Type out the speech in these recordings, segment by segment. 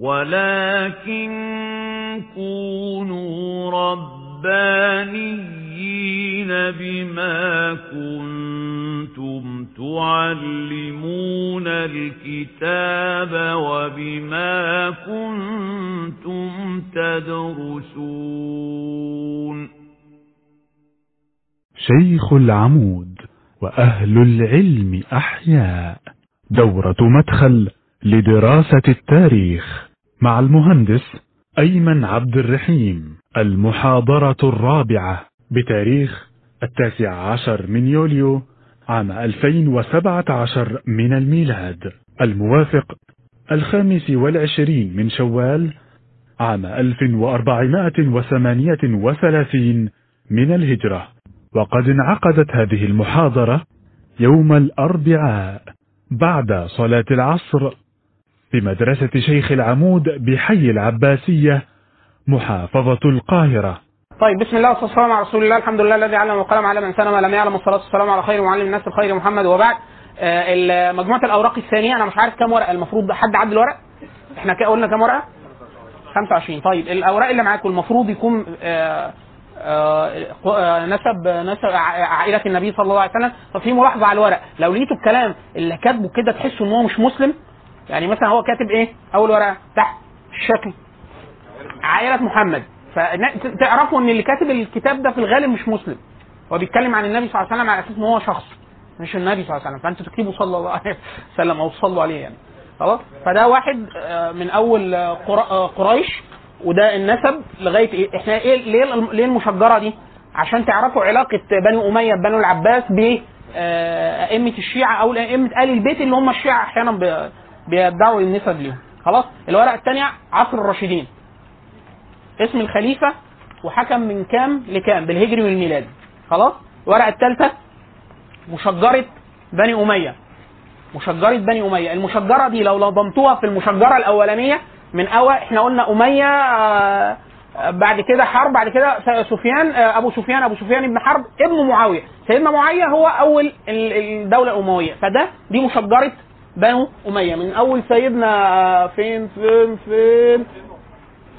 ولكن كونوا ربانيين بما كنتم تعلمون الكتاب وبما كنتم تدرسون شيخ العمود وأهل العلم أحياء دورة مدخل لدراسة التاريخ. مع المهندس أيمن عبد الرحيم المحاضرة الرابعة بتاريخ التاسع عشر من يوليو عام 2017 من الميلاد. الموافق الخامس والعشرين من شوال عام 1438 من الهجرة. وقد انعقدت هذه المحاضرة يوم الأربعاء بعد صلاة العصر. بمدرسة شيخ العمود بحي العباسية محافظة القاهرة. طيب بسم الله والصلاة والسلام على رسول الله. الحمد لله الذي علم القلم على من سلم لم يعلم. والصلاة والسلام على خير معلم الناس الخير محمد. وبعد آه مجموعة الأوراق الثانية أنا مش عارف كام ورقة. المفروض حد عد الورق إحنا قلنا كام ورقة؟ 25 طيب الأوراق اللي معاكم المفروض يكون آه آه نسب نسب عائلة النبي صلى الله عليه وسلم. ففي ملاحظة على الورق. لو لقيتوا الكلام اللي كاتبه كده تحسوا إن هو مش مسلم؟ يعني مثلا هو كاتب إيه؟ أول ورقة تحت. الشكل عائلة محمد. فتعرفوا إن اللي كاتب الكتاب ده في الغالب مش مسلم. هو بيتكلم عن النبي صلى الله عليه وسلم على أساس إن هو شخص مش النبي صلى الله عليه وسلم. فأنتوا تكتبوا صلى الله عليه وسلم أو صلوا عليه يعني. خلاص؟ فده واحد من أول قريش وده النسب لغاية إيه؟ إحنا إيه ليه ليه المشجرة دي؟ عشان تعرفوا علاقة بني أمية بنو العباس ب أئمة الشيعة أو أئمة آل البيت اللي هم الشيعة أحيانا بيدعوا النسب ليهم. خلاص؟ الورقه الثانية عصر الراشدين. اسم الخليفة وحكم من كام لكام؟ بالهجري والميلادي. خلاص؟ الورقة الثالثه مشجرة بني أمية. مشجرة بني أمية. المشجرة دي لو نظمتوها في المشجرة الأولانية من أول إحنا قلنا أمية آه بعد كده حرب بعد كده سفيان آه أبو سفيان أبو سفيان ابن حرب ابن معاوية. سيدنا معاوية هو أول الدولة الأموية. فده دي مشجرة بنو أمية من أول سيدنا فين فين فين؟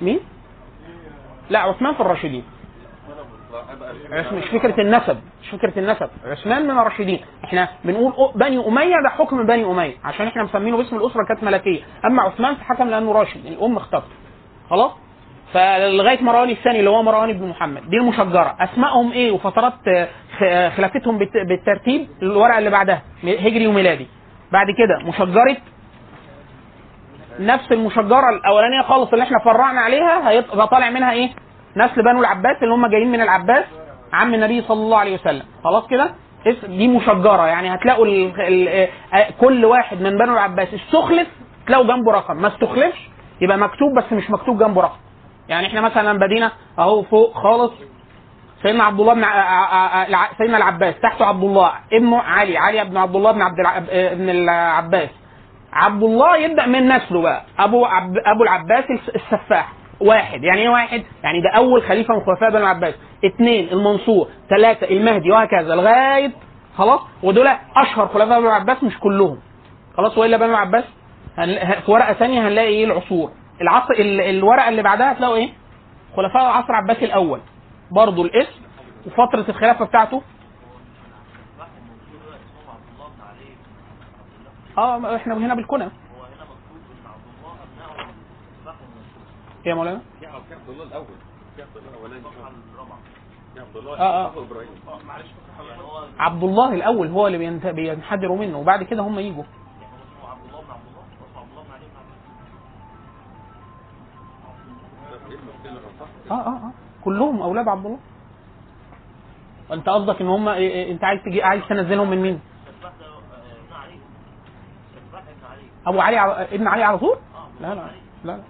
مين؟ لا عثمان في الراشدين. مش فكرة النسب مش فكرة النسب. عثمان من الراشدين. إحنا بنقول بني أمية ده حكم بني أمية عشان إحنا مسمينه باسم الأسرة كانت ملكية. أما عثمان فحكم لأنه راشد الام اختفت خلاص؟ فلغاية مروان الثاني اللي هو مروان بن محمد دي المشجرة. أسمائهم إيه؟ وفترات خلافتهم بالترتيب الورقة اللي بعدها هجري وميلادي. بعد كده مشجرة. نفس المشجرة الأولانية خالص اللي إحنا فرعنا عليها هيبقى طالع منها إيه؟ نسل بنو العباس اللي هم جايين من العباس عم النبي صلى الله عليه وسلم. خلاص كده؟ دي مشجرة. يعني هتلاقوا ال ال كل واحد من بنو العباس استخلف تلاقوا جنبه رقم. ما استخلفش يبقى مكتوب بس مش مكتوب جنبه رقم. يعني إحنا مثلا بدينا أهو فوق خالص سيدنا عبد الله بن سيدنا العباس تحته عبد الله ابنه علي علي بن عبد الله بن عبد العب... ابن العباس. عبد الله يبدأ من نسله بقى أبو عب... أبو العباس السفاح واحد. يعني إيه واحد؟ يعني ده أول خليفة من خلفاء بني العباس. اثنين المنصور. ثلاثة المهدي وهكذا. لغاية خلاص؟ ودول أشهر خلفاء بني العباس مش كلهم. خلاص؟ وإلا بني العباس هن... في ورقة ثانية هنلاقي إيه؟ العصور. العصر ال... الورقة اللي بعدها هتلاقوا إيه؟ خلفاء العصر العباسي الأول. برضه الاسم وفترة الخلافة بتاعته. آه إحنا هنا بالكنى. يا مولانا. عبد الله الأول عبد الله الاولاني عبد الله آه آه. عبد الله الأول هو اللي بينحدروا منه وبعد كده هم يجوا. آه آه آه. كلهم أولاد عبد الله أنت قصدك إن هم إيه- إيه، أنت عايز تجي عايز تنزلهم من مين؟ أبو علي ع- ابن علي على طول؟ لا لا لا لا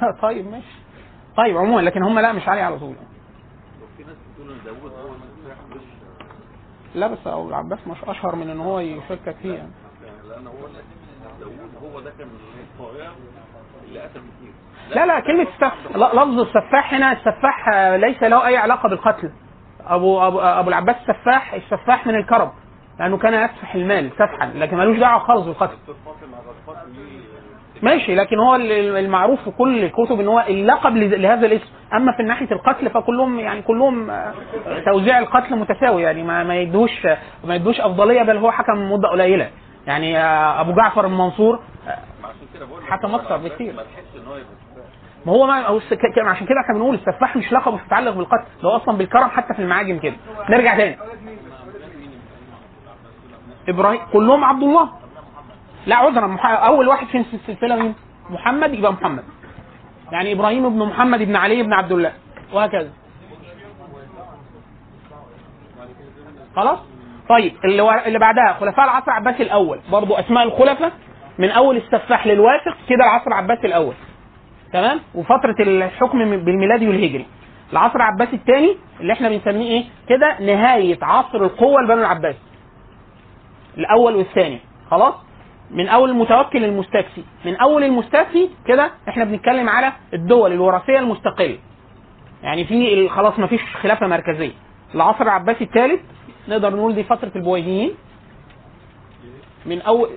طيب ماشي طيب عموما لكن هم لا مش علي على طول في ناس بتقول ان داوود هو لا بس أبو العباس مش أشهر من إن هو يشكك فيه يعني. يعني لأن هو داوود هو ده كان لا لا كلمة. ل- لفظ السفاح هنا السفاح ليس له أي علاقة بالقتل. أبو أبو, أبو العباس السفاح السفاح من الكرم لأنه كان يسفح المال سفحا لكن ملوش دعوة خالص بالقتل. ماشي لكن هو ال- المعروف في كل الكتب إن هو اللقب لهذا الاسم. أما في ناحية القتل فكلهم يعني كلهم آه، توزيع القتل متساوي يعني ما ما يدوش ما يدوش أفضلية بل هو حكم مدة قليلة. يعني آه، أبو جعفر المنصور آه، عشان كده بقول لك حكم أكثر بكتير. ما هو ما هو عشان كده إحنا بنقول السفاح مش لقب مش متعلق بالقتل. ده هو أصلا بالكرم حتى في المعاجم كده. نرجع تاني. إبراهيم كلهم عبد الله. لا عذرا. مح... أول واحد في السلسلة مين؟ محمد يبقى محمد. يعني إبراهيم ابن محمد ابن علي ابن عبد الله. وهكذا. خلاص؟ طيب اللي, ور... اللي بعدها خلفاء العصر العباسي الأول. برضو أسماء الخلفاء. من أول السفاح للواثق كده العصر العباسي الأول. تمام؟ وفترة الحكم بالميلادي والهجري. العصر العباسي الثاني اللي إحنا بنسميه إيه؟ كده نهاية عصر القوة لبنو العباس الأول والثاني. خلاص؟ من أول المتوكل المستكفي. من أول المستكفي كده إحنا بنتكلم على الدول الوراثية المستقلة. يعني في خلاص ما فيش خلافة مركزية. العصر العباسي الثالث نقدر نقول دي فترة البويهيين. من أول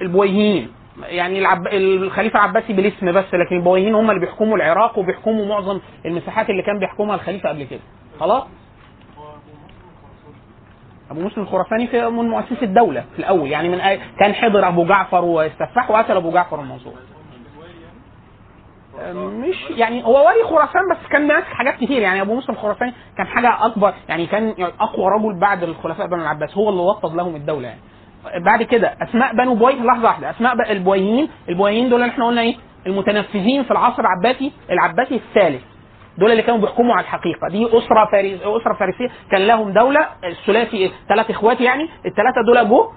البويهيين يعني العب... الخليفة العباسي بالاسم بس لكن البويهيين هم اللي بيحكموا العراق وبيحكموا معظم المساحات اللي كان بيحكمها الخليفة قبل كده. خلاص؟ أبو مسلم الخراساني في من مؤسسي الدولة في الأول. يعني من. كان حضر أبو جعفر واستفتح وقتل أبو جعفر المنصور. مش يعني هو ولي خراسان بس كان ماسك حاجات كتير. يعني أبو مسلم الخراساني كان حاجة أكبر. يعني كان أقوى رجل بعد الخلفاء بنو العباس. هو اللي وطد لهم الدولة يعني. بعد كده أسماء بنو بويه لحظة واحدة أسماء بقى البويهيين البويهيين دول اللي إحنا قلنا إيه؟ المتنفذين في العصر العباسي العباسي الثالث دول اللي كانوا بيحكموا على الحقيقة. دي أسرة فارس أسرة فارسية كان لهم دولة الثلاثي ثلاث إخوات يعني الثلاثة دول جو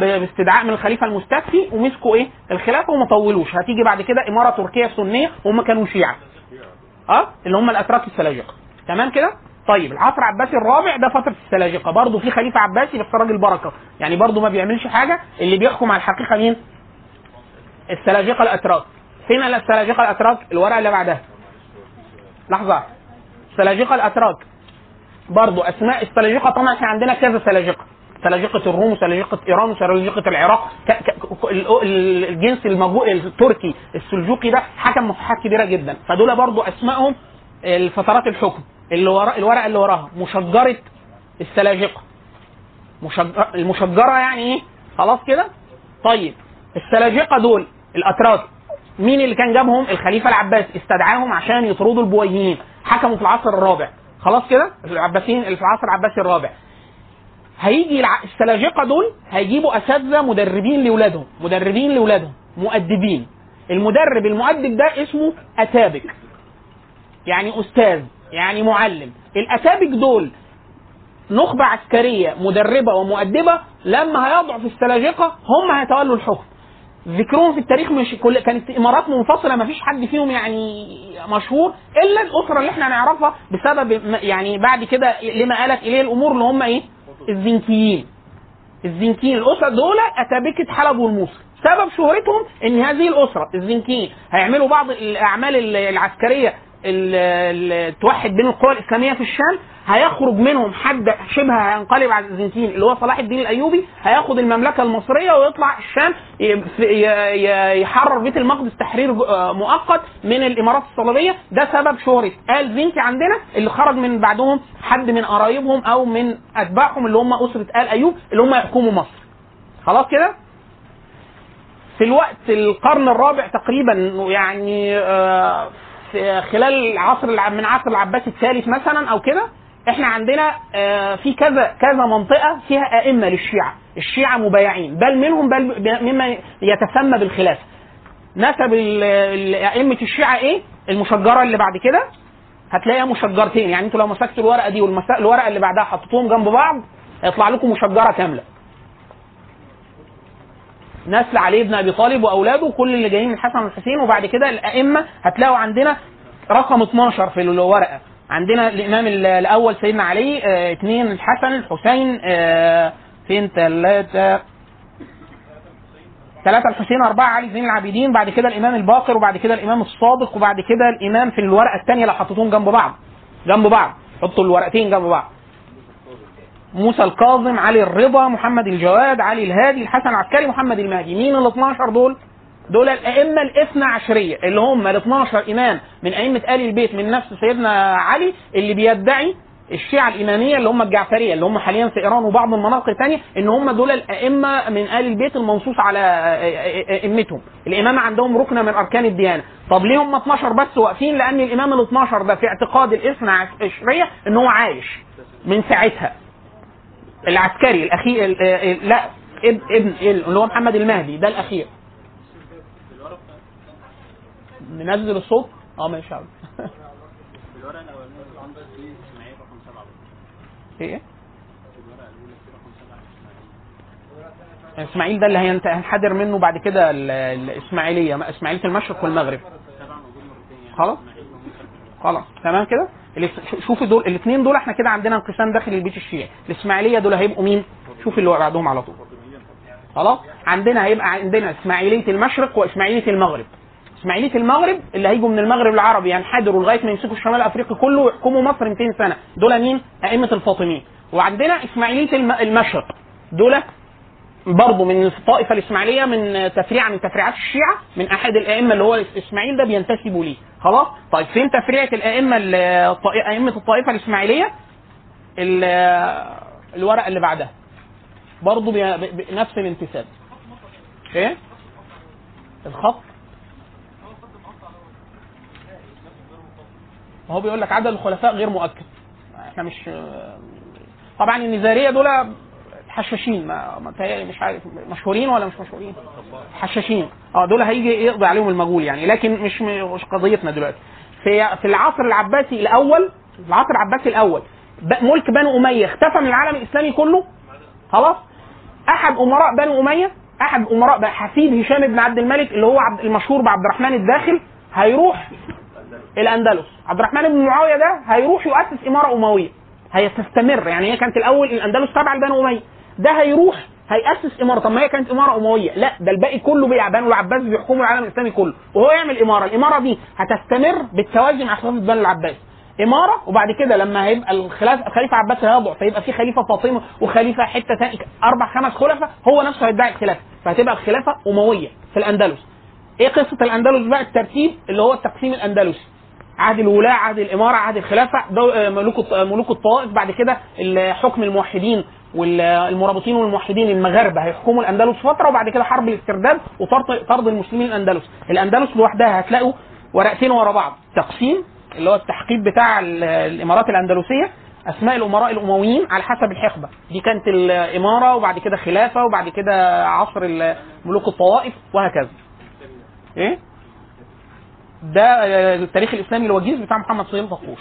باستدعاء من الخليفة المستكفي ومسكوا إيه؟ الخلافة وما طولوش. هتيجي بعد كده إمارة تركية سنية وهم كانوا شيعة. آه؟ اللي هم الأتراك السلاجقة. تمام كده؟ طيب العصر العباسي الرابع ده فترة السلاجقة. برضه في خليفة عباسي بس راجل بركة. يعني برضه ما بيعملش حاجة اللي بيحكم على الحقيقة مين؟ السلاجقة الأتراك. فين السلاجقة الأتراك؟ الورقة اللي بعدها. لحظة. السلاجقه الأتراك. برضه أسماء السلاجقة طبعا إحنا عندنا كذا سلاجقة. سلاجقة الروم وسلاجقه إيران وسلاجقه العراق. ك... ك... ال- ال- الجنس المجو... التركي السلجوقي ده حكم مساحات كبيرة جدا. فدول برضه أسمائهم الفترات الحكم. اللي ورا الورقة اللي وراها. مشجرة السلاجقة. مشجر... المشجرة يعني إيه؟ خلاص كده؟ طيب السلاجقة دول الأتراك مين اللي كان جابهم؟ الخليفة العباسي استدعاهم عشان يطردوا البويهيين حكموا في العصر الرابع. خلاص كده؟ العباسيين في العصر العباسي الرابع. هيجي السلاجقة دول هيجيبوا أساتذة مدربين لاولادهم مدربين لاولادهم مؤدبين. المدرب المؤدب ده اسمه أتابك. يعني أستاذ. يعني معلم الاتابك دول نخبة عسكرية مدربة ومؤدبة لما هيضعف السلاجقة هم هيتولوا الحكم ذكرهم في التاريخ مش كل كانت إمارات منفصلة ما فيش حد فيهم يعني مشهور إلا الأسرة اللي إحنا نعرفها بسبب يعني بعد كده لما قالت إليه الأمور اللي هم إيه؟ الزنكيين. الزنكيين الأسرة دول اتابكه حلب والموصل. سبب شهرتهم إن هذه الأسرة الزنكيين هيعملوا بعض الأعمال ال- العسكرية توحد بين القوى الإسلامية في الشام هيخرج منهم حد شبه هينقلب على الزنكيين اللي هو صلاح الدين الأيوبي هياخد المملكة المصرية ويطلع الشام يحرر بيت المقدس تحرير آه، مؤقت من الإمارات الصليبية. ده سبب شهرة. ال زنكي عندنا اللي خرج من بعدهم حد من قرايبهم أو من أتباعهم اللي هم أسرة آل أيوب اللي هم يحكموا مصر. خلاص كده؟ في الوقت القرن الرابع تقريبا يعني آه، في خلال الع- من عصر العباسي الثالث مثلا أو كده إحنا عندنا آه، في كذا كذا منطقة فيها أئمة للشيعة. الشيعة مبايعين. بل منهم بل مما يتسمى بالخلافه نسب ائمه الشيعة إيه؟ المشجرة اللي بعد كده. هتلاقيها مشجرتين. يعني أنتوا لو مسكتوا الورقة دي والورقه اللي بعدها حطيتوهم جنب بعض هيطلع لكم مشجرة كاملة. نسل علي بن أبي طالب وأولاده كل اللي جايين من الحسن والحسين وبعد كده الأئمة هتلاقوا عندنا رقم 12 في الورقه عندنا الإمام ال- الأول سيدنا علي اثنين الحسن الحسين آه، فين؟ ثلاثة ثلاثة الحسين أربعة علي زين العابدين بعد كده الإمام الباقر وبعد كده الإمام الصادق وبعد كده الإمام في الورقة الثانية لو حطيتهم جنب بعض. جنب بعض. حطوا الورقتين جنب بعض. موسى الكاظم علي الرضا محمد الجواد علي الهادي الحسن العسكري محمد المهدي. مين ال 12 دول؟ دول الأئمة الاثنى عشرية اللي هم ال 12 إمام من أئمة آل البيت من نفس سيدنا علي اللي بيدعي الشيعة الإمامية اللي هم الجعفرية اللي هم حاليا في إيران وبعض المناطق الثانية إن هم دول الأئمة من آل البيت المنصوص على أئمتهم. الإمامة عندهم ركن من أركان الديانة. طب ليه هم 12 بس واقفين؟ لأن الإمام ال 12 ده في اعتقاد الإثنى عشرية إن هو عايش من ساعتها. العسكري الأخير ال- ال- لا ابن ابن اللي هو محمد المهدي ده الأخير. ننزل الصوت آه ماشي عارف. إيه؟ إسماعيل ده اللي هنحدر منه بعد كده ال- الاسماعيليه ما- إسماعيلية المشرق والمغرب. خلاص خلاص؟ تمام كده؟ شوفوا دول الاثنين دول إحنا كده عندنا انقسام داخل البيت الشيعي الإسماعيلية دول هيبقوا مين؟ شوف اللي بعدهم على طول. خلاص؟ عندنا هيبقى عندنا إسماعيلية المشرق وإسماعيلية المغرب. إسماعيلية المغرب اللي هيجوا من المغرب العربي ينحدروا لغاية ما يمسكوا الشمال الافريقي كله ويحكموا مصر 200 سنة. دول مين؟ أئمة الفاطميين. وعندنا إسماعيلية الم- المشرق. دول برضه من الطائفه الإسماعيلية من تفريعة من تفريعات الشيعة من أحد الأئمة اللي هو إسماعيل ده بينتسبوا ليه. خلاص؟ طيب فين تفريعة الأئمة أئمة الطائفة الإسماعيلية؟ ال- الورقه اللي بعدها. برضه بنفس الانتساب. إيه؟ الخط. هو بيقول لك عدد الخلفاء غير مؤكد. إحنا مش طبعا النزارية دول حشاشين ما متهيألي مش عارف مشهورين ولا مش مشهورين؟ حشاشين. آه دول هيجي يقضي عليهم المجهول يعني لكن مش مش قضيتنا دلوقتي. في في العصر العباسي الأول العصر العباسي الأول ملك بنو أمية اختفى من العالم الإسلامي كله؟ خلاص؟ أحد أمراء بنو أمية أحد أمراء حفيد هشام بن عبد الملك اللي هو عبد المشهور بعبد الرحمن الداخل هيروح الأندلس. عبد الرحمن بن معاوية ده هيروح يؤسس إمارة أموية. هتستمر يعني هي كانت الأول الأندلس تابعة لبنو أمية. ده هيروح هيأسس إمارة. طب ما هي كانت إمارة أموية. لا ده الباقي كله بقى بنو العباس بيحكموا العالم الإسلامي كله. وهو يعمل إمارة. الإمارة دي هتستمر بالتوازي مع خلافة بنو العباس. إمارة وبعد كده لما هيبقى الخلاف الخليفة عباس هيضعف فيبقى في خليفة فاطمة وخليفة حتة تاني أربع خمس خلفاء هو نفسه هيدعي الخلافة. فهتبقى الخلافة أموية في الأندلس. إيه قصة الأندلس بقى؟ الترتيب اللي هو التقسيم الأندلسي. عهد الولاة عهد الإمارة عهد الخلافة ملوك ملوك الطائف بعد كده حكم الموحدين. والمرابطين والموحدين المغاربة هيحكموا الأندلس فترة وبعد كده حرب الاسترداد وطرد طرد المسلمين الأندلس. الأندلس لوحدها هتلاقوا ورقتين ورا بعض. تقسيم اللي هو التحقيق بتاع ال- الإمارات الأندلسية أسماء الأمراء الأمويين على حسب الحقبة. دي كانت الإمارة وبعد كده خلافة وبعد كده عصر ملوك الطوائف وهكذا. إيه؟ ده آه، التاريخ الإسلامي الوجيز بتاع محمد صهيب طقوش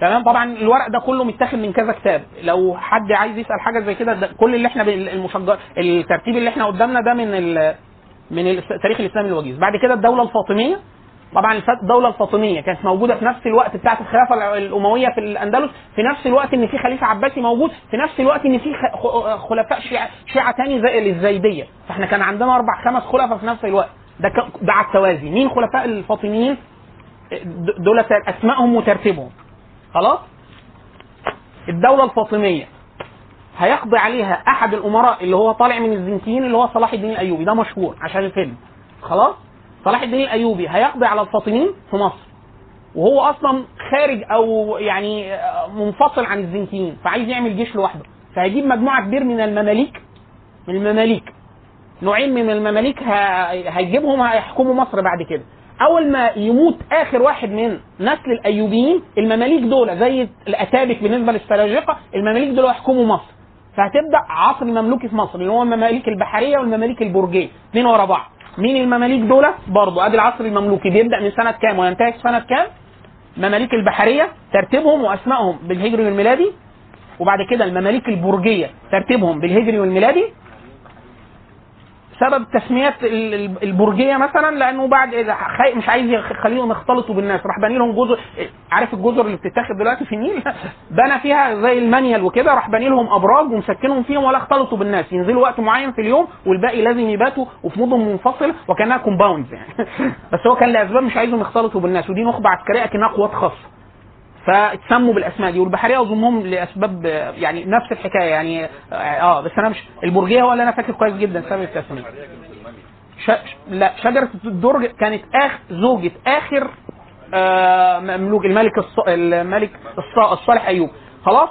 تمام؟ طبعا الورق ده كله متاخد من كذا كتاب. لو حد عايز يسأل حاجة زي كده ده كل اللي إحنا المشجر الترتيب اللي إحنا قدامنا ده من ال من التاريخ الاسلامي الوجيز. بعد كده الدولة الفاطمية. طبعا الدولة الفاطمية كانت موجودة في نفس الوقت بتاعة الخلافة الأموية في الأندلس. في نفس الوقت إن في خليفة عباسي موجود. في نفس الوقت إن في خلفاء شيعه شيعة تاني زي الزيدية. فإحنا كان عندنا أربع خمس خلفاء في نفس الوقت. ده ده على التوازي. مين خلفاء الفاطميين؟ د- دول أسمائهم وترتيبهم. خلاص؟ الدولة الفاطمية هيقضي عليها أحد الأمراء اللي هو طالع من الزنكيين اللي هو صلاح الدين الأيوبي ده مشهور عشان الفيلم. خلاص؟ صلاح الدين الأيوبي هيقضي على الفاطميين في مصر. وهو أصلا خارج أو يعني منفصل عن الزنكيين فعايز يعمل جيش لوحده. فهيجيب مجموعة كبير من المماليك من المماليك. نوعين من المماليك هيجيبهم هيحكموا مصر بعد كده. أول ما يموت آخر واحد من نسل الأيوبيين المماليك دول زي الأتابك بالنسبة للسلاجقه المماليك دول هيحكموا مصر. فهتبدأ عصر المملوكي في مصر اللي هو المماليك البحرية والمماليك البرجية. اثنين ورا بعض. مين المماليك دول؟ برضه أدي العصر المملوكي. بيبدأ من سنة كام وينتهي في سنة كام؟ مماليك البحرية ترتيبهم وأسمائهم. بالهجري والميلادي وبعد كده المماليك البرجية ترتيبهم. بالهجري والميلادي سبب ال- البرجية مثلا لأنه بعد خي- مش عايز يخليهم يختلطوا بالناس راح باني لهم جزر عارف الجزر اللي بتتاخد دلوقتي في النيل؟ بنى فيها زي المنيل وكده راح باني لهم أبراج ومسكنهم فيهم ولا اختلطوا بالناس ينزلوا وقت معين في اليوم والباقي لازم يباتوا وفي مدن منفصله وكأنها compounds يعني. بس هو كان لأسباب مش عايزهم يختلطوا بالناس ودي نخبة عسكرية أكنها قوات خاصة. فاتسموا بالأسماء دي والبحرية أظنهم لأسباب يعني نفس الحكاية يعني آه آه، بس أنا مش البرجية هو اللي أنا فاكر كويس جدا سبب التسمية. ش... لا شجرة الدرج كانت اخر زوجة آخر آه مملوك الملك الص... الملك الص... الصالح أيوب. خلاص؟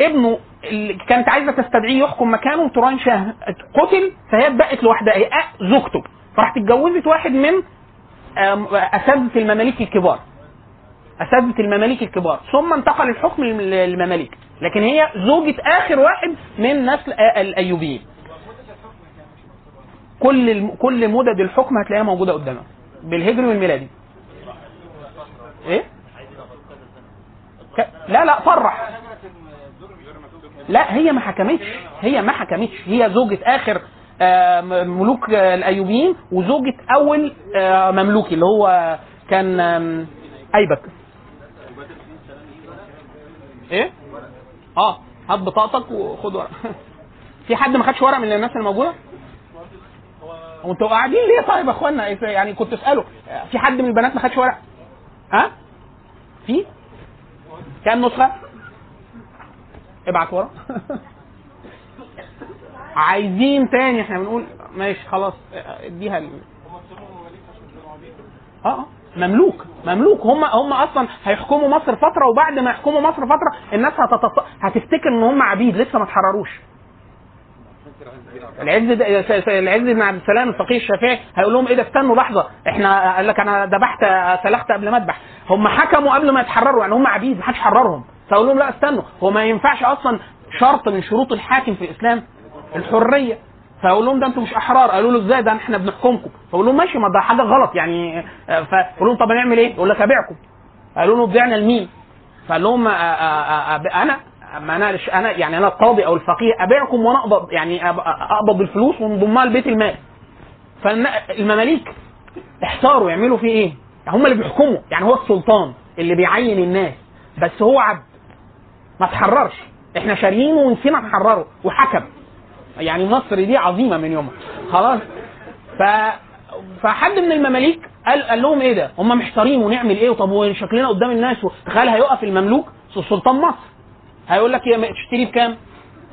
ابنه اللي كانت عايزة تستدعيه يحكم مكانه توران شاه قتل فهي اتبقت لوحدها هي زوجته. فراحت اتجوزت واحد من أساتذة المماليك الكبار. اساتذه المماليك الكبار ثم انتقل الحكم للم- للمماليك لكن هي زوجة آخر واحد من نسل الأيوبيين كل. كل مدد الحكم هتلاقيها موجودة قدامك بالهجري والميلادي إيه. لا لا صرح لا هي ما حكمتش هي ما حكمتش هي زوجة آخر آه، ملوك الأيوبيين وزوجة أول آه، مملوكي اللي هو كان آم، أيبك إيه؟ آه هات بطاقتك وخد ورق. في حد ما خدش ورق من الناس الموجودة؟ وانتوا قاعدين ليه طيب يا إخوانا؟ يعني كنت أسأله. في حد من البنات ما خدش ورق؟ ها؟ في؟ كام نسخة؟ ابعت ورق. عايزين تاني إحنا بنقول ماشي خلاص اديها ال... آه آه، مملوك مملوك. هم هم أصلا هيحكموا مصر فترة وبعد ما يحكموا مصر فترة الناس هتتص... هتفتكر إن هم عبيد لسه ما اتحرروش. العز العز بن عبد السلام الفقيه الشافعي هيقول لهم إيه ده؟ استنوا لحظة. إحنا قال لك أنا ذبحت سلخت قبل ما أذبح. هم حكموا قبل ما يتحرروا يعني هم عبيد ما حدش حررهم. فاقول لهم لا استنوا. هو ما ينفعش أصلا شرط من شروط الحاكم في الإسلام الحرية. فأقول لهم ده أنتوا مش أحرار. قالوا له إزاي؟ ده إحنا بنحكمكم. فأقول لهم ماشي ما ده حاجة غلط يعني آه، فأقول لهم طب هنعمل إيه؟ يقول لك أبيعكم. قالوا له بعنا لمين؟ فقال لهم آه، آه، أنا ما أنا أنا يعني أنا القاضي أو الفقيه أبيعكم وأنا اقبض يعني أقبض الفلوس ونضمها لبيت المال. فالمماليك احتاروا يعملوا فيه إيه؟ هم اللي بيحكموا. يعني هو السلطان اللي بيعين الناس. بس هو عبد. ما تحررش. إحنا شاريينه ونسينا نحرره. وحكم. يعني مصر دي عظيمة من يومها. خلاص؟ ف فحد من المماليك قال قال لهم إيه ده؟ هم محتارين ونعمل إيه؟ طب وشكلنا قدام الناس تخيل هيقف المملوك سلطان مصر. هيقول لك يا تشتري بكام؟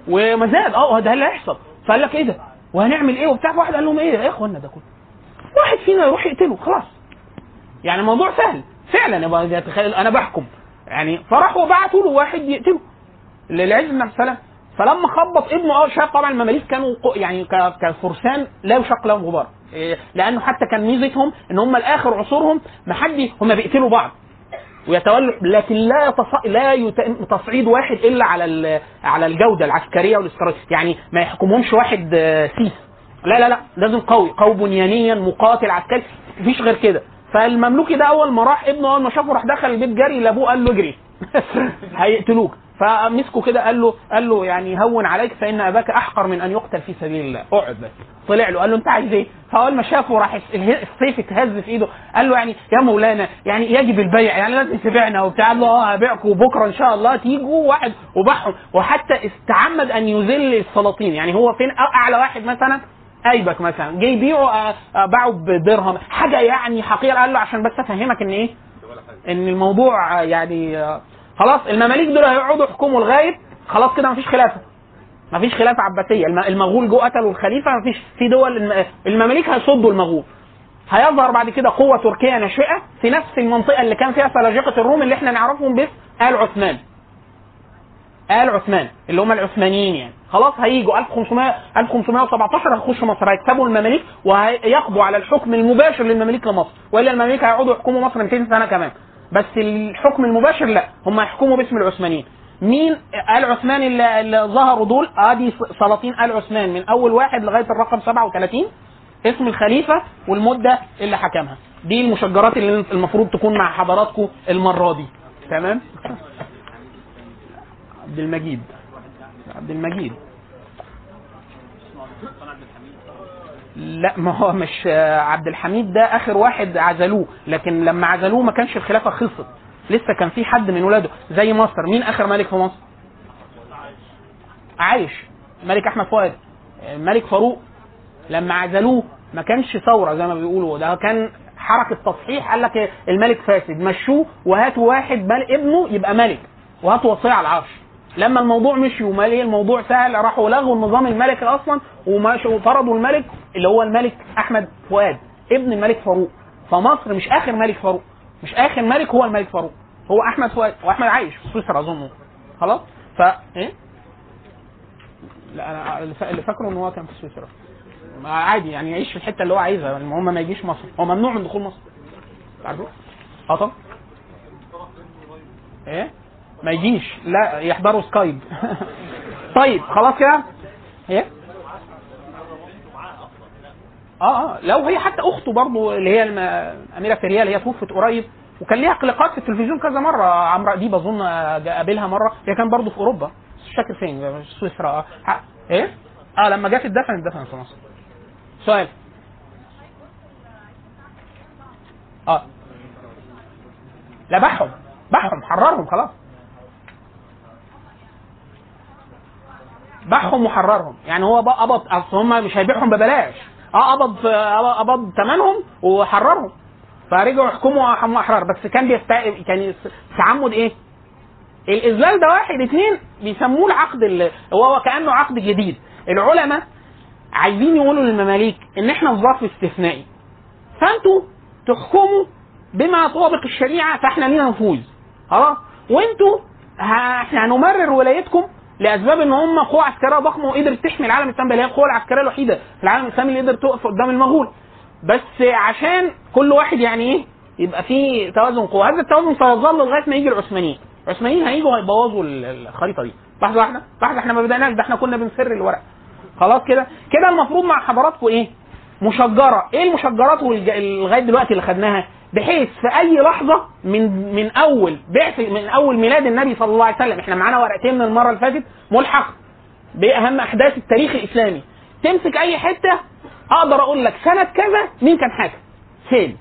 وما زاد. آه ده اللي هيحصل. فقال لك إيه ده؟ وهنعمل إيه؟ وبتاع. واحد قال لهم إيه؟ يا إخوانا ده كله؟ واحد فينا يروح يقتله. خلاص. يعني الموضوع سهل. فعلا أنا بحكم. يعني فراحوا بعتوا له واحد يقتله. للعز بن عبد السلام. فلما خبط ابنه آه شاف طبعا المماليك كانوا يعني كفرسان لا يشق لهم غبار. إيه، لأنه حتى كان ميزتهم إن هم لاخر عصورهم ما حد هم بيقتلوا بعض. ويتولوا لكن لا يتص... لا يتم تصعيد واحد إلا على ال... على الجودة العسكرية والاستراتيجيه يعني ما يحكمهمش واحد آه، سيس لا لا لا لازم قوي قوي بنيانيا مقاتل عسكري مفيش غير كده. فالمملوكي ده أول ما راح ابنه أول ما شافه راح دخل البيت جري لأبوه قال له اجري. هيقتلوك. فمسكه كده قال له قال له يعني هون عليك فإن أباك أحقر من أن يقتل في سبيل الله. أقعد بس. طلع له قال له أنت عايز إيه؟ فأول ما شافه راح السيف اتهز في إيده. قال له يعني يا مولانا يعني يجب البيع يعني لازم تبيعنا وبتاع. قال له آه هبيعكم وبكرة إن شاء الله تيجوا واحد وباعهم وحتى استعمد أن يذل السلاطين. يعني هو فين؟ أعلى واحد مثلا؟ ايبك مثلا. جه يبيعه آه، آه، باعه بدرهم. حاجة يعني حقيره قال له عشان بس أفهمك إن إيه؟ إن الموضوع آه، يعني خلاص المماليك دول هيقعدوا يحكموا لغاية خلاص كده مفيش خلافة. مفيش خلافة عباسية. الم- المغول جو قتلوا الخليفة مفيش. في دول الم- المماليك هيصدوا المغول. هيظهر بعد كده قوة تركية ناشئة في نفس المنطقة اللي كان فيها سلاجقة الروم اللي إحنا نعرفهم باسم آل عثمان. آل عثمان اللي هم العثمانيين يعني. خلاص هيجوا 1500 1517 هيخشوا مصر هيكسبوا المماليك وهيقضوا على الحكم المباشر للمماليك لمصر. وإلا المماليك هيقعدوا يحكموا مصر 200 سنة كمان. بس الحكم المباشر لا هم هيحكموا باسم العثمانيين. مين؟ آل عثمان اللي, اللي ظهروا دول آدي سلاطين آل عثمان من أول واحد لغاية الرقم 37 اسم الخليفة والمدة اللي حكمها. دي المشجرات اللي المفروض تكون مع حضراتكم المرة دي. تمام؟ عبد المجيد. عبد المجيد. لا ما هو مش آه، عبد الحميد ده آخر واحد عزلوه لكن لما عزلوه ما كانش الخلافة خلصت. لسه كان في حد من ولاده زي مصر. مين آخر ملك في مصر؟ عايش. ملك أحمد فؤاد. الملك فاروق. لما عزلوه ما كانش ثورة زي ما بيقولوا. ده كان حركة تصحيح. قال لك الملك فاسد. مشوه وهاتوا واحد مال ابنه يبقى ملك. وهاتوا وصية على العرش. لما الموضوع مشي ومال إيه الموضوع سهل راحوا لغوا النظام الملكي أصلا وطردوا الملك اللي هو الملك أحمد فؤاد ابن الملك فاروق. فمصر مش آخر ملك فاروق مش آخر ملك هو الملك فاروق هو أحمد فؤاد وأحمد عايش في سويسرا أظن. خلاص؟ ف إيه؟ لا أنا اللي فا- اللي فاكره إن هو كان في سويسرا. عادي يعني يعيش في الحتة اللي هو عايزها المهم ما يجيش مصر. هو ممنوع من دخول مصر. عارفه آه طبعا إيه؟ ما يجيش. لا يحضروا سكايب طيب خلاص كده؟ إيه آه آه. لو هي حتى أخته برضه اللي هي أميرة فريال هي توفت قريب. وكان ليها لقاءات في التلفزيون كذا مرة. عمرو أديب أظن جا- قابلها مرة. هي كان برضه في أوروبا. مش فاكر فين سويسرا. آه ح- إيه؟ آه لما جت اتدفن اتدفن في مصر. سؤال. آه. لا بحهم بحهم حررهم خلاص. بحهم وحررهم. يعني هو قبض أصل هم مش هيبيعهم ببلاش. آه قبض قبض ثمنهم وحررهم. فرجعوا يحكموا أحرار. بس كان بيست كان تعمد إيه؟ الإذلال ده واحد اثنين بيسموه العقد ال- هو كأنه عقد جديد. العلماء عايزين يقولوا للمماليك إن إحنا في ظرف استثنائي. فأنتوا تحكموا بما يطابق الشريعة فإحنا لينا نفوذ. خلاص؟ وأنتوا إحنا هنمرر ولايتكم لأسباب إن هم قوه عسكرية ضخمه وقدرت تحمي العالم الإسلامي اللي هي القوه العسكرية الوحيدة في العالم الإسلامي اللي قدرت تقف قدام المغول. بس عشان كل واحد يعني إيه يبقى في توازن قوى هذا التوازن سيظل لغاية ما يجي العثمانيين. العثمانيين هيجوا هيبوظوا ال- الخريطة دي. لحظة واحدة لحظة إحنا ما بدأناش ده إحنا كنا بنسر الورق. خلاص كده؟ كده المفروض مع حضراتكم إيه؟ مشجرة. إيه المشجرات لغاية دلوقتي اللي خدناها؟ بحيث في أي لحظة من من أول بعث من أول ميلاد النبي صلى الله عليه وسلم. إحنا معانا ورقتين من المرة اللي فاتت ملحق بأهم أحداث التاريخ الإسلامي. تمسك أي حتة أقدر أقول لك سنة كذا مين كان حاكم؟ فين؟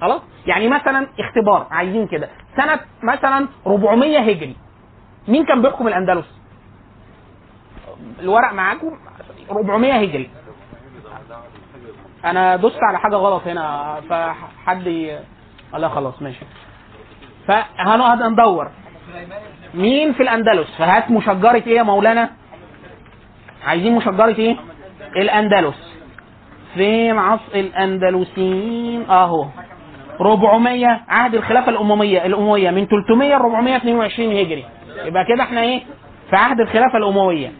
خلاص؟ يعني مثلا اختبار عايزين كده. سنة مثلا 400 هجري مين كان بيحكم الأندلس؟ الورق معاكم؟ 400 هجري. أنا دوست على حاجة غلط هنا فحد ي... لا خلاص ماشي. فهنقعد ندور مين في الأندلس؟ فهات مشجرة إيه يا مولانا؟ عايزين مشجرة إيه؟ الأندلس. فين عصر الاندلسيين أهو. 400 عهد الخلافة الامويه الأموية. من 300 ل 422 هجري. يبقى كده إحنا إيه؟ في عهد الخلافة الأموية.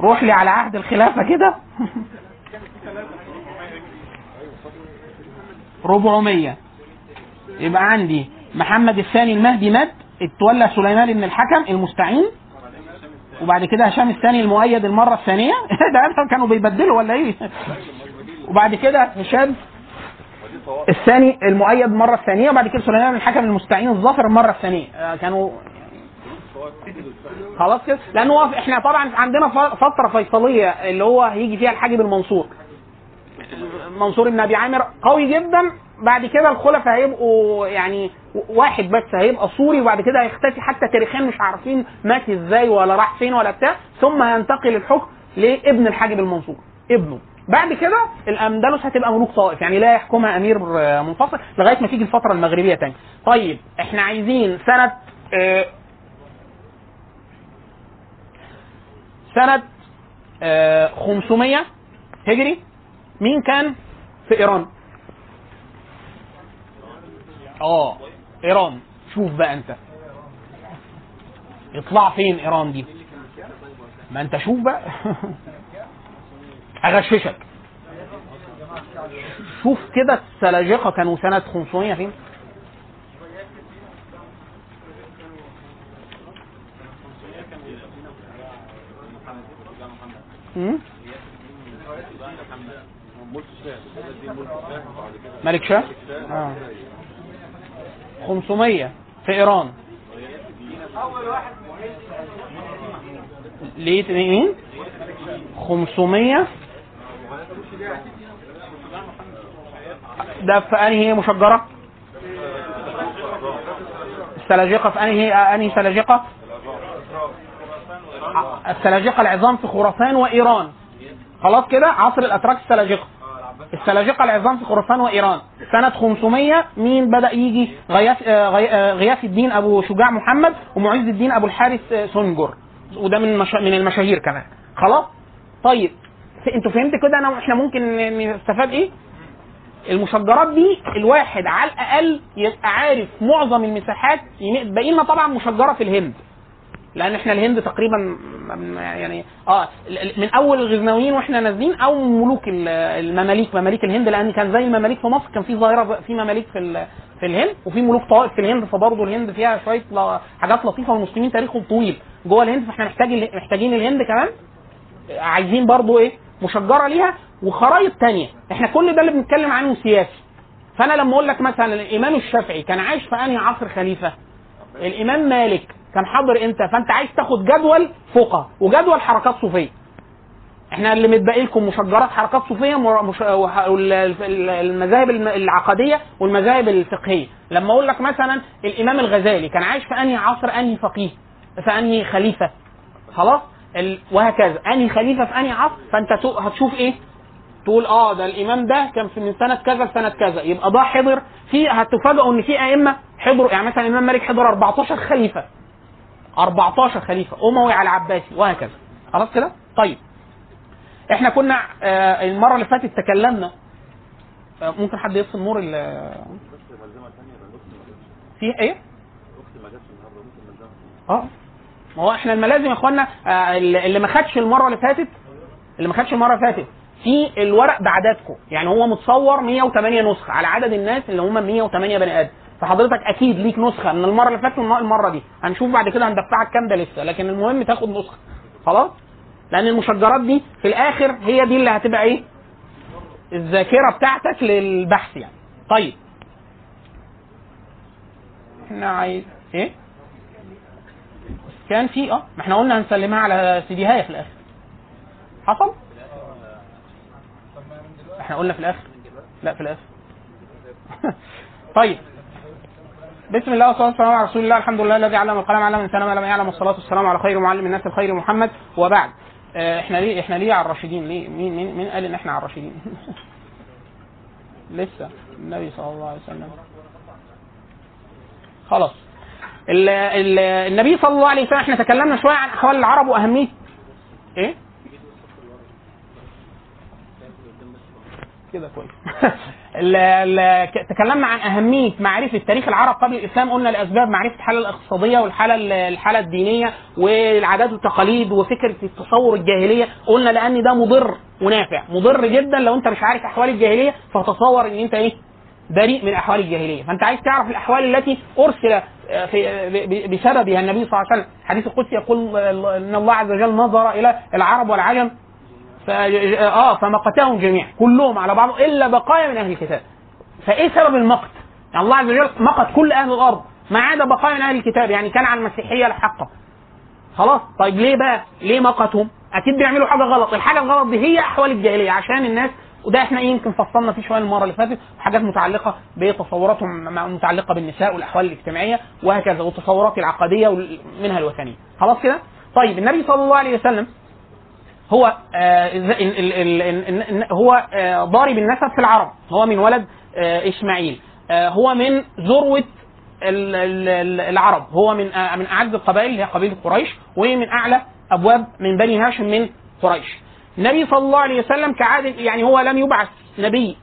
روح لي على عهد الخلافة كده. 400 يبقى عندي محمد الثاني المهدي مات اتولى سليمان بن الحكم المستعين. وبعد كده هشام الثاني المؤيد المرة الثانية. ده كانوا بيبدلوا ولا إيه؟ وبعد كده هشام الثاني المؤيد المره الثانية. وبعد كده سليمان الحكم المستعين الظافر المره الثانية. آه، كانوا خلاص كده؟ لأن هو إحنا طبعا عندنا فترة فيصلية اللي هو هيجي فيها الحاجب المنصور. منصور بن أبي عامر قوي جدا. بعد كده الخلفاء هيبقوا يعني واحد بس هيبقى سوري وبعد كده هيختفي. حتى تاريخيا مش عارفين مات إزاي ولا راح فين ولا بتاع. ثم هينتقل الحكم لابن الحاجب المنصور ابنه. بعد كده الأندلس هتبقى ملوك طائف يعني لا يحكمها أمير آه، منفصل لغاية ما تيجي الفترة المغربية تاني. طيب إحنا عايزين سنة آه، سنة آه، 500 هجري. مين كان؟ في إيران. آه إيران. شوف بقى أنت. يطلع فين إيران دي؟ ما أنت شوف بقى. أغششك. شوف كده السلاجقة كانوا سنة 500 فين؟ مم؟ ملك شاه؟ آه. 500 في إيران. ليه مين؟ 500 ده في أنهي مشجرة؟ السلاجقة. في أنهي أنهي سلاجقة؟ السلاجقة العظام في خراسان وإيران. خلاص كده؟ عصر الأتراك السلاجقة. السلاجقه العظام في خراسان وإيران. سنة 500 مين بدأ يجي غياث آه، آه، غياث الدين أبو شجاع محمد ومعز الدين أبو الحارث آه، سنجر. وده من. من المشاهير كمان. خلاص؟ طيب أنتوا فهمتوا كده أنا إحنا ممكن نستفاد إيه؟ المشجرات دي الواحد على الأقل يبقى عارف معظم المساحات باقي لنا طبعا مشجرة في الهند. لأن إحنا الهند تقريبا يعني آه من أول الغزنويين وإحنا نازلين أو ملوك ال- المماليك مماليك الهند لأن كان زي المماليك في مصر كان في ظاهرة في مماليك في في الهند وفي ملوك طوائف في الهند فبرضه الهند فيها شوية حاجات لطيفة والمسلمين تاريخهم طويل جوه الهند فإحنا محتاج ال- محتاجين الهند كمان عايزين برضه إيه مشجرة ليها وخرايط تانية. إحنا كل ده اللي بنتكلم عنه سياسي. فأنا لما أقول لك مثلا الإمام الشافعي كان عايش في أنهي عصر خليفة؟ الإمام مالك. كان حاضر إمتى؟ فانت عايز تاخد جدول فقه وجدول حركات صوفية. إحنا اللي متبقي لكم مشجرات حركات صوفية مش... المذاهب الم- العقدية والمذاهب الفقهية. لما أقول لك مثلا الإمام الغزالي كان عايش في أنهي عصر أنهي فقيه؟ في أنهي خليفة؟ خلاص؟ ال... وهكذا. أنهي خليفة في أنهي عصر؟ فأنت تو- هتشوف إيه؟ تقول آه ده الإمام ده كان في من سنة كذا لسنة كذا. يبقى ده حضر في هتفاجئوا إن في أئمة حضروا. يعني مثلا الإمام مالك حضر 14 خليفة. 14 خليفة أموي على عباسي وهكذا. خلاص كده؟ طيب. إحنا كنا آه المرة اللي فاتت تكلمنا آه ممكن حد يفصل نور ال في إيه؟ آه. ما هو إحنا الملازم يا إخوانا آه اللي ما خدش المرة اللي فاتت اللي ما خدش المرة اللي فاتت في الورق بعددكم. يعني هو متصور 108 نسخة على عدد الناس اللي هم 108 بني آدم. فحضرتك أكيد ليك نسخة من المرة اللي فاتت والمرة دي. هنشوف بعد كده هندفعك كام ده لسه لكن المهم تاخد نسخة. خلاص؟ لأن المشجرات دي في الآخر هي دي اللي هتبقى إيه؟ الذاكرة بتاعتك للبحث يعني. طيب. إحنا عايز إيه؟ كان في آه ما إحنا قلنا هنسلمها على سي دي هاي في الآخر. حصل؟ إحنا قلنا في الآخر. لا في الآخر. طيب. بسم الله والصلاة والسلام على رسول الله. الحمد لله الذي علم القلم علم الإنسان ما لم يعلم. والصلاة والسلام على خير معلم الناس الخير محمد. وبعد آه إحنا ليه إحنا ليه على الراشدين؟ ليه؟ مين مين مين قال إن إحنا على الراشدين؟ لسه. النبي صلى الله عليه وسلم. خلاص. ال ال النبي صلى الله عليه وسلم إحنا تكلمنا شوية عن احوال العرب وأهمية إيه؟ كده كويس. تكلمنا عن أهمية معرفة تاريخ العرب قبل الإسلام قلنا لأسباب معرفة الحالة الاقتصادية والحالة ال- الحالة الدينية والعادات والتقاليد وفكرة التصور الجاهلية قلنا لأن ده مضر ونافع مضر جدا لو أنت مش عارف أحوال الجاهلية فتصور إن أنت إيه بريء من أحوال الجاهلية فأنت عايز تعرف الأحوال التي أرسل آه، في بسببها النبي صلى الله عليه وسلم حديث القدسي يقول آه، إن الله عز وجل نظر إلى العرب والعجم. آه فمقتهم جميعا كلهم على بعض إلا بقايا من أهل الكتاب فإيه سبب المقت؟ يعني الله عز وجل مقت كل أهل الأرض ما عدا بقايا من أهل الكتاب يعني كان على المسيحية الحقه خلاص طيب ليه بقى؟ ليه مقتهم؟ أكيد بيعملوا حاجة غلط، الحاجة الغلط دي هي أحوال الجاهلية عشان الناس وده إحنا يمكن فصلنا فيه شوية المرة اللي فاتت حاجات متعلقة بتصوراتهم متعلقة بالنساء والأحوال الاجتماعية وهكذا والتصورات العقدية وال- منها الوثنية خلاص كده؟ طيب النبي صلى الله عليه وسلم هو هو ضارب النسب في العرب. هو من ولد آه إسماعيل. آه هو من ذروة ال- ال- ال- العرب. هو من آه من أعز القبائل هي قبيلة قريش ومن أعلى أبواب من بني هاشم من قريش. النبي صلى الله عليه وسلم كعادة يعني هو لم يبعث نبي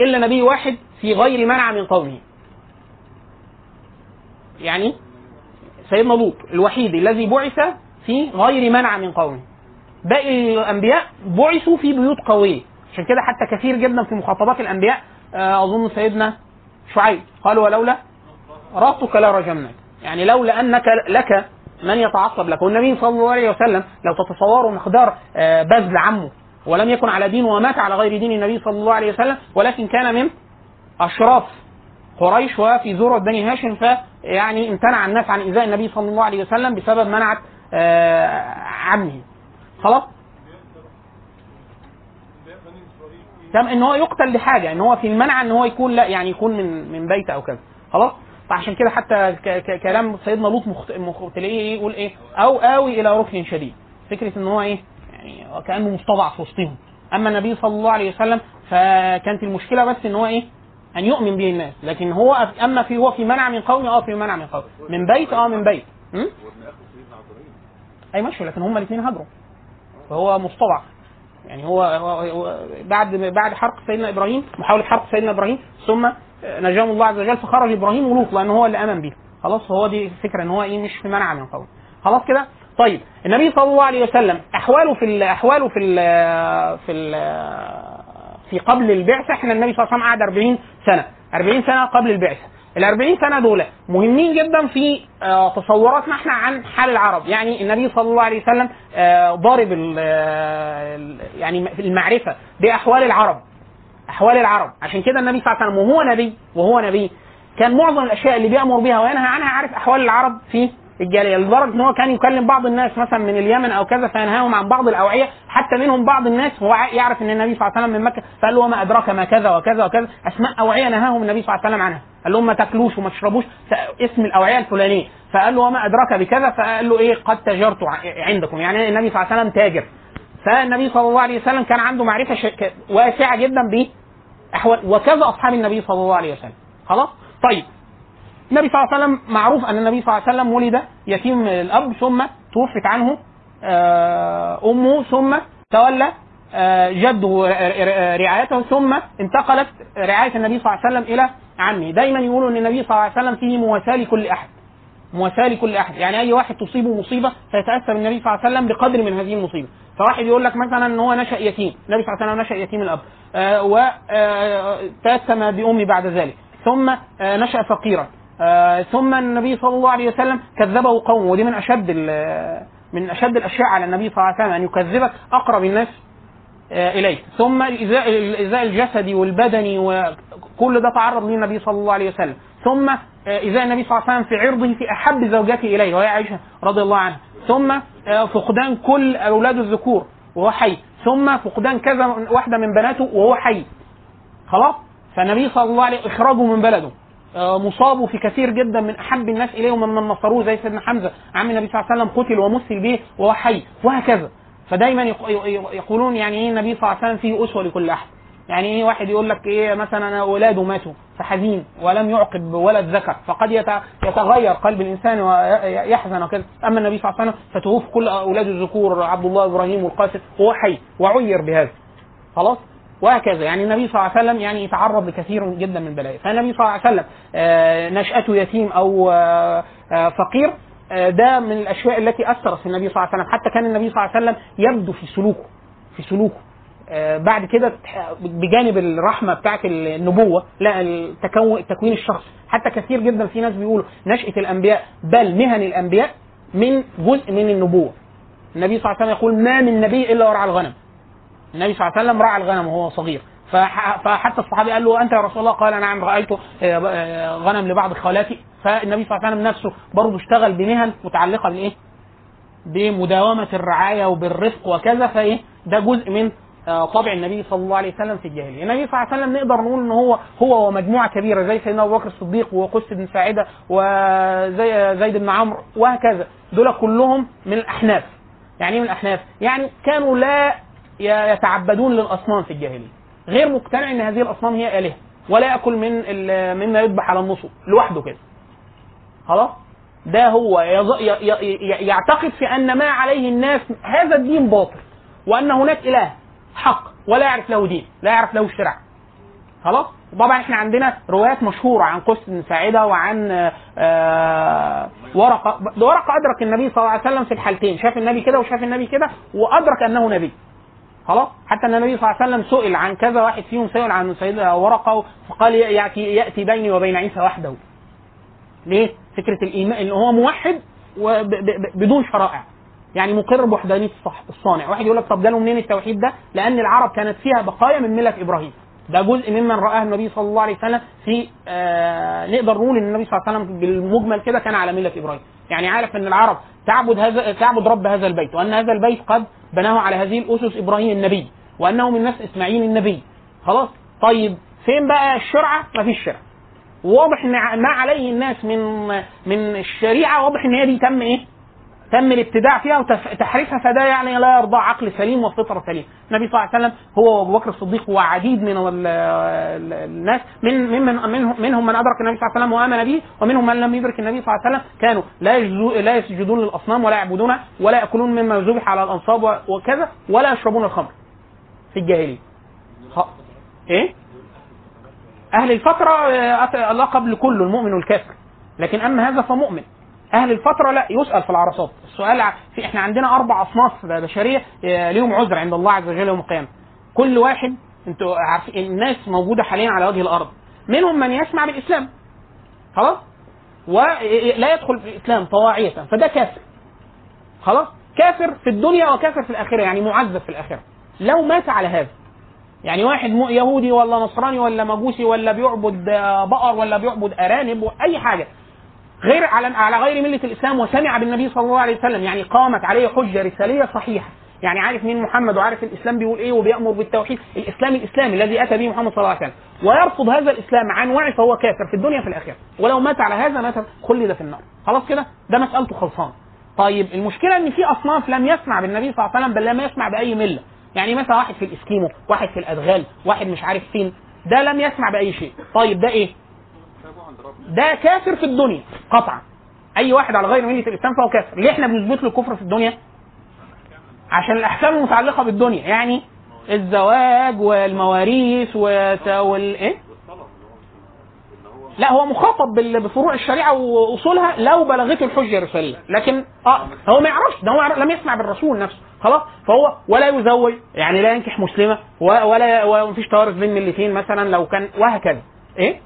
إلا نبي واحد في غير منع من قومه. يعني سيدنا لوط الوحيد الذي بعث في غير منع من قومه. باقي الأنبياء بعثوا في بيوت قوية. عشان كده حتى كثير جدا في مخاطبات الأنبياء آه، أظن سيدنا شعيب. قال ولولا رهطك لرجمناك يعني لولا أنك لك من يتعصب لك. والنبي صلى الله عليه وسلم لو تتصوروا مقدار آه، بذل عمه ولم يكن على دين ومات على غير دين النبي صلى الله عليه وسلم ولكن كان من أشراف قريش وفي ذروه بني هاشم فيعني امتنع الناس عن إيذاء النبي صلى الله عليه وسلم بسبب منعة آه، عمه. خلاص؟ تم إن هو يقتل لحاجة إن هو في المنع إن هو يكون لا يعني يكون من من بيت أو كذا خلاص؟ فعشان كده حتى كلام سيدنا لوط مخت... مخ... تلاقيه يقول إيه؟ أو آوي إلى ركن شديد. فكرة إن هو إيه؟ يعني كانه مستضعف وسطهم. أما النبي صلى الله عليه وسلم فكانت المشكلة بس إن هو إيه؟ أن يؤمن به الناس. لكن هو أما في هو في منع من قومه آه في منع من قومه من بيت آه من بيت. م? أي ماشي لكن هما الاثنين هاجروا. فهو مستضعف. يعني هو, بعد بعد حرق سيدنا إبراهيم محاولة حرق سيدنا إبراهيم ثم نجاه الله عز وجل فخرج إبراهيم ولوط لأن هو اللي آمن به خلاص هو دي الفكرة إن هو إيه مش في منع من قوم خلاص كده؟ طيب النبي صلى الله عليه وسلم أحواله في ال أحواله في ال في ال في قبل البعثة إحنا النبي صلى الله عليه وسلم قعد 40 سنة. 40 سنة قبل البعثة. ال 40 سنة دول مهمين جدا في آه، تصوراتنا إحنا عن حال العرب. يعني النبي صلى الله عليه وسلم آه، ضارب آه، يعني المعرفة بأحوال العرب. أحوال العرب. عشان كده النبي صلى الله عليه وسلم وهو نبي وهو نبي كان معظم الأشياء اللي بيأمر بها وينهى عنها عارف أحوال العرب في الجاليه لدرجه إن هو كان يكلم بعض الناس مثلا من اليمن أو كذا فينهاهم عن بعض الأوعية. حتى منهم بعض الناس هو يعرف إن النبي صلى الله عليه وسلم من مكة فقال له وما أدراك ما كذا وكذا وكذا. أسماء أوعية نهاهم النبي صلى الله عليه وسلم عنها. قال لهم ما تاكلوش وما تشربوش اسم الأوعية الفلانية. فقال له وما أدراك بكذا فقال له إيه؟ قد تاجرت عندكم. يعني النبي صلى الله عليه وسلم تاجر. فالنبي صلى الله عليه وسلم كان عنده معرفة واسعة جدا ب احوال وكذا أصحاب النبي صلى الله عليه وسلم. خلاص؟ طيب. النبي صلى الله عليه وسلم معروف أن النبي صلى الله عليه وسلم ولد يتيم الاب ثم توفت عنه آه، أمه ثم تولى آه، جده رعايته ثم انتقلت رعاية النبي صلى الله عليه وسلم إلى عمه. دايما يقولوا إن النبي صلى الله عليه وسلم فيه مواساة لكل أحد. مواساة لكل أحد. يعني أي واحد تصيبه مصيبة فيتاسى بالنبي صلى الله عليه وسلم بقدر من هذه المصيبة. فواحد يقول لك مثلا إن هو نشأ يتيم. النبي صلى الله عليه وسلم نشأ يتيم الأب. آه وتأثم بأمي بعد ذلك. ثم نشأ فقيرا. آه ثم النبي صلى الله عليه وسلم كذبه قومه. ودي من أشد من أشد الأشياء على النبي صلى الله عليه وسلم أن يكذبك أقرب الناس آه، اليه ثم الايذاء الجسدي والبدني وكل ده تعرض ليه النبي صلى الله عليه وسلم. ثم آه، ايذاء النبي صلى الله عليه وسلم في عرضه في أحب زوجاته إليه وهي عائشة رضي الله عنها. ثم آه، فقدان كل اولاده الذكور وهو حي. ثم فقدان كذا واحدة من بناته وهو حي. خلاص؟ فالنبي صلى الله عليه إخراجه من بلده. آه، مصابه في كثير جدا من أحب الناس اليه ومن نصروه زي سيدنا حمزة عم النبي صلى الله عليه وسلم قتل ومثل به وهو حي وهكذا. فدايما يق- يق- يقولون يعني إيه النبي صلى الله عليه وسلم فيه أسوة لكل أحد. يعني إيه واحد يقول لك إيه مثلا أنا أولاده ماتوا فحزين ولم يعقب بولد ذكر فقد يت- يتغير قلب الإنسان ويحزن وكذا. أما النبي صلى الله عليه وسلم فتوفي كل أولاده الذكور عبد الله إبراهيم والقاسم وهو حي وعير بهذا. خلاص؟ وهكذا. يعني النبي صلى الله عليه وسلم يعني يتعرض لكثير جدا من البلايا فالنبي صلى الله عليه وسلم آه، نشأته يتيم أو آه، آه، فقير ده من الأشياء التي أثرت في النبي صلى الله عليه وسلم. حتى كان النبي صلى الله عليه وسلم يبدو في سلوكه في سلوكه. بعد كده بجانب الرحمة بتاعت النبوة لا التكون التكوين الشخصي. حتى كثير جدا في ناس بيقولوا نشأة الأنبياء بل مهن الأنبياء من جزء من النبوة. النبي صلى الله عليه وسلم يقول ما من نبي إلا ورعى الغنم. النبي صلى الله عليه وسلم رعى الغنم وهو صغير. فح- فحتى الصحابي قال له أنت يا رسول الله؟ قال نعم رأيت آه، آه، غنم لبعض خالاتي. فالنبي صلى الله عليه وسلم نفسه برضه اشتغل بمهن متعلقة بالايه؟ بمداومة الرعاية وبالرفق وكذا. فإيه؟ ده جزء من آه، طبع النبي صلى الله عليه وسلم في الجاهلية، النبي صلى الله عليه وسلم نقدر نقول إن هو هو ومجموعة كبيرة زي سيدنا أبو بكر الصديق وقس بن ساعدة وزي زيد بن عمرو وهكذا، دول كلهم من الأحناف. يعني إيه من الأحناف؟ يعني كانوا لا يتعبدون للأصنام في الجاهلية. غير مقتنع إن هذه الأصنام هي آلهة، ولا يأكل من مما يذبح على النصب لوحده كده. خلاص؟ ده هو يعتقد في أن ما عليه الناس هذا الدين باطل وأن هناك إله حق ولا يعرف له دين لا يعرف له شرع خلاص طبعا إحنا عندنا روايات مشهورة عن قس بن ساعده وعن آه، ورقة ده ورقة أدرك النبي صلى الله عليه وسلم في الحالتين شاف النبي كده وشاف النبي كده وأدرك أنه نبي خلاص؟ حتى النبي صلى الله عليه وسلم سئل عن كذا واحد فيهم سئل عن سيدنا ورقة فقال ياتي يأتي بيني وبين عيسى وحده. ليه؟ فكرة الايمان إن هو موحد بدون شرائع. يعني مقر بوحدانية الصانع. واحد يقول لك طب جاله منين التوحيد ده؟ لأن العرب كانت فيها بقايا من ملة إبراهيم. ده جزء ممن رآه النبي صلى الله عليه وسلم في آه نقدر نقول إن النبي صلى الله عليه وسلم بالمجمل كده كان على ملة إبراهيم. يعني عارف إن العرب تعبد هذا تعبد رب هذا البيت وأن هذا البيت قد بناه على هذه الأسس إبراهيم النبي وأنه من نسل إسماعيل النبي. خلاص؟ طيب فين بقى الشرعة؟ مفيش شرع. واضح إن ما عليه الناس من من الشريعة واضح إن هي دي تم إيه؟ تم الابتداع فيها وتحريفها فده يعني لا يرضى عقل سليم وفطره سليم النبي صلى الله عليه وسلم هو وأبو بكر الصديق وعديد من ال- ال- الناس. من من من منهم, منهم من أدرك النبي صلى الله عليه وسلم وآمن به ومنهم من لم يدرك النبي صلى الله عليه وسلم. كانوا لا لا يسجدون للأصنام ولا يعبدونها ولا يأكلون مما ذبح على الأنصاب وكذا ولا يشربون الخمر في الجاهلية. إيه؟ أهل الفترة آه، لقب لكل المؤمن والكافر. لكن أما هذا فمؤمن. أهل الفترة لا يسأل في العرصات. السؤال في إحنا عندنا أربع أصناف بشريه آه، ليهم عذر عند الله عز وجل يوم القيامة. كل واحد أنتوا عارفين الناس موجودة حاليا على وجه الأرض. منهم من يسمع بالإسلام. خلاص؟ ولا يدخل في الإسلام طواعية فده كافر. خلاص؟ كافر في الدنيا وكافر في الآخرة يعني معذب في الآخرة. لو مات على هذا يعني واحد يهودي ولا نصراني ولا مجوسي ولا بيعبد آه، بقر ولا بيعبد أرانب وأي حاجة غير على على غير ملة الإسلام وسمع بالنبي صلى الله عليه وسلم. يعني قامت عليه حجة رسالية صحيحة. يعني عارف مين محمد وعارف الإسلام بيقول إيه وبيأمر بالتوحيد؟ الإسلام الإسلامي الذي أتى به محمد صلى الله عليه وسلم. ويرفض هذا الإسلام عن وعي فهو كافر في الدنيا في الآخرة. ولو مات على هذا مات خلد في النار. خلاص كده؟ ده مسألته خلصان. طيب المشكلة إن في أصناف لم يسمع بالنبي صلى الله عليه وسلم بل لم يسمع بأي ملة. يعني مثلا واحد في الإسكيمو واحد في الأدغال واحد مش عارف فين ده لم يسمع بأي شيء. طيب ده إيه؟ ده كافر في الدنيا قطعا. أي واحد على غير مله الإسلام فهو كافر. ليه إحنا بنثبت له الكفر في الدنيا؟ عشان الأحكام المتعلقة بالدنيا يعني الزواج والمواريث. وال إيه؟ لا هو مخاطب بفروع الشريعة وأصولها لو بلغته الحجة الرسالية. لكن آه هو ما يعرفش ده هو لم يسمع بالرسول نفسه. خلاص؟ فهو ولا يزوج يعني لا ينكح مسلمة ولا ومفيش توارث بين ملتين مثلا لو كان وهكذا. إيه؟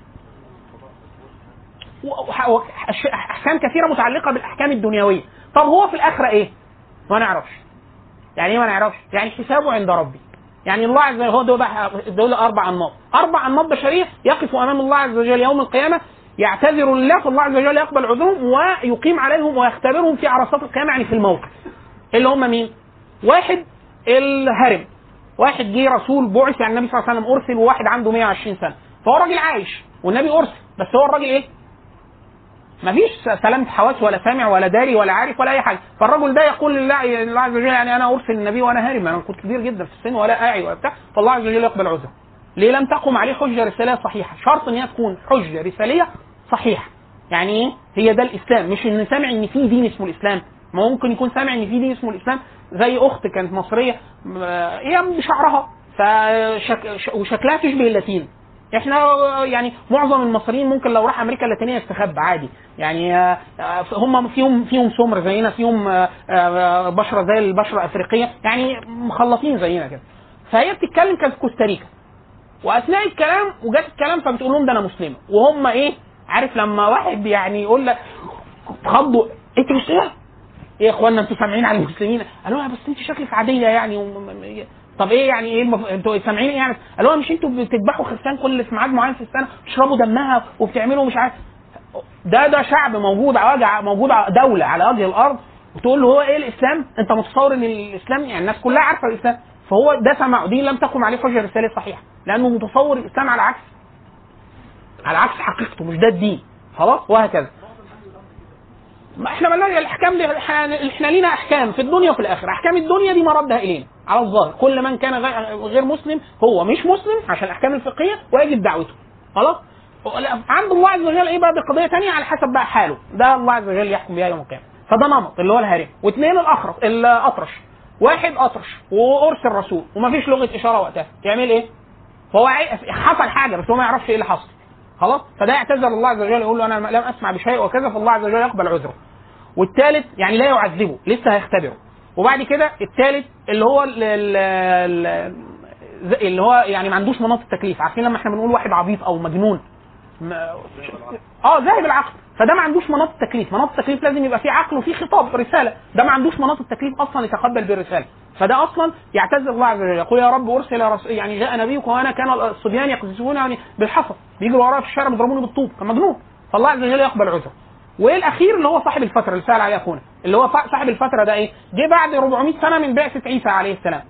وح- وح- أش- احكام كثيرة متعلقة بالأحكام الدنيوية. طب هو في الآخرة إيه؟ ما نعرفش. يعني إيه ما نعرفش؟ يعني حسابه عند ربي. يعني الله عز وجل هو دول, أربع أنماط. أربع أنماط بشرية يقفوا أمام الله عز وجل يوم القيامة يعتذر لله فالله عز وجل يقبل عذرهم ويقيم عليهم ويختبرهم في عرصات القيامة يعني في الموقف اللي هم مين؟ واحد الهرم. واحد جه رسول بعث يعني النبي صلى الله عليه وسلم أرسل وواحد عنده 120 سنة. فهو راجل عايش والنبي أرسل. بس هو الراجل إيه؟ مفيش سلامة حواس ولا سامع ولا داري ولا عارف ولا أي حاجة. فالرجل ده يقول لله الله عز وجل يعني أنا أرسل النبي وأنا هارم أنا كنت كبير جدا في السن ولا أعي ولا بتاع. فالله عز وجل يقبل عذره. ليه لم تقم عليه حجة رسالية صحيحة؟ شرط إن هي تكون حجة رسالية صحيحة. يعني إيه؟ هي ده الإسلام. مش إن سامع إن في دين اسمه الإسلام. ما ممكن يكون سامع إن في دين اسمه الإسلام. زي أخت كانت مصرية آه، هي بشعرها فشك... وشكلها تشبه اللاتين إحنا يعني معظم المصريين ممكن لو راح أمريكا اللاتينية يستخبى عادي. يعني آه، آه، هم فيهم فيهم سمر زينا فيهم آه، بشرة زي البشرة الأفريقية. يعني مخلطين زينا كده. فهي بتتكلم كانت كوستاريكا وأثناء الكلام وجات الكلام فبتقول لهم ده أنا مسلمة. وهم إيه؟ عارف لما واحد يعني يقول لك خضوا انت مسلمه إيه يا اخوانا أنتوا سامعين على المسلمين؟ قالوا لها بس انت شكلك عادية يعني طب إيه يعني إيه المف... أنتوا سامعين إيه يعني لها مش أنتوا بتذبحوا خرفان كل في ميعاد معين في السنة؟ تشربوا دمها وبتعملوا مش عارف ده ده شعب موجود على وجه موجود على دولة على وجه الأرض. وتقول له هو إيه الإسلام؟ انت متصور ان الإسلام يعني الناس كلها عارفة الإسلام. فهو ده سمع دي لم تقم عليه حجه رسالة صحيحة. لأنه متصور الإسلام على عكس على عكس حقيقته مش ده الدين. خلاص؟ وهكذا. ما إحنا مالنا الأحكام دي إحنا إحنا لينا أحكام في الدنيا وفي الآخرة. أحكام الدنيا دي مردها إلينا على الظاهر. كل من كان غير- مسلم هو مش مسلم عشان الأحكام الفقهية ويجب دعوته. خلاص؟ لا، عند الله عز وجل إيه بقى؟ دي قضيه ثانية على حسب بقى حاله. ده الله عز وجل يحكم بها يوم القيامة. فده نمط اللي هو الهارم واثنين الاخرس الأطرش. واحد أطرش وأرسل رسول ومفيش لغة إشارة وقتها. يعمل إيه؟ فهو حصل حاجة بس هو ما يعرفش إيه اللي حصل. خلاص؟ فده يعتذر الله عز وجل يقول له أنا لم أسمع بشيء وكذا فالله عز وجل يقبل عذره. والثالث يعني لا يعذبه لسه هيختبره. وبعد كده الثالث اللي هو اللي هو يعني ما عندوش مناط التكليف. عارفين لما إحنا بنقول واحد عبيط أو مجنون؟ آه ذاهب العقل فده ما عندوش مناط التكليف. مناط التكليف لازم يبقى فيه عقل وفيه خطاب رسالة. ده ما عندوش مناط التكليف أصلا يتقبل بالرسالة. فده أصلا يعتذر الله عز وجل. يقول يا رب أرسل يعني جاء نبيك وأنا كان الصبيان يقذفونني بالحصى. بيجروا ورايا في الشارع بيضربوني بالطوب. كان مجنون. فالله عز وجل يقبل عذره. وايه الاخير اللي هو صاحب الفترة اللي سأل عليه اخونا؟ اللي هو صاحب الفترة ده إيه؟ جه بعد 400 سنة من بعثة عيسى عليه السلام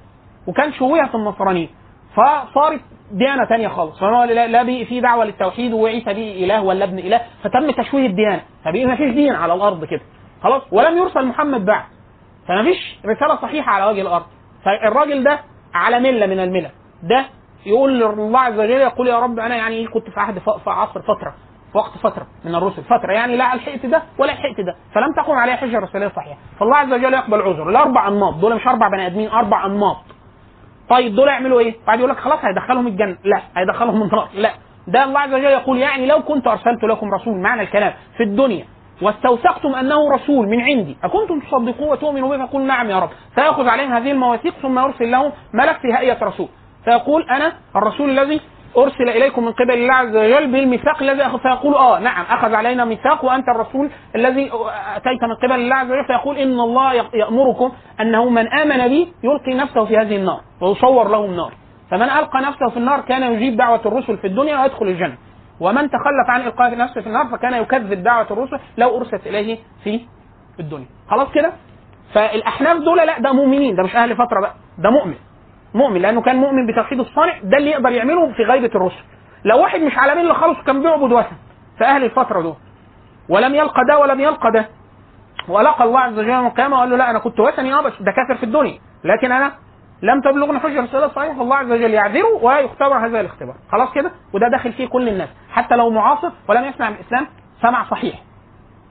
وكان شوية في النصرانيه فصارت ديانة تانية خالص فهو لا في دعوة للتوحيد وعيسى دي إله ولا ابن إله فتم تشويه الديانة فبقي ما فيش دين على الأرض كده خلاص ولم يرسل محمد بعد فما فيش رسالة صحيحة على وجه الأرض فالراجل ده على ملة من الملل ده يقول لله عز وجل يقول يا رب أنا يعني كنت في عهد في عصر فترة وقت فترة من الرسل. فترة يعني لا لحقت ده ولا لحقت ده. فلم تقم عليه حجة رسوليه صحيحه فالله عز وجل يقبل عذر الاربع أنماط. دول مش أربع بني آدمين أربع أنماط. طيب دول يعملوا إيه؟ بعد يقول لك خلاص هيدخلهم الجنة، لا هيدخلهم النار، لا. ده الله عز وجل يقول يعني لو كنت أرسلت لكم رسول معنى الكلام في الدنيا واستوثقتم أنه رسول من عندي أكنتم تصدقوه وتؤمنوا به فقل نعم يا رب. فياخذ عليهم هذه المواثيق ثم يرسل لهم ملك في هيئة رسول. فيقول أنا الرسول الذي أرسل إليكم من قبل الله عز وجل بالميثاق الذي اخذ فيقول آه نعم أخذ علينا ميثاق وأنت الرسول الذي أتيت من قبل الله عز وجل فيقول إن الله يأمركم أنه من آمن بي يلقي نفسه في هذه النار ويصور له النار. فمن ألقى نفسه في النار كان يجيب دعوة الرسل في الدنيا ويدخل الجنة. ومن تخلف عن إلقاء نفسه في النار فكان يكذب دعوة الرسل لو أرسلت إليه في الدنيا. خلاص كده؟ فالأحناف دول لا ده مؤمنين ده مش أهل فترة بقى ده مؤمن. مؤمن لأنه كان مؤمن بتوحيد الصانع ده اللي يقدر يعمله في غيبه الرسل. لو واحد مش على مله خالص وكان بيعبد وثن في أهل الفترة دول. ولم يلقى ده ولم يلقى ده. ولقى الله عز وجل يوم القيامة وقال له لا أنا كنت وثني آه بس ده كافر في الدنيا. لكن أنا لم تبلغني حجة رساله صحيحه فالله عز وجل يعذره ويختبر هذا الاختبار. خلاص كده؟ وده داخل فيه كل الناس. حتى لو معاصر ولم يسمع الإسلام سمع صحيح.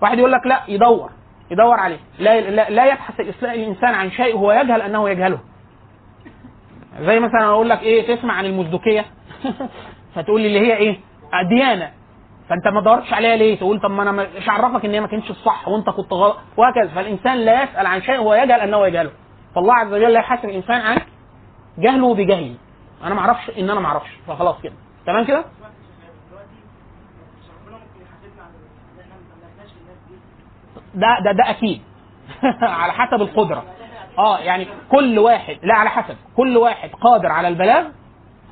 واحد يقول لك لا يدور يدور عليه. لا لا, لا يبحث الإنسان عن شيء هو يجهل أنه يجهله. زي مثلا أقول لك إيه تسمع عن المزدوكية. فتقول لي اللي هي إيه؟ ديانة. فأنت ما دورتش عليها ليه؟ تقول طب ما أنا مش عرفك إن هي ما كانتش الصح وأنت كنت غلط وهكذا. فالإنسان لا يسأل عن شيء هو يجهل أنه يجهله. فالله عز وجل لا يحاسب الإنسان عن جهله بجهله. أنا ما أعرفش إن أنا ما أعرفش. فخلاص كده. تمام كده؟ ده ده ده أكيد. على حسب القدرة. آه يعني كل واحد لا على حسب. كل واحد قادر على البلاغ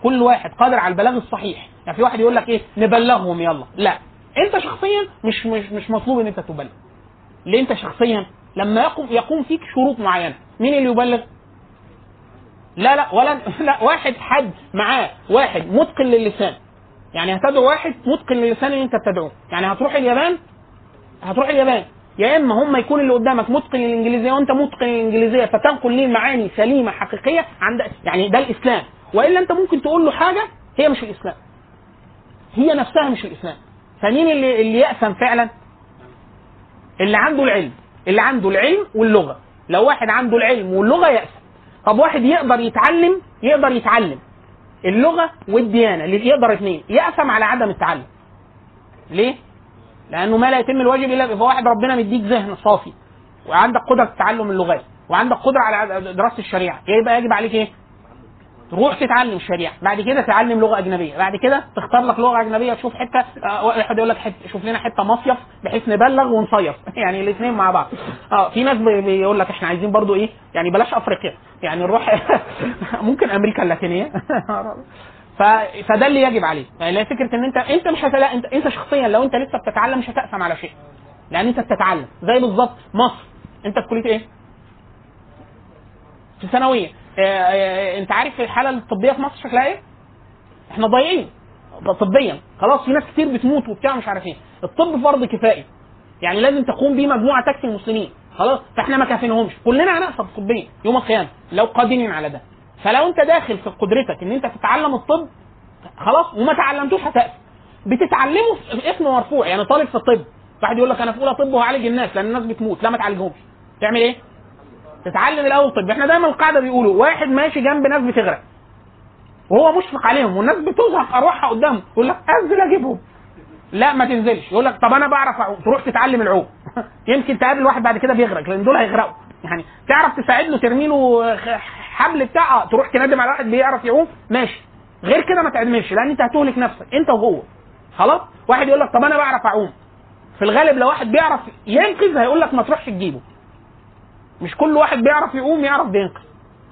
كل واحد قادر على البلاغ الصحيح. يعني في واحد يقول لك إيه؟ نبلغهم يلا. لا. أنت شخصيا مش مش مش مطلوب إن أنت تبلغ. ليه؟ أنت شخصيا لما يقوم يقوم فيك شروط معينة. مين اللي يبلغ؟ لا لا ولا لا واحد حد معاه واحد متقن للسان. يعني هتدعو واحد متقن للسان اللي أنت بتدعوه. يعني هتروح اليابان؟ هتروح اليابان. يا إما هم يكون اللي قدامك متقن للإنجليزية وأنت متقن للإنجليزية فتنقل ليه معاني سليمة حقيقية عند يعني ده الإسلام. وإلا أنت ممكن تقول له حاجة هي مش الإسلام. هي نفسها مش الإسلام. فمين اللي اللي يأثم فعلا؟ اللي عنده العلم. اللي عنده العلم واللغة. لو واحد عنده العلم واللغة يأثم. طب واحد يقدر يتعلم يقدر يتعلم. اللغة والديانة اللي يقدر اثنين. يأثم على عدم التعلم. ليه؟ لأنه ما لا يتم الواجب إلا فواحد ربنا مديك ذهن صافي وعندك قدرة تعلم اللغات وعندك قدرة على دراسة الشريعة يبقى يجب عليك إيه؟ تروح تتعلم الشريعة بعد كده تعلم لغة أجنبية بعد كده تختار لك لغة أجنبية تشوف حتة آه، واحد يقول لك حتة شوف لنا حتة مصيف بحيث نبلغ ونصيف يعني الاثنين مع بعض. آه في ناس بي- بيقول لك إحنا عايزين برضو إيه؟ يعني بلاش أفريقيا يعني نروح ممكن أمريكا اللاتينية. فده اللي يجب عليه. يعني فكرة إن انت أنت مش هتلا... انت أنت شخصيا لو أنت لسه بتتعلم مش هتأثم على شيء. لأن أنت بتتعلم. زي بالظبط مصر. أنت في كلية إيه؟ في ثانوية. آه، آه، أنت عارف الحالة الطبية في مصر شكلها إيه؟ إحنا ضايعين. طبيا. خلاص في ناس كتير بتموت وبتاع مش عارف إيه. الطب فرض كفائي. يعني لازم تقوم به مجموعة تكفي المسلمين. خلاص؟ فإحنا ما كافينهمش. كلنا هنقصد طبيا يوم القيامة. لو قادرين على ده. فلو انت داخل في قدرتك ان انت تتعلم الطب خلاص وما تعلمتوش هتأثم بتتعلمه في اسم مرفوع يعني طالب في الطب. واحد يقول لك أنا في أولى طب وهعالج الناس لأن الناس بتموت لا ما تعالجهمش. تعمل إيه؟ تتعلم الأول طب. إحنا دايما القاعدة بيقولوا واحد ماشي جنب ناس بتغرق. وهو مشفق عليهم والناس بتزهق أرواحها قدامه. يقول لك أنزل أجيبهم. لا ما تنزلش. يقول لك طب أنا بعرف أعوم. تروح تتعلم العوم. يمكن تقابل واحد بعد كده بيغرق لأن دول هيغرقوا. يعني تعرف تساعد له ترمي له حبل بتاع تروح تندم على واحد بيعرف يعوم؟ ماشي. غير كده ما تعملش لأن أنت هتهلك نفسك أنت وهو. خلاص؟ واحد يقول لك طب أنا بعرف أعوم. في الغالب لو واحد بيعرف ينقذ هيقول لك ما تروحش تجيبه. مش كل واحد بيعرف يقوم يعرف بينقذ.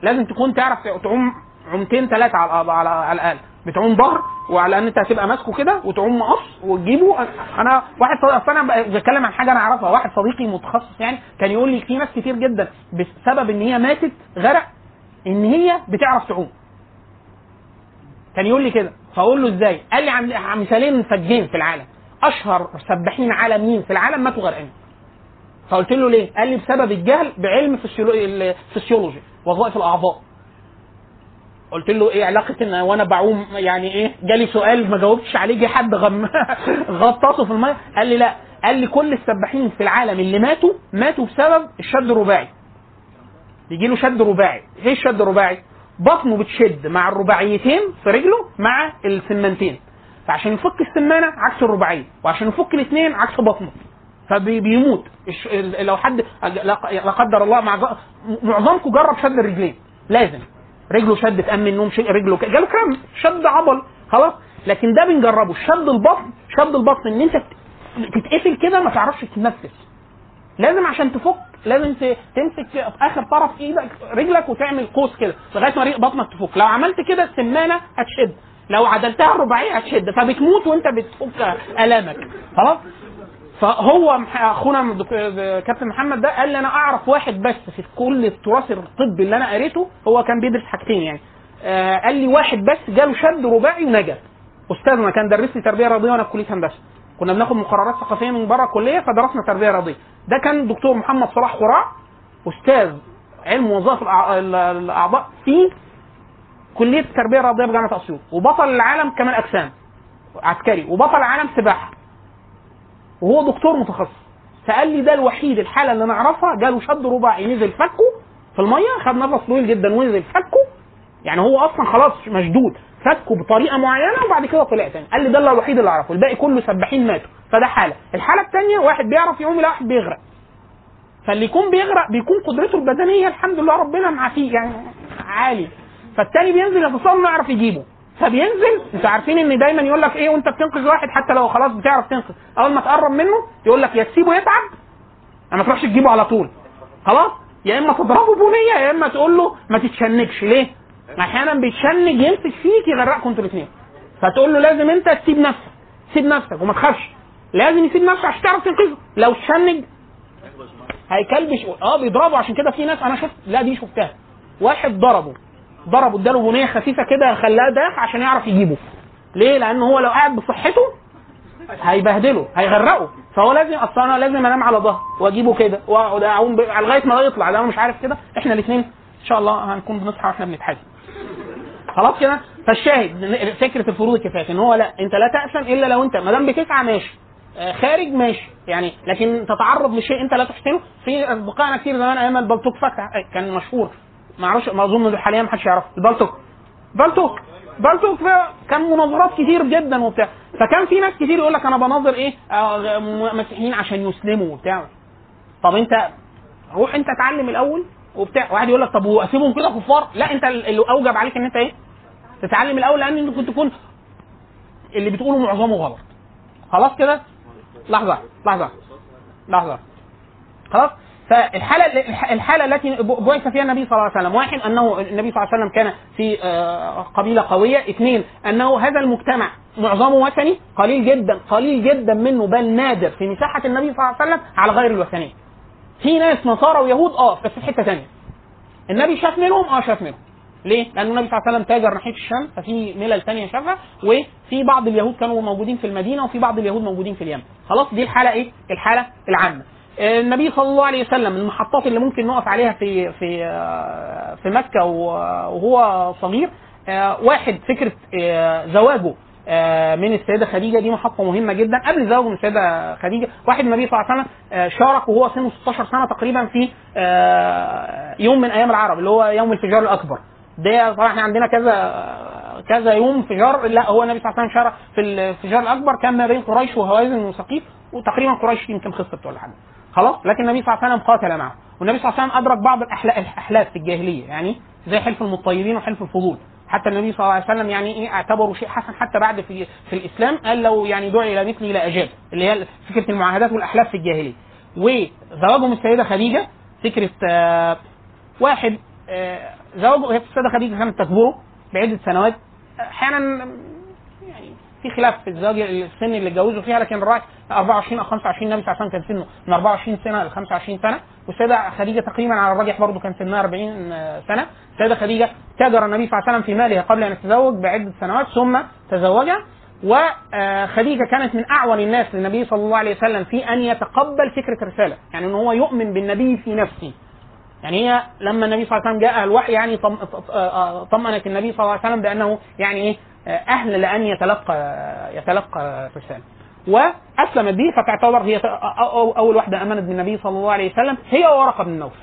لازم تكون تعرف تعوم عومتين ثلاثة على على الأقل. بتعوم ظهر وعلى إن أنت هتبقى ماسكه كده وتعوم مقص وتجيبه. أنا واحد صديق أصل أنا بتكلم عن حاجة أنا أعرفها. واحد صديقي متخصص يعني كان يقول لي في ناس كتير جدا بسبب إن هي ماتت غرق إن هي بتعرف تعوم. كان يقول لي كده. فأقول له إزاي؟ قال لي عن مثالين فجين في العالم. أشهر سباحين عالميين في العالم ماتوا غرقانين. فقلت له ليه؟ قال لي بسبب الجهل بعلم فسيولو- الفسيولوجي وظائف الأعضاء. قلت له إيه علاقة إن وأنا بعوم يعني إيه؟ جالي سؤال ما جاوبتش عليه جه حد غم غطاسه في الميه قال لي لا قال لي كل السباحين في العالم اللي ماتوا ماتوا بسبب الشد الرباعي. بيجي له شد رباعي. إيه الشد الرباعي؟ بطنه بتشد مع الرباعيتين في رجله مع السمانتين. فعشان يفك السمانة عكس الرباعية وعشان يفك الاثنين عكس بطنه. فبيموت. لو حد لا قدر الله مع معظمكم جرب شد الرجلين. لازم. رجله شد تأمن من النوم ش- رجله جاله كرام شد عضل خلاص. لكن ده بنجربه شد البطن شد البطن إن أنت تتقفل كده ما تعرفش تتنفس. لازم عشان تفك لازم تمسك آخر طرف إيدك رجلك وتعمل قوس كده لغاية ما بطنك تفك. لو عملت كده السمانة هتشد لو عدلتها الرباعية هتشد فبتموت وأنت بتفك ألامك. خلاص؟ فهو أخونا كابتن محمد ده قال لي أنا أعرف واحد بس في كل التراث الطبي اللي أنا قريته هو كان بيدرس حاجتين يعني. آه قال لي واحد بس جاله شد رباعي ونجا. استاذنا كان درس لي تربية رياضية وأنا في كلية هندسة. كنا بناخد مقررات ثقافية من بره الكلية فدرسنا تربية رياضية. ده كان دكتور محمد صلاح خراع أستاذ علم وظائف الأعضاء في كلية التربيه الرياضيه بجامعة أسيوط. وبطل العالم كمال أجسام عسكري وبطل العالم سباحة. وهو دكتور متخصص. فقال لي ده الوحيد الحالة اللي نعرفها جاله شد رباعي نزل فكه في المية خد نفس طويل جدا ونزل فكه يعني هو أصلا خلاص مشدود فكه بطريقة معينة وبعد كده طلع تاني. قال لي ده الوحيد اللي أعرفه الباقي كله سباحين ماتوا. فده حالة. الحالة الثانية واحد بيعرف يعوم لا واحد بيغرق. فاللي يكون بيغرق بيكون قدرته البدنية الحمد لله ربنا معافيه يعني عالي. فالتاني بينزل يتصل انه يعرف يجيبه. فبينزل أنتوا عارفين ان دايما يقول لك إيه وأنت بتنقذ واحد حتى لو خلاص بتعرف تنقذ. أول ما تقرب منه يقول لك يا تسيبه يتعب أما تروحش تجيبه على طول. خلاص؟ يا إما تضربه بنية يا إما تقول له ما تتشنجش. ليه؟ أحيانا بيتشنج يمسك فيك يغرقكم أنتوا الاثنين فتقول له لازم أنت تسيب نفسك سيب نفسك وما تخافش. لازم يسيب نفسه عشان تعرف تنقذه. لو تشنج هيكلبش. آه بيضربه. عشان كده في ناس أنا شفت لا دي شفتها. واحد ضربه. ضربه اداله بنية خفيفة كده خلاه داخ عشان يعرف يجيبه. ليه؟ لأن هو لو قاعد بصحته هيبهدله هيغرقه. فهو لازم أصل أنا لازم أنام على ظهر وأجيبه كده وأقعد أعوم ب- لغاية ما يطلع. لو أنا مش عارف كده إحنا الاثنين إن شاء الله هنكون بنصحى وإحنا بنتحاسب خلاص كده؟ فالشاهد فكرة الفروض الكفاية إن هو لا أنت لا تأسم إلا لو أنت ما دام بتسعى ماشي. آه، خارج ماشي. يعني لكن تتعرض لشيء أنت لا تحسنه في أصدقائنا كتير زمان أيام البلطوك فتح كان مشهور. ما أعرفش ما اظن حاليا ما حدش يعرفه. البلطوك. بلطوك. بلطوك ده كان مناظرات كتير جدا وبتاع. فكان في ناس كتير يقول لك أنا بناظر إيه؟ آه، م- مسيحيين عشان يسلموا وبتاع. طب أنت روح أنت اتعلم الأول وبتاع. واحد يقول لك طب وأسيبهم كده كفار؟ لا أنت اللي أوجب عليك إن أنت إيه؟ تتعلم الأول لأن أنت كنت تكون اللي بتقوله معظمه غلط. خلاص كده؟ لحظة لحظة لحظة. خلاص؟ فالحالة الحالة التي بعث فيها النبي صلى الله عليه وسلم واحد أنه النبي صلى الله عليه وسلم كان في آه، قبيلة قوية اثنين أنه هذا المجتمع معظمه وثني قليل جدا قليل جدا منه بل نادر في مساحة النبي صلى الله عليه وسلم على غير الوثنية في ناس نصارى ويهود آه بس في حتة ثانية النبي شاف منهم آه شاف منهم ليه؟ لأن النبي صلى الله عليه وسلم تاجر ناحية الشام ففي ملل تانية شافها وفي بعض اليهود كانوا موجودين في المدينة وفي بعض اليهود موجودين في اليمن. خلاص دي الحالة إيه؟ الحالة العامة. النبي صلى الله عليه وسلم المحطات اللي ممكن نقف عليها في في في مكة وهو صغير آه، واحد فكرة آه، زواجه آه، من السيدة خديجة دي محطة مهمة جدا. قبل زواجه من السيدة خديجة واحد النبي صلى الله عليه وسلم شارك وهو سنه 16 سنة تقريبا في يوم من أيام العرب اللي هو يوم الفجار الأكبر. ده طبعا إحنا عندنا كذا كذا يوم فجار. لا هو النبي صلى الله عليه وسلم شارك في الفجار الأكبر. كان ما بين قريش وهوازن وثقيف وتقريبا قريش يمكن خسرت ولا حاجة. خلاص؟ لكن النبي صلى الله عليه وسلم قاتل معه. والنبي صلى الله عليه وسلم أدرك بعض الأحلاف في الجاهلية يعني زي حلف المطيبين وحلف الفضول حتى النبي صلى الله عليه وسلم يعني إيه اعتبره شيء حسن حتى بعد في في الإسلام. قال لو يعني دعي إلى مثلي لاجاب اللي هي فكرة المعاهدات والأحلاف في الجاهلية. وزواجه من السيدة خديجة فكرة آه واحد آه زواجه هي السيدة خديجة كانت تكبره بعدة سنوات. أحيانا في خلاف في الزواج السن اللي اتجوزوا فيها لكن الرأي 24 أو 25 النبي صلى الله عليه وسلم كان سنه. من 24 سنة ل 25 سنة. والسيدة خديجة تقريبا على الراجح برضه كان سنها 40 سنة. السيدة خديجة تاجر النبي صلى الله عليه وسلم في ماله قبل أن يتزوج بعدة سنوات ثم تزوجها. وخديجه كانت من اعون الناس للنبي صلى الله عليه وسلم في أن يتقبل فكرة الرسالة يعني إن هو يؤمن بالنبي في نفسه. يعني هي لما النبي صلى الله عليه وسلم جاء الوحي يعني طم- آه، النبي صلى الله عليه وسلم بأنه يعني إيه أهل لأن يتلقى يتلقى الرسالة وأسلمت به فتعتبر هي أول واحدة آمنت بالنبي صلى الله عليه وسلم. هي ورقة بن نوفل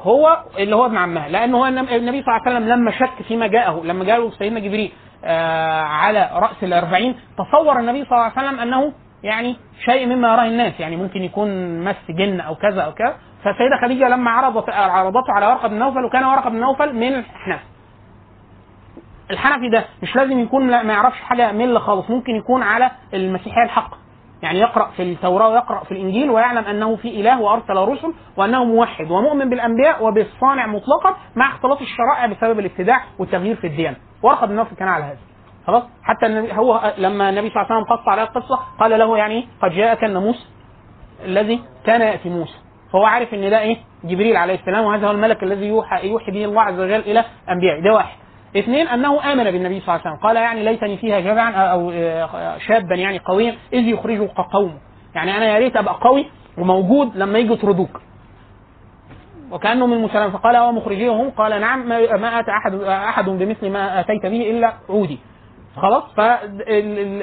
هو اللي هو ابن عمها. لأنه هو النبي صلى الله عليه وسلم لما شك فيما جاءه لما جاءه سيدنا جبريل آه، على رأس الأربعين تصور النبي صلى الله عليه وسلم أنه يعني شيء مما يراه الناس. يعني ممكن يكون مس جن أو كذا أو كذا. فالسيدة خديجة لما عرضت عرضته على ورقة بن نوفل وكان ورقة بن نوفل من الأحناف الحنفي ده مش لازم يكون لا- ما يعرفش حاجة ملة خالص ممكن يكون على المسيحية الحق. يعني يقرأ في التوراة ويقرأ في الإنجيل ويعلم أنه في إله وأرسل رسل وأنه موحد ومؤمن بالأنبياء وبالصانع مطلقا مع اختلاط الشرائع بسبب الابتداع والتغيير في ورقة بن نوفل كان على هذا. خلاص؟ حتى هو لما النبي صلى الله عليه وسلم قص عليه القصة قال له يعني قد جاءك الناموس الذي كان يأتي موسى. فهو عارف إن ده إيه؟ جبريل عليه السلام وهذا هو الملك الذي يوحى يوحي به الله عز وجل إلى أنبيائه. ده واحد. اثنين أنه آمن بالنبي صلى الله عليه وسلم. قال يعني ليتني فيها جدعا أو آه، شابا يعني قويا إذ يخرجه قومه يعني أنا يا ريت أبقى قوي وموجود لما يجوا يطردوك. وكأنه من المسلمين. فقال هو مخرجيهم قال نعم ما اتى أحد أحد بمثل ما آتيت به إلا عودي. خلاص؟ فده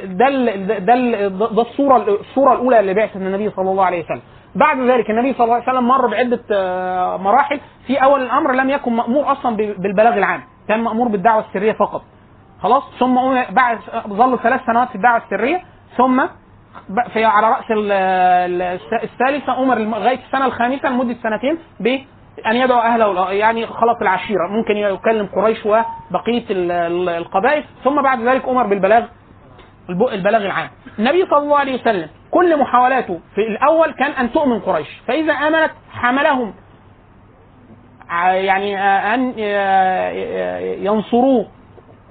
ده ده ال- ده الصورة الصورة الأولى لبعثه النبي صلى الله عليه وسلم. بعد ذلك النبي صلى الله عليه وسلم مر بعدة آه، مراحل. في أول الأمر لم يكن مأمور أصلا بالبلاغ العام. كان مأمور بالدعوة السرية فقط. خلاص؟ ثم أمر- بعد ظل ثلاث سنوات في الدعوة السرية ثم في على رأس ال- ال- الثالثه أمر الم- لغاية السنة الخامسة لمدة سنتين ب أن يدعو أهله يعني خلاص العشيرة. ممكن يكلم قريش ال- القبائل ثم بعد ذلك أمر بالبلاغ الب- البلاغ العام. النبي صلى الله عليه وسلم كل محاولاته في الأول كان أن تؤمن قريش. فإذا آمنت حملهم يعني آه، أن آه، ينصروه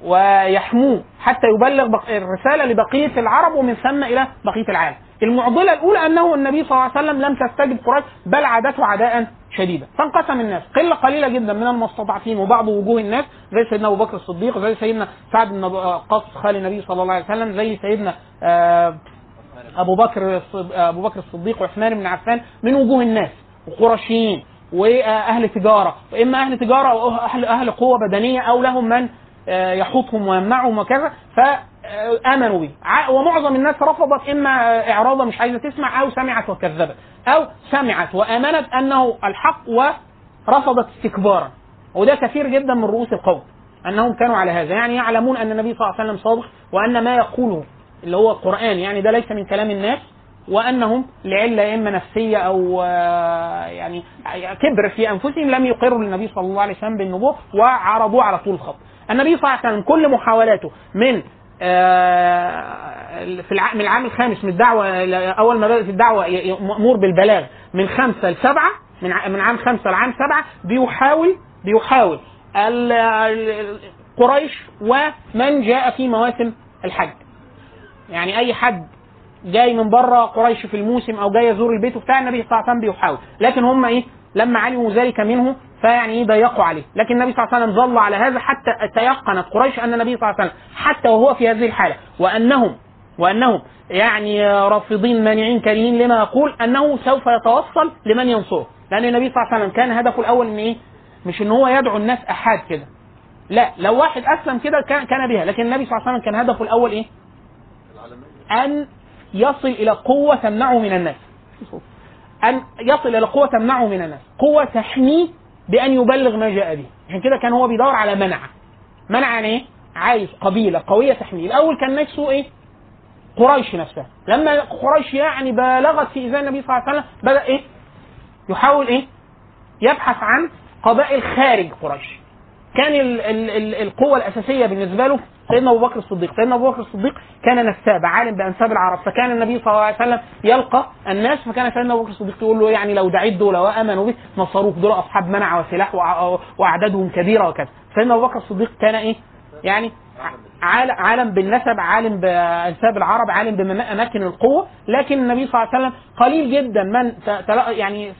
ويحموه حتى يبلغ الرسالة لبقية العرب ومن ثم إلى بقية العالم. المعضلة الأولى أنه النبي صلى الله عليه وسلم لم تستجب قريش بل عادته عداء شديدا، فانقسم الناس، قلة قليلة جدا من المستضعفين وبعض وجوه الناس زي سيدنا أبو بكر الصديق، زي سيدنا سعد بن وقاص خال النبي صلى الله عليه وسلم، زي سيدنا آه، أبو بكر أبو بكر الصديق وعثمان بن عفان من وجوه الناس. وقرشيين. وأهل تجارة وإما أهل تجارة أو أهل أهل قوة بدنية أو لهم من آه، يحوطهم ويمنعهم وكذا فآمنوا به ومعظم الناس رفضت إما اعراضا مش عايزة تسمع أو سمعت وكذبت أو سمعت وأمنت أنه الحق ورفضت استكبارا. وده كثير جدا من رؤوس القوم أنهم كانوا على هذا. يعني يعلمون أن النبي صلى الله عليه وسلم صادق وأن ما يقوله اللي هو القران يعني ده ليس من كلام الناس. وأنهم لعلة إما نفسية أو آه، يعني كبر في أنفسهم لم يقروا للنبي صلى الله عليه وسلم بالنبوة وعرضوه على طول الخط. النبي صلى الله عليه وسلم كل محاولاته من آه، في الع- من العام الخامس من الدعوة أول ما بدأت الدعوة مأمور بالبلاغ من خمسة لسبعه من من عام خمسة لعام سبعة بيحاول بيحاول قريش ومن جاء في مواسم الحج. يعني أي حد جاي من بره قريش في الموسم أو جاي يزور البيت بتاع النبي صلى الله عليه وسلم بيحاول. لكن هم إيه؟ لما علموا ذلك منه فيعني إيه؟ ضيقوا عليه. لكن النبي صلى الله عليه وسلم ظل على هذا حتى تيقنت قريش أن النبي صلى الله عليه وسلم حتى وهو في هذه الحالة. وأنهم وأنهم يعني رافضين مانعين كارهين لما يقول أنه سوف يتوصل لمن ينصره. لأن النبي صلى الله عليه وسلم كان هدفه الأول إن إيه؟ مش إن هو يدعو الناس أحاد كده. لا لو واحد أسلم كده كان بها. لكن النبي صلى الله عليه وسلم كان هدفه الأول إيه؟ أن يصل إلى قوة تمنعه من الناس. أن يصل إلى قوة تمنعه من الناس. قوة تحميه بأن يبلغ ما جاء به. عشان كده كان هو بيدور على منع. منع يعني إيه؟ عايز قبيلة قوية تحميه الأول كان نفسه إيه؟ قريش نفسها. لما قريش يعني بالغت في إيذاء النبي صلى الله عليه وسلم بدأ إيه؟ يحاول إيه؟ يبحث عن قبائل خارج قريش. كان ال ال ال القوة الأساسية بالنسبة له سيدنا أبو بكر الصديق، سيدنا أبو بكر الصديق كان نساب عالم بأنساب العرب، فكان النبي صلى الله عليه وسلم يلقى الناس فكان سيدنا أبو بكر الصديق يقول له يعني لو دعيت دول وآمنوا به نصروك دول أصحاب منع وسلاح وأعدادهم كبيرة وكذا، سيدنا أبو بكر الصديق كان إيه؟ يعني عالم بالنسب عالم بانساب العرب عالم بأماكن القوة. لكن النبي صلى الله عليه وسلم قليل جدا من يعني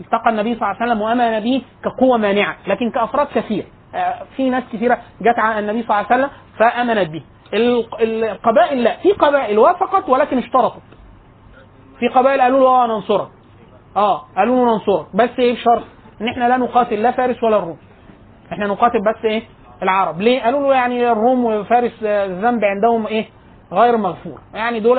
التقى النبي صلى الله عليه وسلم وأمن به كقوة مانعة لكن كأفراد كثير. في ناس كثيرة جت على النبي صلى الله عليه وسلم فآمنت به. ال- القبائل لا في قبائل وافقت ولكن اشترطت. في قبائل قالوا له آه ننصرك. آه قالوا له ننصرك. بس إيه بشرط إن إحنا لا نقاتل لا فارس ولا الروم. إحنا نقاتل بس إيه العرب. ليه؟ قالوا له يعني الروم وفارس آه، الذنب عندهم إيه غير مغفور. يعني دول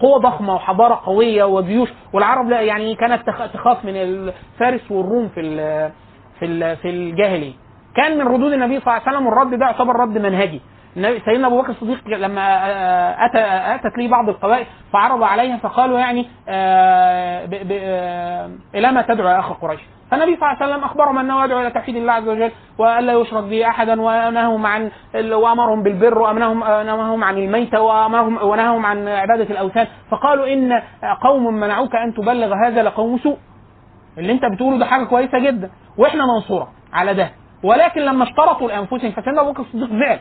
قوة ضخمة وحضارة قوية وجيوش. والعرب لا يعني كانت تخ- تخاف من الفارس والروم في في في الجاهلية. كان من ردود النبي صلى الله عليه وسلم الرد ده يعتبر رد منهجي. سيدنا أبو بكر الصديق لما آه، اتى أتت لي بعض القبائل فعرض عليها فقالوا يعني آه، آه، إلى ما تدعو يا أخ قريش. فالنبي صلى الله عليه وسلم أخبرهم أنه يدعو إلى توحيد الله عز وجل والا يشرك به أحدا ونههم عن وأمرهم بالبر وامرهم نههم عن الميتة وامرهم ونههم عن عبادة الأوثان. فقالوا إن قوم منعوك أن تبلغ هذا لقوم سوء. اللي أنت بتقوله ده حاجة كويسة جدا. وإحنا ننصرك على ده. ولكن لما اشترطوا لأنفسهم فسيدنا أبو بكر الصديق زعل.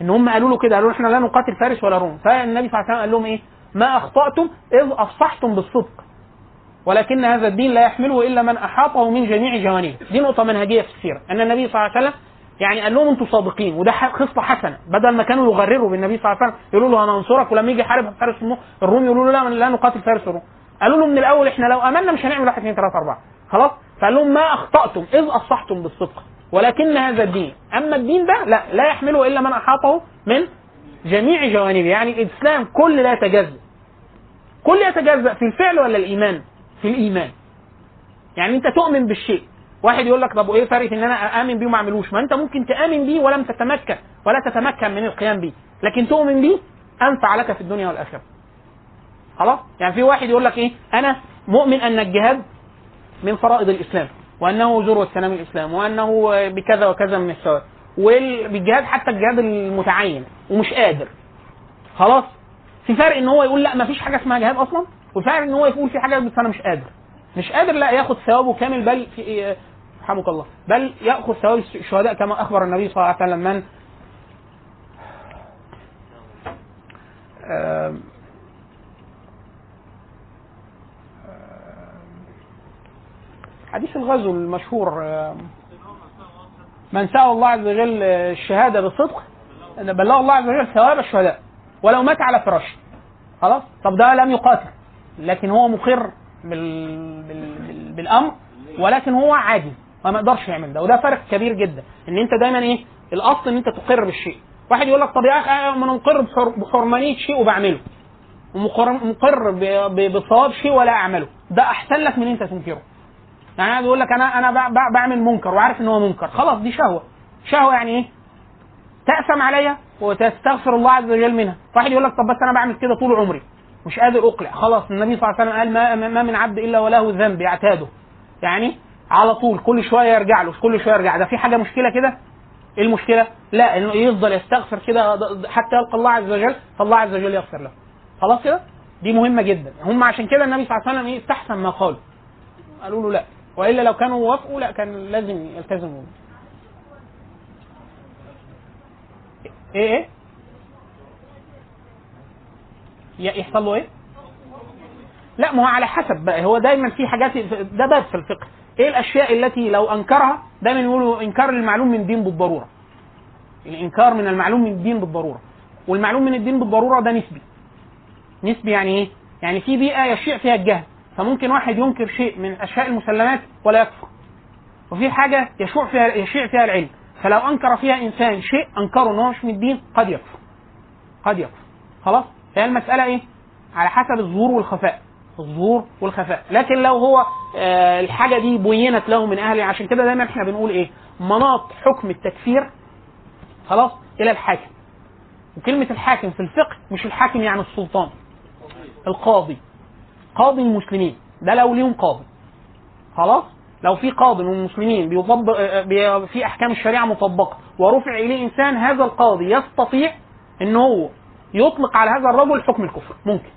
إن هم قالوا له كده قالوا له إحنا لا نقاتل فارس ولا روم. فالنبي صلى الله عليه وسلم قال لهم إيه؟ ما أخطأتم إذ أفصحتم بالصدق. ولكن هذا الدين لا يحمله إلا من أحاطه من جميع جوانبه. دي نقطة منهجية في السيرة. أن النبي صلى الله عليه وسلم يعني قال لهم أنتم صادقين وده خصله حسنة. بدل ما كانوا يغرروا بالنبي صلى الله عليه وسلم يقولوا له هننصرك ولما يجي يحارب فارس الروم- يقولوا له لا لا نقاتل فارس الروم. قالوا له من الأول إحنا لو آمنا مش هنعمل 1 2 3 4 خلاص؟ فقال لهم ما أخطأتم إذ اصحتم بالصدق. ولكن هذا الدين. أما الدين ده لا لا يحمله إلا من أحاطه من جميع جوانبه. يعني الإسلام كل لا يتجزأ. كل يتجزأ في الفعل ولا الإيمان؟ في الإيمان. يعني أنت تؤمن بالشيء. واحد يقول لك طب وايه فرق إن أنا آمن بيه وما أعملوش؟ ما أنت ممكن تآمن بيه ولم تتمكن ولا تتمكن من القيام بيه. لكن تؤمن بيه أنفع لك في الدنيا والآخرة. خلاص؟ يعني في واحد يقول لك إيه؟ أنا مؤمن أن الجهاد من فرائض الإسلام. وأنه ذروه سلام الإسلام وأنه بكذا وكذا من الثواب والجهاد حتى الجهاد المتعين ومش قادر. خلاص؟ في فرق إن هو يقول لا ما فيش حاجة اسمها جهاد أصلا؟ وفرق إن هو يقول في حاجة بس أنا مش قادر. مش قادر لا ياخذ ثوابه كامل بل في رحمك الله. بل يأخذ ثواب الشهداء كما أخبر النبي صلى الله عليه وسلم من؟ حديث الغزو المشهور آم، من سأل الله عز وجل الشهادة بالصدق بلغ الله عز وجل ثواب الشهداء ولو مات على فراشه. خلاص؟ طب ده لم يقاتل لكن هو مقر بال... بال... بال... بالأمر ولكن هو عاجز ما يقدرش يعمل ده وده فرق كبير جدا إن أنت دايما إيه؟ الأصل إن أنت تقر بالشيء. واحد يقول لك طب يا أخي أنا مقر بحر... بحرمانية شيء وبعمله ومقر. بصواب شيء ولا أعمله ده أحسن لك من أنت تنكره. يعني أنا بيقول لك أنا أنا. بعمل منكر وعارف إن هو منكر. خلاص دي شهوة. شهوة يعني إيه؟ تأثم عليا وتستغفر الله عز وجل منها. واحد يقول لك طب بس أنا بعمل كده طول عمري. مش قادر أقلع. خلاص النبي صلى الله عليه وسلم قال ما, ما من عبد إلا وله ذنب يعتاده. يعني على طول كل شوية يرجع له كل شوية يرجع. ده في حاجة مشكلة كده؟ إيه المشكلة؟ لا إنه يفضل يستغفر كده حتى يلقى الله عز وجل فالله عز وجل يغفر له. خلاص كده؟ دي مهمة جدا. هم عشان كده النبي صلى الله عليه وسلم إيه؟ استحسن ما قالوا قالوا له لا. وإلا لو كانوا وافقوا لا كان لازم يلتزموا. إيه إيه؟ يحصل له إيه؟ لا ما هو على حسب بقى. هو دايما في حاجات ده باب في الفقه. إيه الأشياء التي لو أنكرها؟ دايما يقولوا إنكار المعلوم من الدين بالضرورة. الإنكار من المعلوم من الدين بالضرورة. والمعلوم من الدين بالضرورة ده نسبي. نسبي يعني إيه؟ يعني في بيئة يشيع فيها الجهل. فممكن واحد ينكر شيء من أشياء المسلمات ولا يكفر. وفي حاجة يشوع فيها يشيع فيها العلم. فلو أنكر فيها إنسان شيء أنكره ان هو مش من الدين قد يكفر. قد يكفر. خلاص؟ فهي المسألة إيه؟ على حسب الظهور والخفاء. الظهور والخفاء. لكن لو هو آه الحاجة دي بينت له من أهله عشان كده دايما إحنا بنقول إيه؟ مناط حكم التكفير. خلاص؟ إلى الحاكم. وكلمة الحاكم في الفقه مش الحاكم يعني السلطان. القاضي. قاضي المسلمين. ده لو ليهم قاضي. خلاص؟ لو في قاضي من المسلمين بيطبق بي- في أحكام الشريعة مطبقة ورفع إليه إنسان هذا القاضي يستطيع إن هو يطلق على هذا الرجل حكم الكفر. ممكن.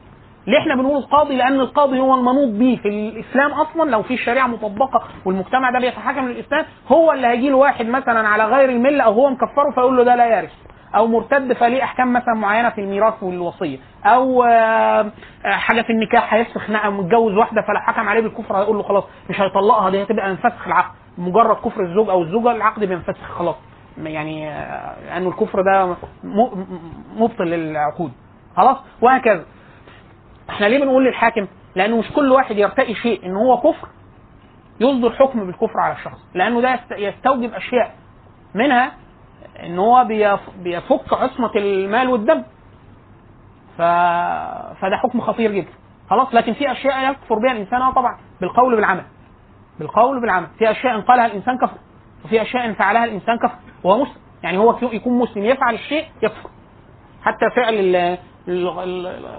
ليه إحنا بنقول القاضي؟ لأن القاضي هو المنوط به في الإسلام أصلا. لو في الشريعه مطبقة والمجتمع ده بيتحكم للاسلام هو اللي هيجي له واحد مثلا على غير الملة أو هو مكفره فيقول له ده لا يرث. أو مرتد فليه أحكام مثلا معينة في الميراث والوصية. أو آه، حاجة في النكاح هيفسخ نعم متجوز واحدة فلو عليه بالكفر هيقول له خلاص مش هيطلقها دي هتبقى انفسخ العقد. مجرد كفر الزوج أو الزوجة العقد بينفسخ خلاص. يعني آه، لأنه الكفر ده مبطل للعقود. خلاص؟ وهكذا. إحنا ليه بنقول للحاكم؟ لأنه مش كل واحد يرتقي شيء. إن هو كفر يصدر حكم بالكفر على الشخص. لأنه ده يست- يستوجب أشياء منها إن هو بيف- بيفك عصمة المال والدم. ف... فده حكم خطير جدا. خلاص لكن في أشياء يكفر بها الإنسان آه طبعا بالقول بالعمل بالقول بالعمل في أشياء إن قالها الإنسان كفر وفي أشياء إن فعلها الإنسان كفر. وهو مسلم. يعني هو يكون مسلم يفعل الشيء يكفر. حتى فعل ال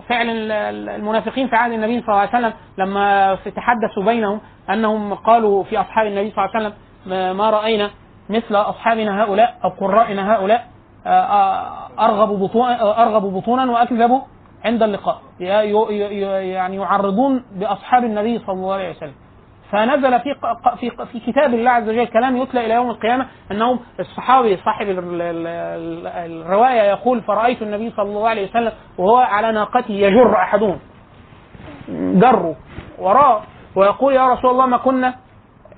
فعل ال- المنافقين في عهد النبي صلى الله عليه وسلم لما تحدثوا بينهم أنهم قالوا في أصحاب النبي صلى الله عليه وسلم ما رأينا مثل أصحابنا هؤلاء أو قرائنا هؤلاء آه، آه، أرغب بطونا أرغب بطونا وأكذب عند اللقاء. يعني يعرضون بأصحاب النبي صلى الله عليه وسلم. فنزل في في في كتاب الله عز وجل كلام يتلى إلى يوم القيامة أنهم الصحابي صاحب ال- ال- ال- الرواية يقول فرأيت النبي صلى الله عليه وسلم وهو على ناقته يجر أحدهم جره وراه ويقول يا رسول الله ما كنا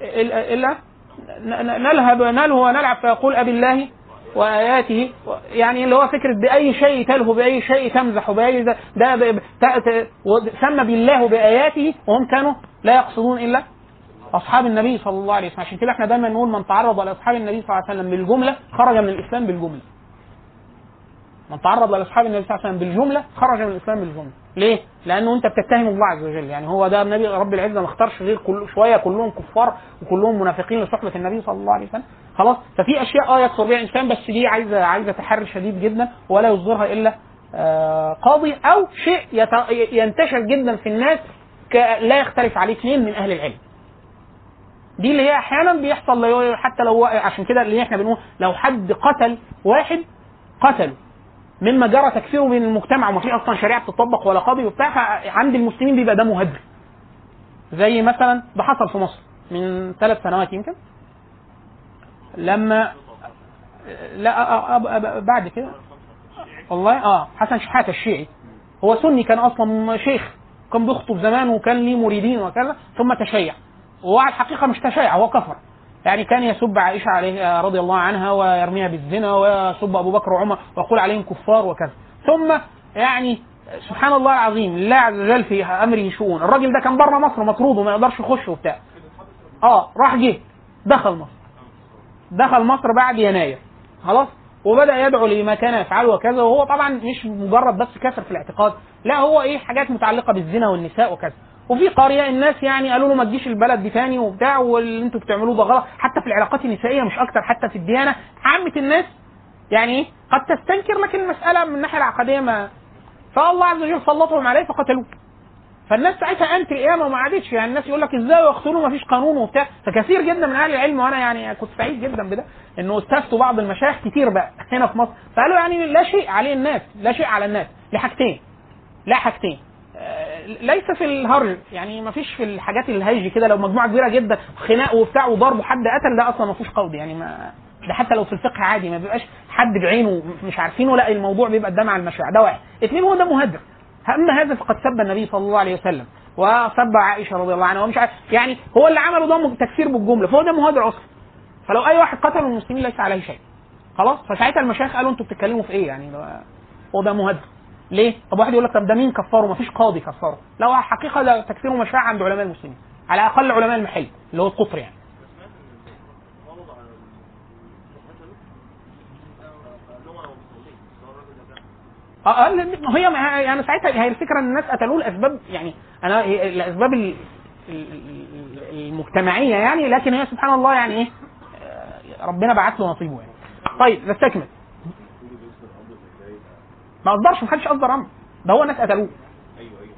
ن- نلهب نلهو ونلعب فيقول أبي الله وآياته يعني اللي هو فكرة بأي شيء تلهو بأي شيء تمزح بأي ده, ده سمى بالله بآياته وهم كانوا لا يقصدون إلا أصحاب النبي صلى الله عليه وسلم. عشان كده إحنا دايما نقول من تعرض لأصحاب النبي صلى الله عليه وسلم بالجملة خرج من الإسلام بالجملة. من تعرض لأصحاب النبي صلى الله عليه وسلم بالجملة خرج من الإسلام بالجملة. ليه؟ لأنه أنت بتتهم الله عز وجل. يعني هو ده النبي رب العزة ما اختارش غير كل شوية كلهم كفار وكلهم منافقين لصحبة النبي صلى الله عليه وسلم. خلاص؟ ففي أشياء آه يكفر بها الإنسان بس دي عايزة عايزة تحري شديد جدا ولا يصدرها إلا آه قاضي أو شيء ينتشر جدا في الناس لا يختلف عليه. اثنين من أهل العلم. دي اللي هي أحيانا بيحصل حتى لو عشان كده اللي إحنا بنقول لو حد قتل واحد قتله. مما جرى تكفيره بين المجتمع وما في أصلا شريعة بتطبق ولا قاضي وبتاع عند المسلمين بيبقى ده مهدر زي مثلا ده حصل في مصر من ثلاث سنوات يمكن. لما لا بعد كده. والله آه حسن شحاتة الشيعي. هو سني كان أصلا شيخ كان بيخطب زمان وكان ليه مريدين وكذا ثم تشيع. وهو على الحقيقة مش تشيع هو كفر. يعني كان يسب عائشة عليه رضي الله عنها ويرميها بالزنا ويسب أبو بكر وعمر ويقول عليهم كفار وكذا. ثم يعني سبحان الله العظيم الله عز وجل في أمره شؤون. الراجل ده كان بره مصر مطرود وما يقدرش يخش وبتاع. آه راح جه دخل مصر. دخل مصر بعد يناير. خلاص؟ وبدأ يدعو لما كان يفعله وكذا وهو طبعا مش مجرد بس كافر في الاعتقاد لا هو إيه حاجات متعلقة بالزنا والنساء وكذا. وفي قرية الناس يعني قالوا له ما تجيش البلد دي تاني وبتاع واللي أنتوا بتعملوه ده غلط. حتى في العلاقات النسائية مش أكتر حتى في الديانة. عامة الناس يعني قد تستنكر لكن المسألة من الناحية العقدية ما فالله عز وجل سلطهم عليه فقتلوه. فالناس ساعتها قامت القيامة وما عادتش. يعني الناس يقول لك إزاي يقتلوا ما فيش قانون وبتاع. فكثير جدا من أهل العلم وأنا يعني كنت سعيد جدا بده إنه استفتوا بعض المشايخ كتير بقى هنا في مصر. فقالوا يعني لا شيء عليه الناس لا شيء على الناس. لحاجتين لا حاجتين. ليس في الهرج يعني ما فيش في الحاجات الهيج كده لو مجموعة كبيرة جدا خناق وبتاع وضرب وحد قتل ده أصلا ما فيهوش قول يعني ما ده حتى لو في الفقه عادي ما بيبقاش حد بعينه مش عارفينه لا الموضوع بيبقى الدم على المشاع ده واحد. اثنين هو ده مهدر. أما هذا فقد سب النبي صلى الله عليه وسلم وسب عائشة رضي الله عنها ومش عارف. يعني هو اللي عمله ده تكفير بالجملة فهو ده مهدر أصلا. فلو أي واحد قتل المسلمين ليس عليه شيء. خلاص؟ فساعتها المشايخ قالوا أنتوا بتتكلموا في إيه؟ يعني هو ده مهدر. ليه؟ طب واحد يقول لك طب ده مين كفره؟ مفيش قاضي كفره. لا حقيقة ده تكفيره مشروع عند علماء المسلمين. على الاقل علماء المحل اللي هو القطر يعني. آه آه، هي يعني ساعتها هي الفكرة إن الناس قتلوه لأسباب يعني أنا الاسباب ال- ال- ال- المجتمعية يعني لكن هي سبحان الله يعني إيه آه، ربنا بعت له نصيبه يعني. طيب نستكمل. ما اصدرش ما حدش اصدر أمر ده هو الناس قتلوه. أيوه أيوه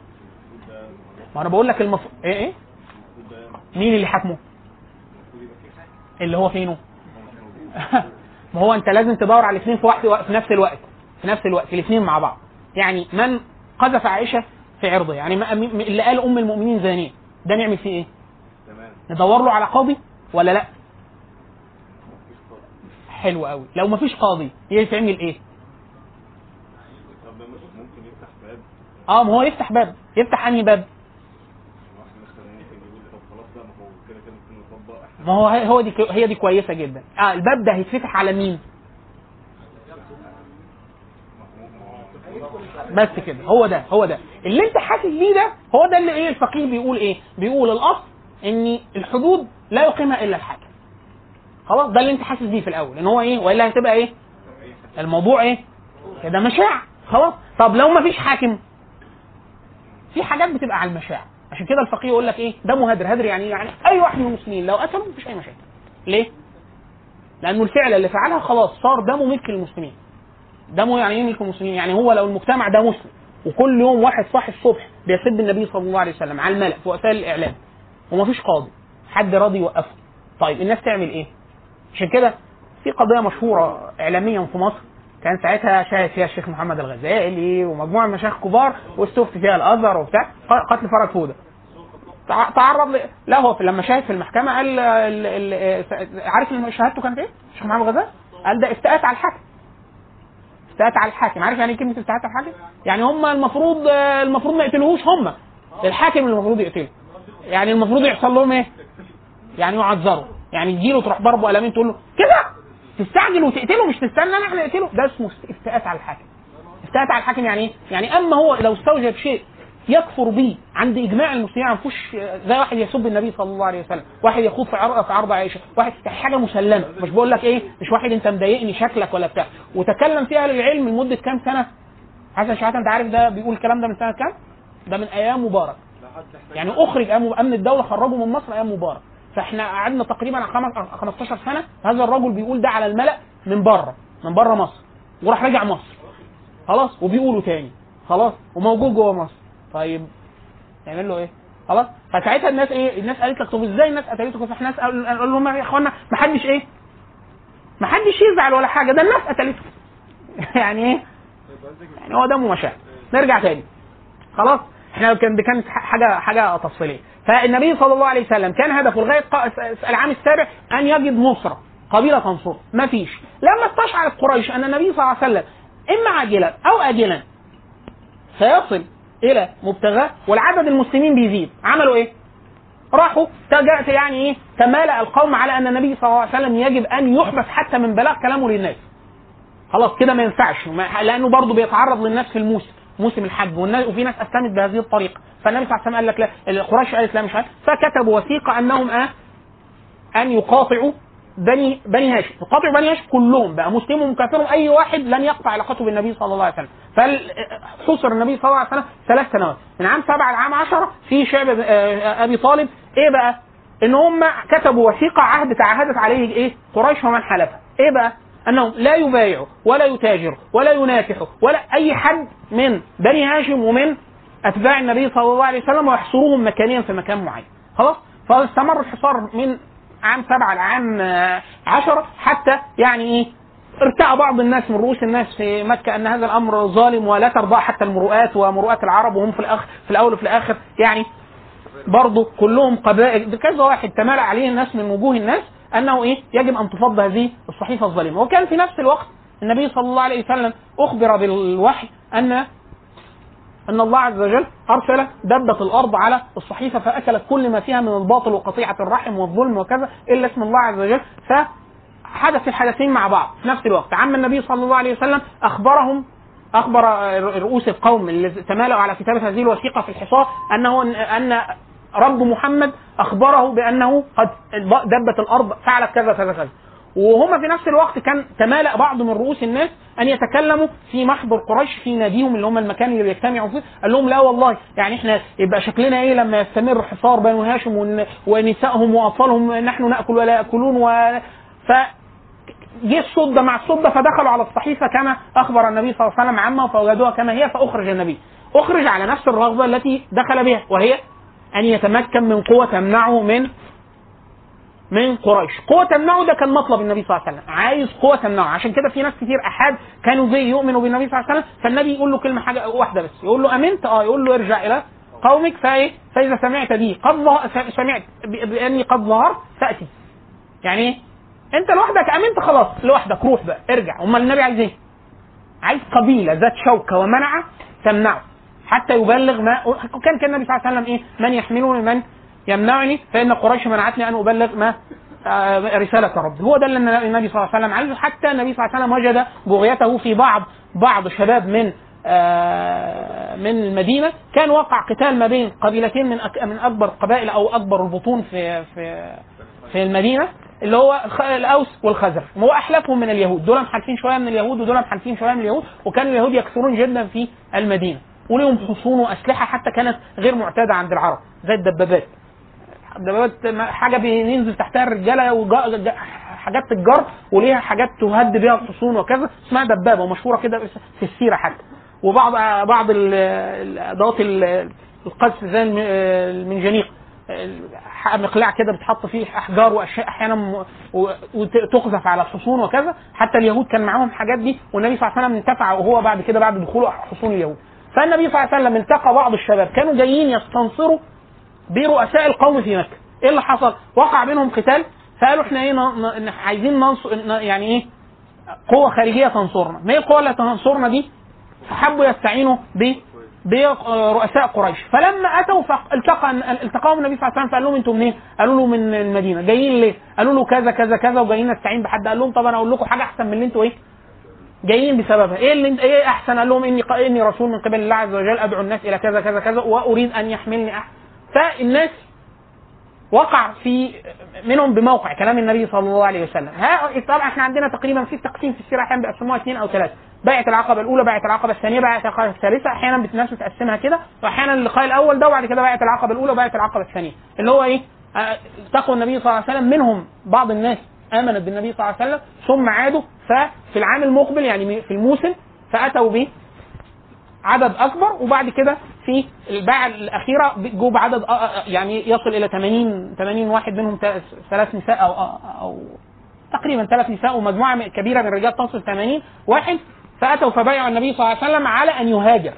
ما أنا بقول لك المف... إيه إيه؟ مين اللي حاكمه؟ اللي هو فينه؟ ما هو أنت لازم تدور على الاثنين في وقت في نفس الوقت في نفس الوقت الاثنين مع بعض يعني من قذف عائشة في عرضه يعني ما- م- اللي قال أم المؤمنين زانيه ده نعمل فيه إيه؟ تمام ندور له على قاضي ولا لأ؟ حلو قوي لو مفيش قاضي يتعمل إيه؟ طب ده مش ممكن يفتح باب آه ما هو يفتح باب يفتح انهي باب؟ ما هو هو دي هي دي كويسة جدا. آه الباب ده هيتفتح على مين؟ بس كده هو ده هو ده. اللي انت حاسس بيه ده هو ده اللي إيه الفقيه بيقول إيه؟ بيقول الأصل إن الحدود لا يقيمها إلا الحاكم. خلاص ده اللي انت حاسس بيه في الأول إن هو إيه وإلا هتبقى إيه؟ الموضوع إيه؟ كده مشاع خلاص. طب لو ما فيش حاكم؟ في حاجات بتبقى على المشاع عشان كده الفقيه يقول لك إيه؟ دمه هدر هدر يعني؟ يعني أي واحد من المسلمين. لو قتله مفيش أي مشاكل. ليه؟ لأنه الفعل اللي فعلها خلاص صار دمه ملك للمسلمين دمه يعني إيه ملك المسلمين؟ يعني هو لو المجتمع ده مسلم وكل يوم واحد صاحي الصبح بيسب النبي صلى الله عليه وسلم على الملأ في وسائل الإعلام ومفيش قاضي حد راضي يوقفه. طيب الناس تعمل إيه؟ عشان كده في قضية مشهورة اعلاميا في مصر كان ساعتها شاهد فيها الشيخ محمد الغزالي ومجموعة من مشايخ كبار واستفتي فيها الأزهر وبتاع قتل فرج فوده تع- تعرض. لا هو لما شاهد في المحكمة قال ال... ال... عارف شهادته كانت إيه؟ الشيخ محمد الغزالي قال ده استاءت على الحاكم استاءت على الحاكم عارف يعني إيه كلمة استاءت على الحاكم؟ يعني هم المفروض المفروض ما يقتلوهوش هم الحاكم اللي المفروض يقتله يعني المفروض يحصل لهم إيه؟ يعني يعذروا يعني تجيله تروح ضربه قلمين تقول له كده تستعجل وتقتله مش تستنى إن إحنا نقتله ده اسمه استاءت على الحاكم استاءت على الحاكم يعني إيه؟ يعني أما هو لو استوجب شيء يكفر به عند إجماع المسلمين ما فيهوش زي واحد يسب النبي صلى الله عليه وسلم، واحد يخوض في عرض في عرض عائشة، واحد يعني حاجة مسلمة مش بقول لك إيه مش واحد أنت مضايقني شكلك ولا بتاع، وتكلم فيها أهل العلم لمدة كام سنة؟ حسن شحاته أنت عارف ده بيقول الكلام ده من سنة كام؟ ده من أيام مبارك. يعني أخرج أمن الدولة خرجه من مصر أيام مبارك. فاحنا قعدنا تقريبا على خمس- 15 سنة هذا الرجل بيقول ده على الملأ من بره من بره مصر وراح رجع مصر. خلاص؟ وبيقولوا تاني. خلاص؟ وموجود جوه مصر. طيب نعمل له إيه؟ خلاص؟ فساعتها الناس إيه؟ الناس قالت لك طب إزاي الناس قتلته؟ فاحنا قالوا لهم يا إخوانا ما حدش إيه؟ ما حدش يزعل ولا حاجة ده الناس قتلته. يعني إيه؟ يعني هو دمه مشاعر نرجع تاني. خلاص؟ إحنا كان كانت حاجة حاجة تفصيلية. فالنبي صلى الله عليه وسلم كان هدفه لغاية العام السابع أن يجد نصره قبيلة تنصره ما فيش لما استشعرت قريش أن النبي صلى الله عليه وسلم إما عاجلا أو آجلا سيصل إلى مبتغاه والعدد المسلمين بيزيد عملوا إيه؟ راحوا تجأت يعني إيه؟ تمالأ القوم على أن النبي صلى الله عليه وسلم يجب أن يحبس حتى من بلاغ كلامه للناس. خلاص كده ما ينفعش لأنه برضه بيتعرض للناس في الموسم موسم الحج وفي ناس أسلمت بهذه الطريقة. فالنبي صلى الله عليه وسلم قال لك لا قريش قالت لا مش عارف. فكتبوا وثيقة أنهم آه أن يقاطعوا بني بني هاشم. يقاطعوا بني هاشم كلهم بقى مسلمهم وكافرهم. أي واحد لن يقطع علاقته بالنبي صلى الله عليه وسلم. فحصر النبي صلى الله عليه وسلم ثلاث سنوات. من عام سبعة لعام عشرة في شعب آه، أبي طالب. إيه بقى؟ إن هم كتبوا وثيقة عهد تعهدت عليه إيه؟ قريش ومن حلفها. إيه بقى؟ انهم لا يبايعوا ولا يتاجروا ولا يناكحوا ولا أي حد من بني هاشم ومن أتباع النبي صلى الله عليه وسلم ويحصروهم مكانيا في مكان معين. خلاص؟ فاستمر الحصار من عام سبعة لعام عشرة حتى يعني إيه؟ ارتأى بعض الناس من رؤوس الناس في مكة أن هذا الأمر ظالم ولا ترضى حتى المروءات ومروءات العرب وهم في الأخ في الأول وفي الآخر يعني برضه كلهم قبائل. كذا واحد تمالأ عليه الناس من وجوه الناس أنه إيه؟ يجب أن تفض هذه الصحيفة الظالمه وكان في نفس الوقت النبي صلى الله عليه وسلم أخبر بالوحي أن أن الله عز وجل أرسل دبة الأرض على الصحيفة فأكلت كل ما فيها من الباطل وقطيعة الرحم والظلم وكذا إلا اسم الله عز وجل. فحدث الحدثين مع بعض في نفس الوقت. عم النبي صلى الله عليه وسلم أخبرهم أخبر رؤوس القوم اللي تمالأوا على كتابة هذه الوثيقة في الحصار أنه أن رب محمد أخبره بأنه قد دبت الأرض فعلت كذا كذا كذا. وهم في نفس الوقت كان تمالأ بعض من رؤوس الناس أن يتكلموا في محضر قريش في ناديهم اللي هم المكان اللي بيجتمعوا فيه. قال لهم لا والله يعني إحنا يبقى شكلنا إيه لما يستمر حصار بنو هاشم ون- ونسائهم وأطفالهم نحن نأكل ولا يأكلون و ف جه الصوت ده مع الصوت ده فدخلوا على الصحيفة كما أخبر النبي صلى الله عليه وسلم عنها فوجدوها كما هي فأخرج النبي. أخرج على نفس الرغبة التي دخل بها وهي أن يتمكن من قوة تمنعه من من قريش. قوة تمنعه ده كان مطلب النبي صلى الله عليه وسلم. عايز قوة تمنعه. عشان كده في ناس كتير أحد كانوا زي يؤمنوا بالنبي صلى الله عليه وسلم. فالنبي يقول له كلمة حاجة واحدة بس. يقول له أمنت؟ آه. يقول له ارجع إلى قومك فإيه؟ فإذا سمعت بي. قد سمعت بأني قد ظهرت فأتي. يعني إيه؟ أنت لوحدك أمنت خلاص. لوحدك. روح بقى. ارجع. أمال النبي عايز إيه؟ عايز قبيلة ذات شوكة ومنعة تمنعه. حتى يبلغ ما كان كان النبي صلى الله عليه وسلم إيه؟ من يحملني من يمنعني فإن قريش منعتني أن أبلغ ما آه، رسالة الرب هو ده اللي النبي صلى الله عليه وسلم عايزه. حتى النبي صلى الله عليه وسلم وجد بغيته في بعض بعض شباب من آه، من المدينة. كان وقع قتال ما بين قبيلتين من من أكبر القبائل أو أكبر البطون في في في المدينة اللي هو الأوس والخزرج. هو أحلفهم من اليهود. دول محالفين شوية من اليهود ودول محالفين شوية من اليهود وكان اليهود يكثرون جدا في المدينة. وليهم حصون وأسلحة حتى كانت غير معتادة عند العرب زي الدبابات. الدبابات حاجة بينزل تحتها الرجالة وجا- جا- حاجات تتجر وليها حاجات تهد بيها الحصون وكذا اسمها دبابة ومشهورة كده في السيرة حتى. وبعض بعض ال- القذف زي الم- المنجنيق. ال- مقلاع كده بتحط فيه أحجار وأشياء أحيانا وتقذف على الحصون وكذا. حتى اليهود كان معاهم الحاجات دي والنبي صلى الله عليه وسلم انتفع وهو بعد كده بعد دخوله حصون اليهود. فالنبي صلى الله عليه وسلم التقى بعض الشباب كانوا جايين يستنصروا برؤساء القوم في مكة. إيه اللي حصل؟ وقع بينهم قتال فقالوا إحنا إيه ن- عايزين ننصر يعني إيه قوة خارجية تنصرنا. ما هي القوة اللي تنصرنا دي؟ فحبوا يستعينوا ب برؤساء قريش. فلما أتوا فالتقى التقاهم النبي صلى الله عليه وسلم فقال لهم أنتم منين؟ قالوا له من المدينة. جايين ليه؟ قالوا له كذا كذا كذا وجايين نستعين بحد. قال لهم طب أنا أقول لكم حاجة أحسن من اللي أنتوا إيه؟ جايين بسببها. إيه اللي إيه أحسن؟ قال لهم إني إني رسول من قبل الله عز وجل أدعو الناس إلى كذا كذا كذا وأريد أن يحملني أحد. فالناس وقع في منهم بموقع كلام النبي صلى الله عليه وسلم. ها طبعا إحنا عندنا تقريبا في تقسيم في السيرة أحيانا بيقسموها اثنين أو ثلاثة. بيعه العقبة الأولى بيعه العقبة الثانية بيعه العقبة الثالثة. أحيانا الناس بتقسمها كده. واحيانا اللقاء الأول ده وبعد كده بيعه العقبة الأولى وبيعه العقبة الثانية. اللي هو إيه؟ آه، التقوا النبي صلى الله عليه وسلم منهم بعض الناس. آمنت بالنبي صلى الله عليه وسلم ثم عادوا ففي العام المقبل يعني في الموسم فأتوا به عدد أكبر وبعد كده في الباعة الأخيرة جو بعدد أ- أ- يعني يصل إلى 80 80 واحد منهم ثلاث- ثلاث نساء أو أو تقريبا ثلاث نساء ومجموعة كبيرة من الرجال تصل 80 واحد فأتوا فبايعوا النبي صلى الله عليه وسلم على أن يهاجر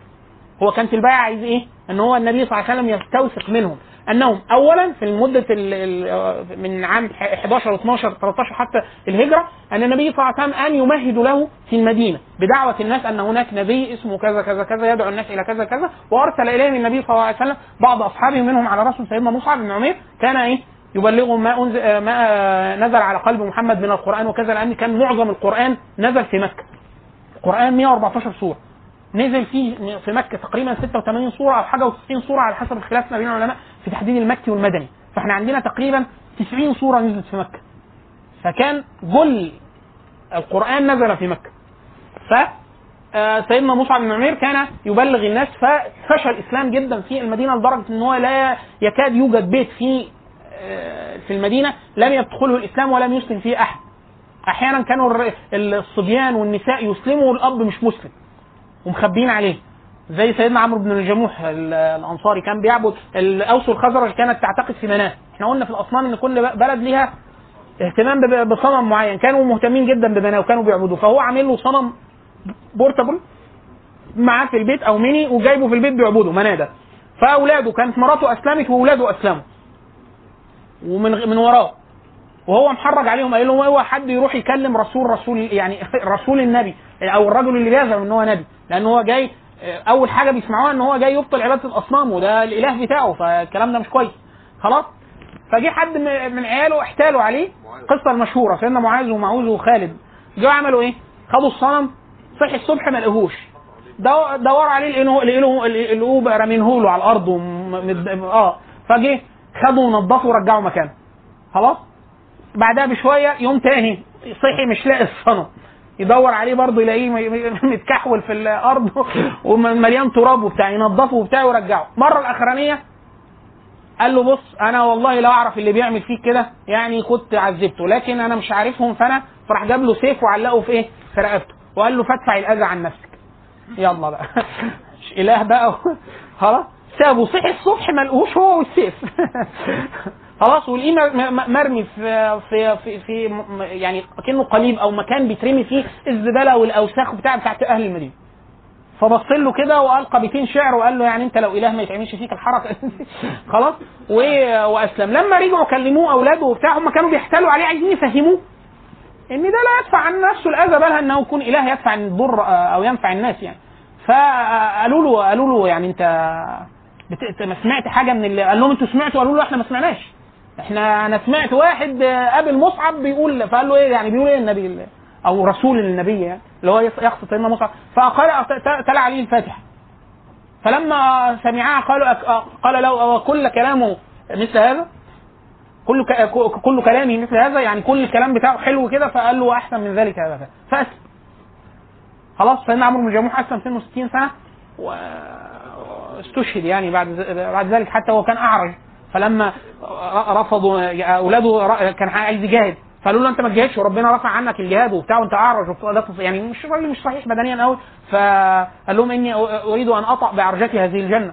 هو كان في البيعه عايز إيه؟ إن هو النبي صلى الله عليه وسلم يستوثق منهم انهم اولا في ال- من عام 11 12 13 حتى الهجرة أن النبي صلى الله عليه وسلم أن يمهد له في المدينة بدعوة الناس أن هناك نبي اسمه كذا كذا كذا يدعو الناس إلى كذا كذا وأرسل إليهم النبي صلى الله عليه وسلم بعض أصحابه منهم على راسهم سيدنا مصعب بن عمير كان إيه؟ يبلغهم ما أنزل ما نزل على قلب محمد من القرآن وكذا لأن كان معظم القرآن نزل في مكة. القرآن 114 سورة. نزل فيه في مكة تقريبا 86 سورة أو حاجة و90 سورة على حسب الخلاف ما بين العلماء. في تحديد المكي والمدني. فاحنا عندنا تقريبا 90 سوره نزلت في مكة. فكان جل القرآن نزل في مكة. ف آه، سيدنا مصعب بن عمير كان يبلغ الناس ففشى الإسلام جدا في المدينة لدرجة إن هو لا يكاد يوجد بيت في آه، في المدينة لم يدخله الإسلام ولم يسلم فيه أحد. أحيانا كانوا الصبيان والنساء يسلموا والأب مش مسلم. ومخبيين عليه. زي سيدنا عمرو بن الجموح ال- الأنصاري كان بيعبد. الاوس والخزرج كانت تعتقد في مناه. إحنا قلنا في الأصنام إن كل بلد ليها اهتمام بصنم معين. كانوا مهتمين جدا بمناه وكانوا بيعبدوه. فهو عامل له صنم portable معاه في البيت أو ميني وجايبه في البيت بيعبده مناه ده. فأولاده كانت مراته أسلمت وأولاده أسلموا. ومن من وراه وهو محرج عليهم قال لهم هو حد يروح يكلم رسول رسول يعني رسول النبي أو الرجل اللي بيزعم إن هو نبي. لأن هو جاي أول حاجة بيسمعوها إن هو جاي يبطل عبادة الأصنام وده الإله بتاعه فالكلام ده مش كويس. خلاص؟ فجه حد من عياله احتالوا عليه القصة المشهورة سيدنا معاذ ومعوذ وخالد. جوا عملوا إيه؟ خدوا الصنم صحي الصبح ما لقوهوش. دو- دوروا عليه لقوه لقوه لقوه رامينه له على الأرض وم- مد- آه. فجه خدوا ونضفوا ورجعوا مكانه. خلاص؟ بعدها بشوية يوم تاني صحي مش لاقي الصنم. يدور عليه برضه يلاقيه متكحول في الأرض ومليان تراب وبتاع ينضفه وبتاع ويرجعه. المره الأخرانية قال له بص أنا والله لو أعرف اللي بيعمل فيك كده يعني كنت عذبته لكن أنا مش عارفهم فأنا فراح جاب له سيف وعلقه في إيه؟ في رقبته وقال له فادفع الأذى عن نفسك. يلا بقى. مش إله بقى خلاص. سابه صحي الصبح ما لقوش هو والسيف. خلاص م- مرمي في في في, في يعني كأنه قليب أو مكان بيترمي فيه الزبالة والأوساخ بتاع بتاعت أهل المدينة. فبص له كده وألقى بيتين شعر وقال له يعني أنت لو إله ما يتعملش فيك الحركة. خلاص وأسلم. لما رجعوا كلموه أولاده وبتاع هم كانوا بيحتالوا عليه عايزين يفهموه إن ده لا يدفع عن نفسه الأذى بل أنه يكون إله يدفع عن الضر آه، أو ينفع الناس يعني. فقالوا له قالوا له يعني. أنت ما سمعت حاجة من اللي قال لهم أنتوا سمعتوا؟ قالوا له إحنا ما سمعناش. إحنا أنا سمعت واحد آه، قابل مصعب بيقول فقال له إيه يعني بيقول إيه النبي ال- أو رسول النبي يعني اللي هو يقصد سيدنا مصعب. فقرأ تلا عليه الفاتحة. فلما سمعها قالوا أك- قال له أو كل كلامه مثل هذا؟ كل كل كلامه مثل هذا؟ يعني كل الكلام بتاعه حلو كده؟ فقال له أحسن من ذلك هذا. فأسلم. خلاص سيدنا عمرو بن جموح أسلم سنة 60 سنة واستشهد يعني بعد بعد ذلك حتى هو كان أعرج. فلما رفضوا أولاده كان عايز يجاهد فقالوا له أنت ما تجاهدش وربنا رفع عنك الجهاد وبتاع وأنت أعرج يعني مش راجل مش صحيح بدنيا قوي فقال لهم إني أريد أن اطأ بعرجتي هذه الجنة.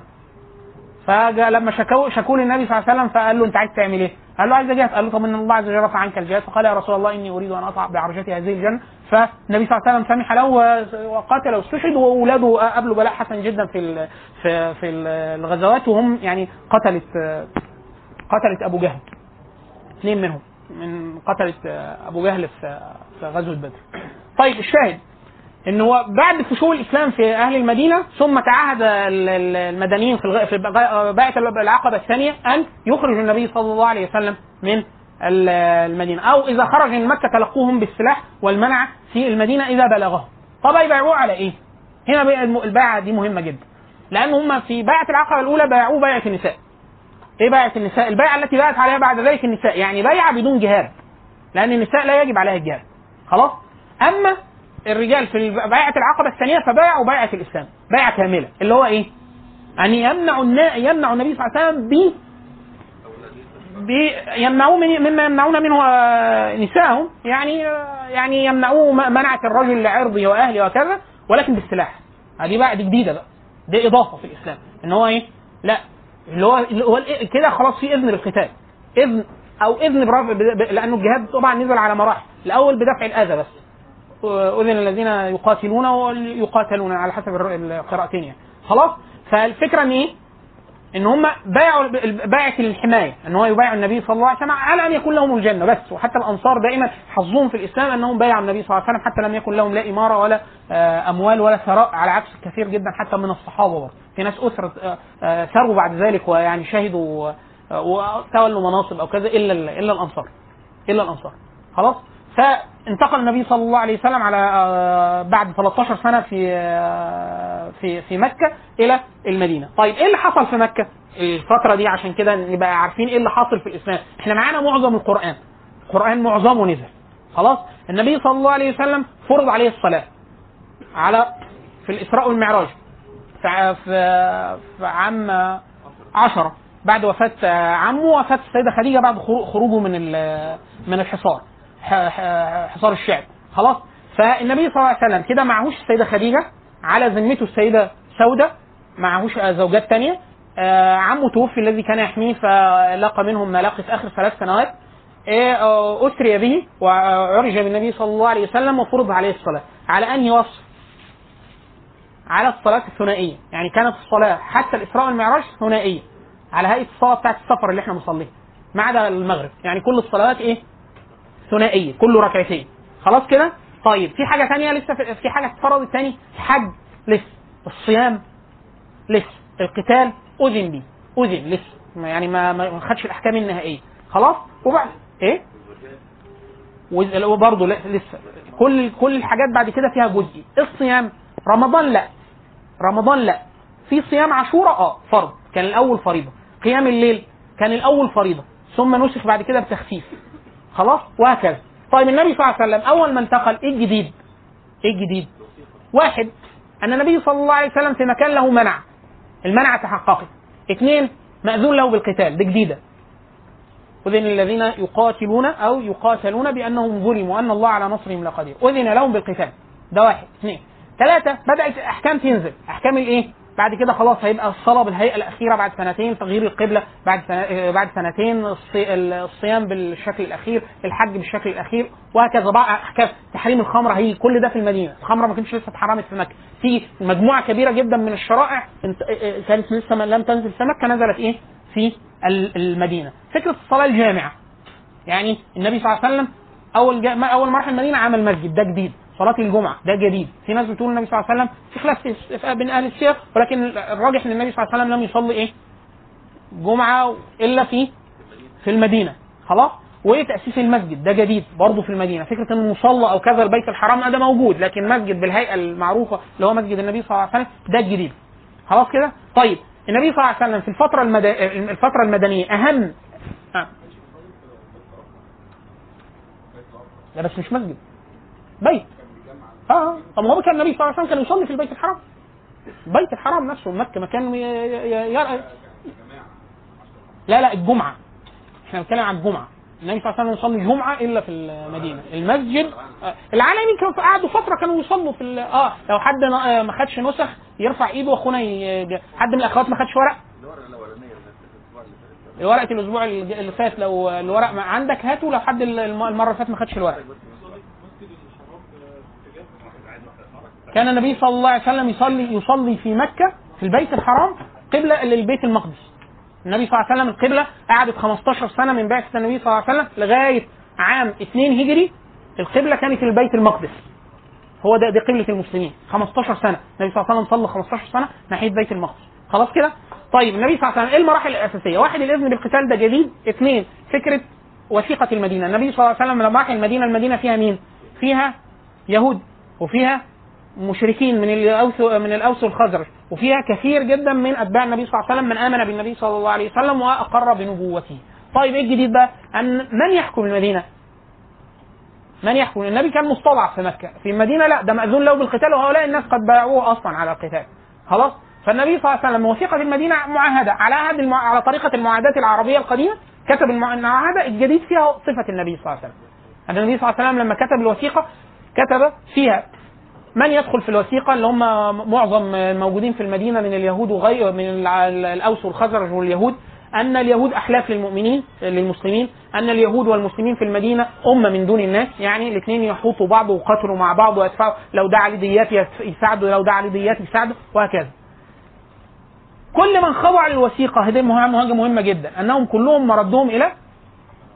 فجاء لما شكوا شكوا للنبي صلى الله عليه وسلم فقال له أنت عايز تعمل إيه؟ قال له عايز اجاهد قال له طب إن الله عز وجل رفع عنك الجهاد. فقال يا رسول الله إني أريد أن اطع بعرجتي هذه الجنة. فالنبي صلى الله عليه وسلم سمح له وقاتل واستشهد وأولاده. قابلوا بلاء حسن جدا في في في الغزوات وهم يعني قتلت قتلت أبو جهل. اثنين منهم. من قتلت أبو جهل في غزوة بدر. طيب الشاهد إن هو بعد فشو الإسلام في أهل المدينة ثم تعهد ال- ال- المدنيين في في بيعه العقبة الثانية أن يخرج النبي صلى الله عليه وسلم من المدينة أو إذا خرج من مكة تلقوهم بالسلاح والمنع في المدينة إذا بلغهم. طب يبايعوه على إيه؟ هنا البيعة دي مهمة جدا. لأن هم في بيعة العقبة الأولى بايعوه بيعة النساء. إيه بيعة النساء؟ البيعة التي باعت عليها بعد ذلك النساء، يعني بيعة بدون جهاد. لأن النساء لا يجب عليها الجهاد. خلاص؟ أما الرجال في بيعة العقبة الثانية فبايعوا بيعة الإسلام، بيعة كاملة اللي هو إيه؟ أن يمنع النا... يمنع النبي صلى الله عليه وسلم من مما يمنعون منه آه، نساءهم يعني آه، يعني يمنعوه م- منعة الرجل لعرضه وأهله وكذا ولكن بالسلاح. دي بقى دي جديدة بقى. دي إضافة في الإسلام. إن هو إيه؟ لا. اللي هو هو كده خلاص في إذن بالقتال إذن أو إذن برفع لأنه الجهاد طبعا نزل على مراحل. الأول بدفع الأذى بس. أذن الذين يقاتلون ويقاتلون على حسب القراءتين يعني. خلاص؟ فالفكرة إن إيه؟ إن هم بايعوا بايعة الحماية إن هو يبايع النبي صلى الله عليه وسلم على أن يكون لهم الجنة بس. وحتى الأنصار دائما حظهم في الإسلام أنهم بايعوا النبي صلى الله عليه وسلم حتى لم يكن لهم لا إمارة ولا آه، أموال ولا ثراء على عكس كثير جدا حتى من الصحابة برضه. في ناس اسرت آه، آه، ثروا بعد ذلك ويعني شهدوا آه، وتولوا مناصب أو كذا إلا إلا الأنصار. إلا الأنصار. خلاص؟ فانتقل النبي صلى الله عليه وسلم على آه، بعد 13 سنة في آه، في في مكة إلى المدينة. طيب إيه اللي حصل في مكة الفترة دي؟ عشان كده نبقى عارفين إيه اللي حاصل في الإسلام. إحنا معانا معظم القرآن. القرآن معظمه نزل. خلاص؟ النبي صلى الله عليه وسلم فرض عليه الصلاة على في الإسراء والمعراج. في في, عام عشرة بعد وفاة عمه وفاة السيدة خديجة بعد خرو- خروجه من من الحصار. حصار الشعب. خلاص؟ فالنبي صلى الله عليه وسلم كده معهوش السيدة خديجة على ذمته السيدة سودة معهوش زوجات تانية. آه، عمه توفي الذي كان يحميه فلاقى منهم ما لاقي في آخر ثلاث سنوات. إيه، آه، أسري به وعرج بالنبي صلى الله عليه وسلم وفرض عليه الصلاة. على أنهي وصف؟ على الصلاة الثنائية. يعني كانت الصلاة حتى الإسراء والمعراج ثنائية على هيئة الصلاة بتاعت السفر اللي إحنا بنصليها. ما عدا المغرب. يعني كل الصلوات إيه؟ ثنائية كله ركعتين. خلاص كده؟ طيب في حاجة تانية لسه في, حاجة اتفرضت تاني الحج لسه الصيام لسه القتال أذن بيه. أذن لسه يعني ما ما خدش الأحكام النهائية. خلاص؟ وبعد إيه؟ وبرضه لسه كل كل الحاجات بعد كده فيها جزء. الصيام رمضان لا. رمضان لا. في صيام عاشوراء آه فرض. كان الأول فريضة. قيام الليل؟ كان الأول فريضة. ثم نسخ بعد كده بتخفيف. خلاص؟ وهكذا. طيب النبي صلى الله عليه وسلم أول ما انتقل إيه الجديد؟ إيه الجديد؟ واحد أن النبي صلى الله عليه وسلم في مكان له منع. المنع تحققت. اثنين مأذون له بالقتال. دي جديدة. أذن الذين يقاتلون أو يقاتلون بأنهم ظلموا وأن الله على نصرهم لقدير. أذن لهم بالقتال. ده واحد. اثنين. ثلاثة بدأت أحكام تنزل. أحكام الإيه؟ بعد كده خلاص هيبقى الصلاة بالهيئة الأخيرة بعد سنتين تغيير القبلة بعد آه، بعد سنتين الصي- الصيام بالشكل الأخير الحج بالشكل الأخير وهكذا بقى أحكام. تحريم الخمر هي كل ده في المدينة. الخمرة ما كانتش لسه اتحرمت في مكة. في مجموعة كبيرة جدا من الشرائع آه، آه، كانت لسه لم تنزل في مكة نزلت إيه؟ في ال- المدينة. فكرة الصلاة الجامعة يعني النبي صلى الله عليه وسلم أول اول ما راح المدينة عمل مسجد ده جديد. صلاة الجمعة ده جديد. في ناس بتقول النبي صلى الله عليه وسلم في خلاف بين أهل السير ولكن الراجح إن النبي صلى الله عليه وسلم لم يصلي إيه؟ جمعة إلا في في المدينة. خلاص؟ وتاسيس المسجد؟ ده جديد برضه في المدينة. فكرة إن مصلى أو كذا البيت الحرام ده موجود لكن مسجد بالهيئة المعروفة اللي هو مسجد النبي صلى الله عليه وسلم ده الجديد خلاص كده؟ طيب النبي صلى الله عليه وسلم في الفترة المد... الفترة المدنية أهم آه. لا بس مش مسجد. بيت. آه طب ما هو كان النبي صلى الله عليه وسلم كان يصلي في البيت الحرام. بيت الحرام نفسه مكة مكان ي... ي... ي... لا لا الجمعة. إحنا بنتكلم عن الجمعة. النبي صلى الله عليه وسلم يصلي جمعة إلا في المدينة. المسجد آه، العالمين كانوا قعدوا فترة كانوا يصلوا في آه لو حد آه، ما خدش نسخ يرفع إيده وأخونا حد من الأخوات ما خدش ورق؟ ورقه الأسبوع اللي فات لو الورق عندك هاته لو حد الم- المرة اللي فاتت ما خدش الورق. كان النبي صلى الله عليه وسلم يصلي يصلي في مكة في البيت الحرام قبلة للبيت المقدس. النبي صلى الله عليه وسلم القبلة قعدت 15 سنة من بعثة النبي صلى الله عليه وسلم لغاية عام 2 هجري القبلة كانت البيت المقدس. هو ده دي قبلة المسلمين 15 سنة. النبي صلى الله عليه وسلم صلى 15 سنة ناحية بيت المقدس. خلاص كده؟ طيب النبي صلى الله عليه وسلم إيه المراحل الأساسية؟ واحد الإذن بالقتال ده جديد. اثنين فكرة وثيقة المدينة. النبي صلى الله عليه وسلم لما راح المدينة المدينة فيها مين؟ فيها يهود وفيها مشركين من الاوس من الأوس والخزرج وفيها كثير جدا من أتباع النبي صلى الله عليه وسلم من آمن بالنبي صلى الله عليه وسلم وأقر بنبوته. طيب إيه الجديد بقى؟ أن من يحكم المدينة؟ من يحكم؟ النبي كان مستضعف في مكة، في المدينة لا ده مأذون له بالقتال وهؤلاء الناس قد بايعوه أصلا على القتال. خلاص؟ فالنبي صلى الله عليه وسلم وثيقه المدينة معاهدة على عهد المع... على طريقة المعاهدات العربية القديمة كتب المع- المعاهدة الجديد فيها صفة النبي صلى الله عليه وسلم. النبي صلى الله عليه وسلم لما كتب الوثيقة كتب فيها من يدخل في الوثيقة اللي هم معظم الموجودين في المدينة من اليهود وغير من الأوس والخزرج واليهود أن اليهود أحلاف للمؤمنين للمسلمين أن اليهود والمسلمين في المدينة أمة من دون الناس يعني الاثنين يحوطوا بعض ويقاتلوا مع بعض ويدفعوا لو دعا لديات يس- يساعدوا لو دعا لديات يساعدوا وهكذا. كل من خضع للوثيقة هذه مهمه مهمة جدا أنهم كلهم مردهم إلى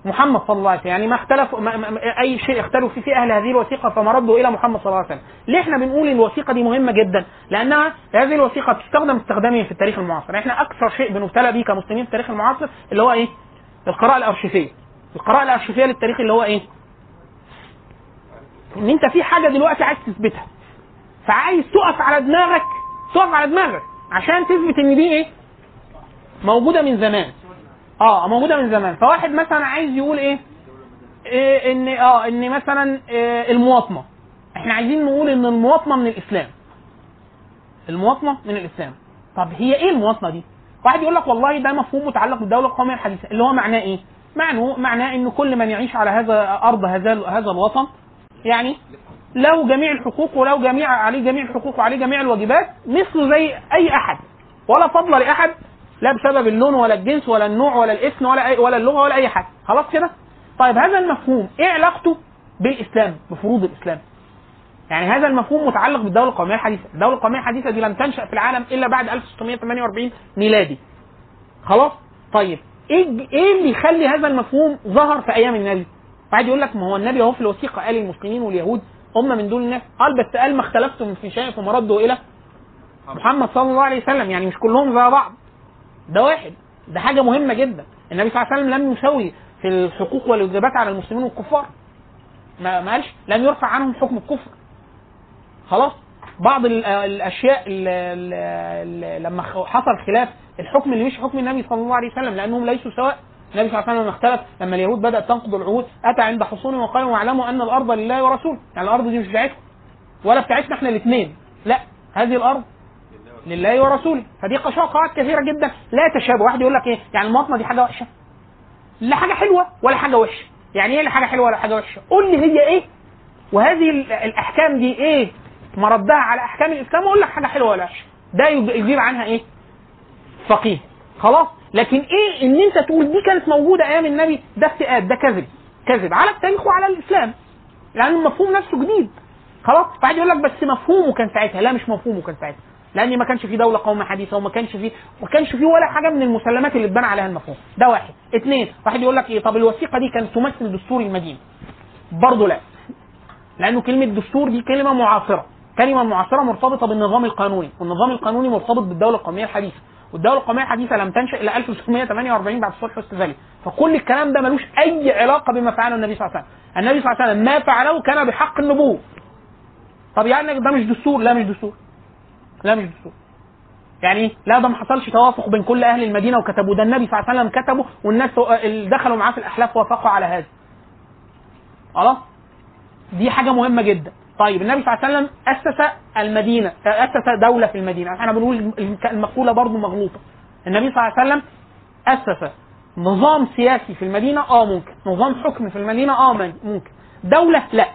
محمد صلى الله عليه وسلم. يعني ما اختلفوا ما ما أي شيء اختلفوا فيه في أهل هذه الوثيقة فمردوا إلى محمد صلى الله عليه وسلم. ليه إحنا بنقول الوثيقة دي مهمة جدا؟ لأنها هذه الوثيقة تستخدم استخداميا في التاريخ المعاصر. إحنا أكثر شيء بنبتلى به كمسلمين في التاريخ المعاصر اللي هو إيه؟ القراءة الأرشيفية. القراءة الأرشيفية للتاريخ اللي هو إيه؟ إن أنت في حاجة دلوقتي عايز تثبتها. فعايز تقف على دماغك تقف على دماغك عشان تثبت إن دي إيه؟ موجودة من زمان. آه موجودة من زمان. فواحد مثلا عايز يقول إيه, إيه إن آه إن مثلا إيه المواطنة. إحنا عايزين نقول إن المواطنة من الإسلام. المواطنة من الإسلام. طب هي إيه المواطنة دي؟ واحد يقول لك والله ده مفهوم متعلق بالدولة القومية الحديثة. اللي هو معناه إيه؟ معناه معناه إن كل من يعيش على هذا أرض هذا هذا الوطن يعني له جميع الحقوق وله جميع عليه جميع الحقوق وعليه جميع الواجبات مثله زي أي أحد ولا فضل لأحد لا بسبب اللون ولا الجنس ولا النوع ولا الاسم ولا أي ولا اللغة ولا أي حاجة. خلاص كده؟ طيب هذا المفهوم إيه علاقته بالإسلام بفروض الإسلام؟ يعني هذا المفهوم متعلق بالدولة القومية الحديثة. الدولة القومية الحديثة دي لم تنشأ في العالم إلا بعد 1648 ميلادي. خلاص؟ طيب إيه إيه اللي يخلي هذا المفهوم ظهر في أيام النبي؟ واحد يقول لك ما هو النبي أهو في الوثيقة قال المسلمين واليهود أمة من دون الناس. قال بس قال ما اختلفتم في شيء فمردوا إلى محمد صلى الله عليه وسلم. يعني مش كلهم زي بعض. ده واحد. ده حاجة مهمة جدا. النبي صلى الله عليه وسلم لم يسوي في الحقوق والواجبات على المسلمين والكفار. ما ما قالش لم يرفع عنهم حكم الكفر. خلاص. بعض ال- الأشياء اللي لما خ- حصل خلاف الحكم اللي مش حكم النبي صلى الله عليه وسلم لأنهم ليسوا سواء. النبي صلى الله عليه وسلم لما اختلف. لما اليهود بدأت تنقض العهود أتى عند حصونهم وقالوا واعلموا أن الأرض لله ورسوله. يعني الأرض دي مش بتاعتكم. ولا بتاعتنا إحنا الاثنين لا. هذه الأرض لله ورسوله. فدي قواعد كثيرة جدا. لا تشابه. واحد يقول لك إيه؟ يعني المواطنة دي حاجة وحشة. لا حاجة حلوة ولا حاجة وحشة. يعني إيه لا حاجة حلوة ولا حاجة وحشة؟ قول لي هي إيه؟ وهذه ال- الأحكام دي إيه؟ مردها على أحكام الإسلام وأقول لك حاجة حلوة ولا وحشة. ده يج- يجيب عنها إيه؟ فقيه. خلاص؟ لكن إيه إن أنت تقول دي كانت موجودة أيام النبي؟ ده افتئات ده كذب. كذب على التاريخ وعلى الإسلام. لأن المفهوم نفسه جديد. خلاص؟ واحد يقول لك بس مفهومه كان ساعتها. لا مش مفهومه كان ساعتها. لأن ما كانش في دولة قوميه حديثة وما كانش في ما كانش في ولا حاجة من المسلمات اللي اتبنى عليها المفهوم. ده واحد. اثنين واحد يقول لك إيه؟ طب الوثيقة دي كانت تمثل دستور المدينة. برضه لا. لأنه كلمة دستور دي كلمة معاصرة. كلمة معاصرة مرتبطة بالنظام القانوني. والنظام القانوني مرتبط بالدولة القومية الحديثة. والدولة القومية الحديثة لم تنشأ إلا 1948 بعد صلح وستفالي فكل الكلام ده ملوش أي علاقة بما فعله النبي صلى الله عليه وسلم. النبي صلى الله عليه وسلم ما فعله كان بحق النبوة. طب يعني ده مش دستور؟ لا مش دستور. لا مش دستور يعني؟ لا ده ما حصلش توافق بين كل أهل المدينة وكتبوا. ده النبي صلى الله عليه وسلم كتبه والناس اللي دخلوا معاه في الأحلاف وافقوا على هذا. خلاص؟ دي حاجة مهمة جدا. طيب النبي صلى الله عليه وسلم أسس المدينة أسس دولة في المدينة. إحنا بنقول المقولة برضه مغلوطة. النبي صلى الله عليه وسلم أسس نظام سياسي في المدينة آه ممكن. نظام حكم في المدينة آه ممكن. دولة لأ.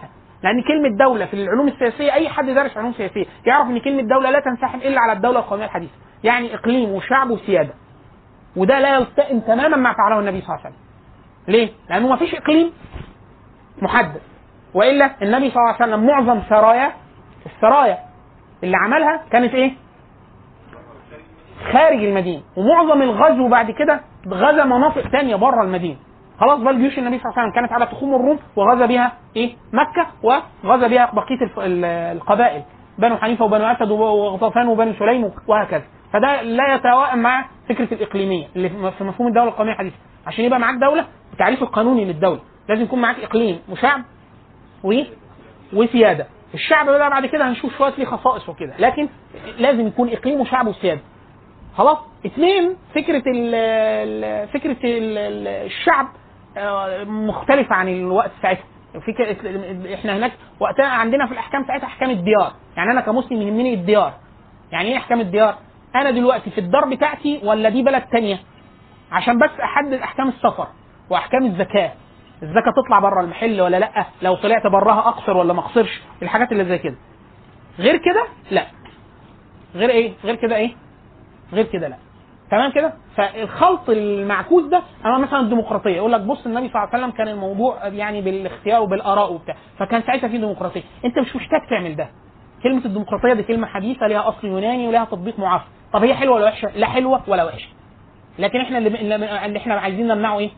لأن كلمة دولة في العلوم السياسية أي حد دارس علوم سياسية يعرف إن كلمة دولة لا تنسحب إلا على الدولة القومية الحديثة. يعني إقليم وشعب وسيادة. وده لا يلتئم تماما ما فعله النبي صلى الله عليه وسلم. ليه؟ لأنه ما فيش إقليم محدد. وإلا النبي صلى الله عليه وسلم معظم سرايا السرايا اللي عملها كانت إيه؟ خارج المدينة. ومعظم الغزو بعد كده غزا مناطق تانية بره المدينة. خلاص بقى جيوش النبي صلى الله عليه وسلم كانت على تخوم الروم وغزا بها إيه؟ مكة وغزا بها بقية القبائل. بنو حنيفة وبنو أسد وغطفان وبنو سليم وهكذا. فده لا يتوائم مع فكرة الإقليمية اللي في مفهوم الدولة القومية الحديثه عشان يبقى معاك دولة التعريف القانوني للدولة. لازم يكون معاك إقليم وشعب و وسيادة. الشعب بقى بعد كده هنشوف شوية ليه خصائص وكده. لكن لازم يكون إقليم وشعب وسيادة. خلاص؟ اثنين فكرة ال فكرة ال الشعب مختلفة عن الوقت ساعتها. فكره إحنا هناك وقتها عندنا في الأحكام ساعتها أحكام الديار. يعني أنا كمسلم يهمني الديار. يعني إيه أحكام الديار؟ أنا دلوقتي في الدار بتاعتي ولا دي بلد تانية؟ عشان بس أحدد أحكام السفر وأحكام الزكاة. الزكاة تطلع بره المحل ولا لأ؟ لو طلعت براها أقصر ولا ما أقصرش؟ الحاجات اللي زي كده. غير كده؟ لأ. غير إيه؟ غير كده إيه؟ غير كده لأ. تمام كده؟ فالخلط المعكوس ده اما مثلا الديمقراطية. يقول لك بص النبي صلى الله عليه وسلم كان الموضوع يعني بالاختيار وبالآراء وبتاع. فكان ساعتها في ديمقراطية. أنت مش محتاج تعمل ده. كلمة الديمقراطية دي كلمة حديثة ليها أصل يوناني ولها تطبيق معاصر. طب هي حلوة ولا وحشة؟ لا حلوة ولا وحشة. لكن إحنا اللي, اللي إحنا عايزين نمنعه إيه؟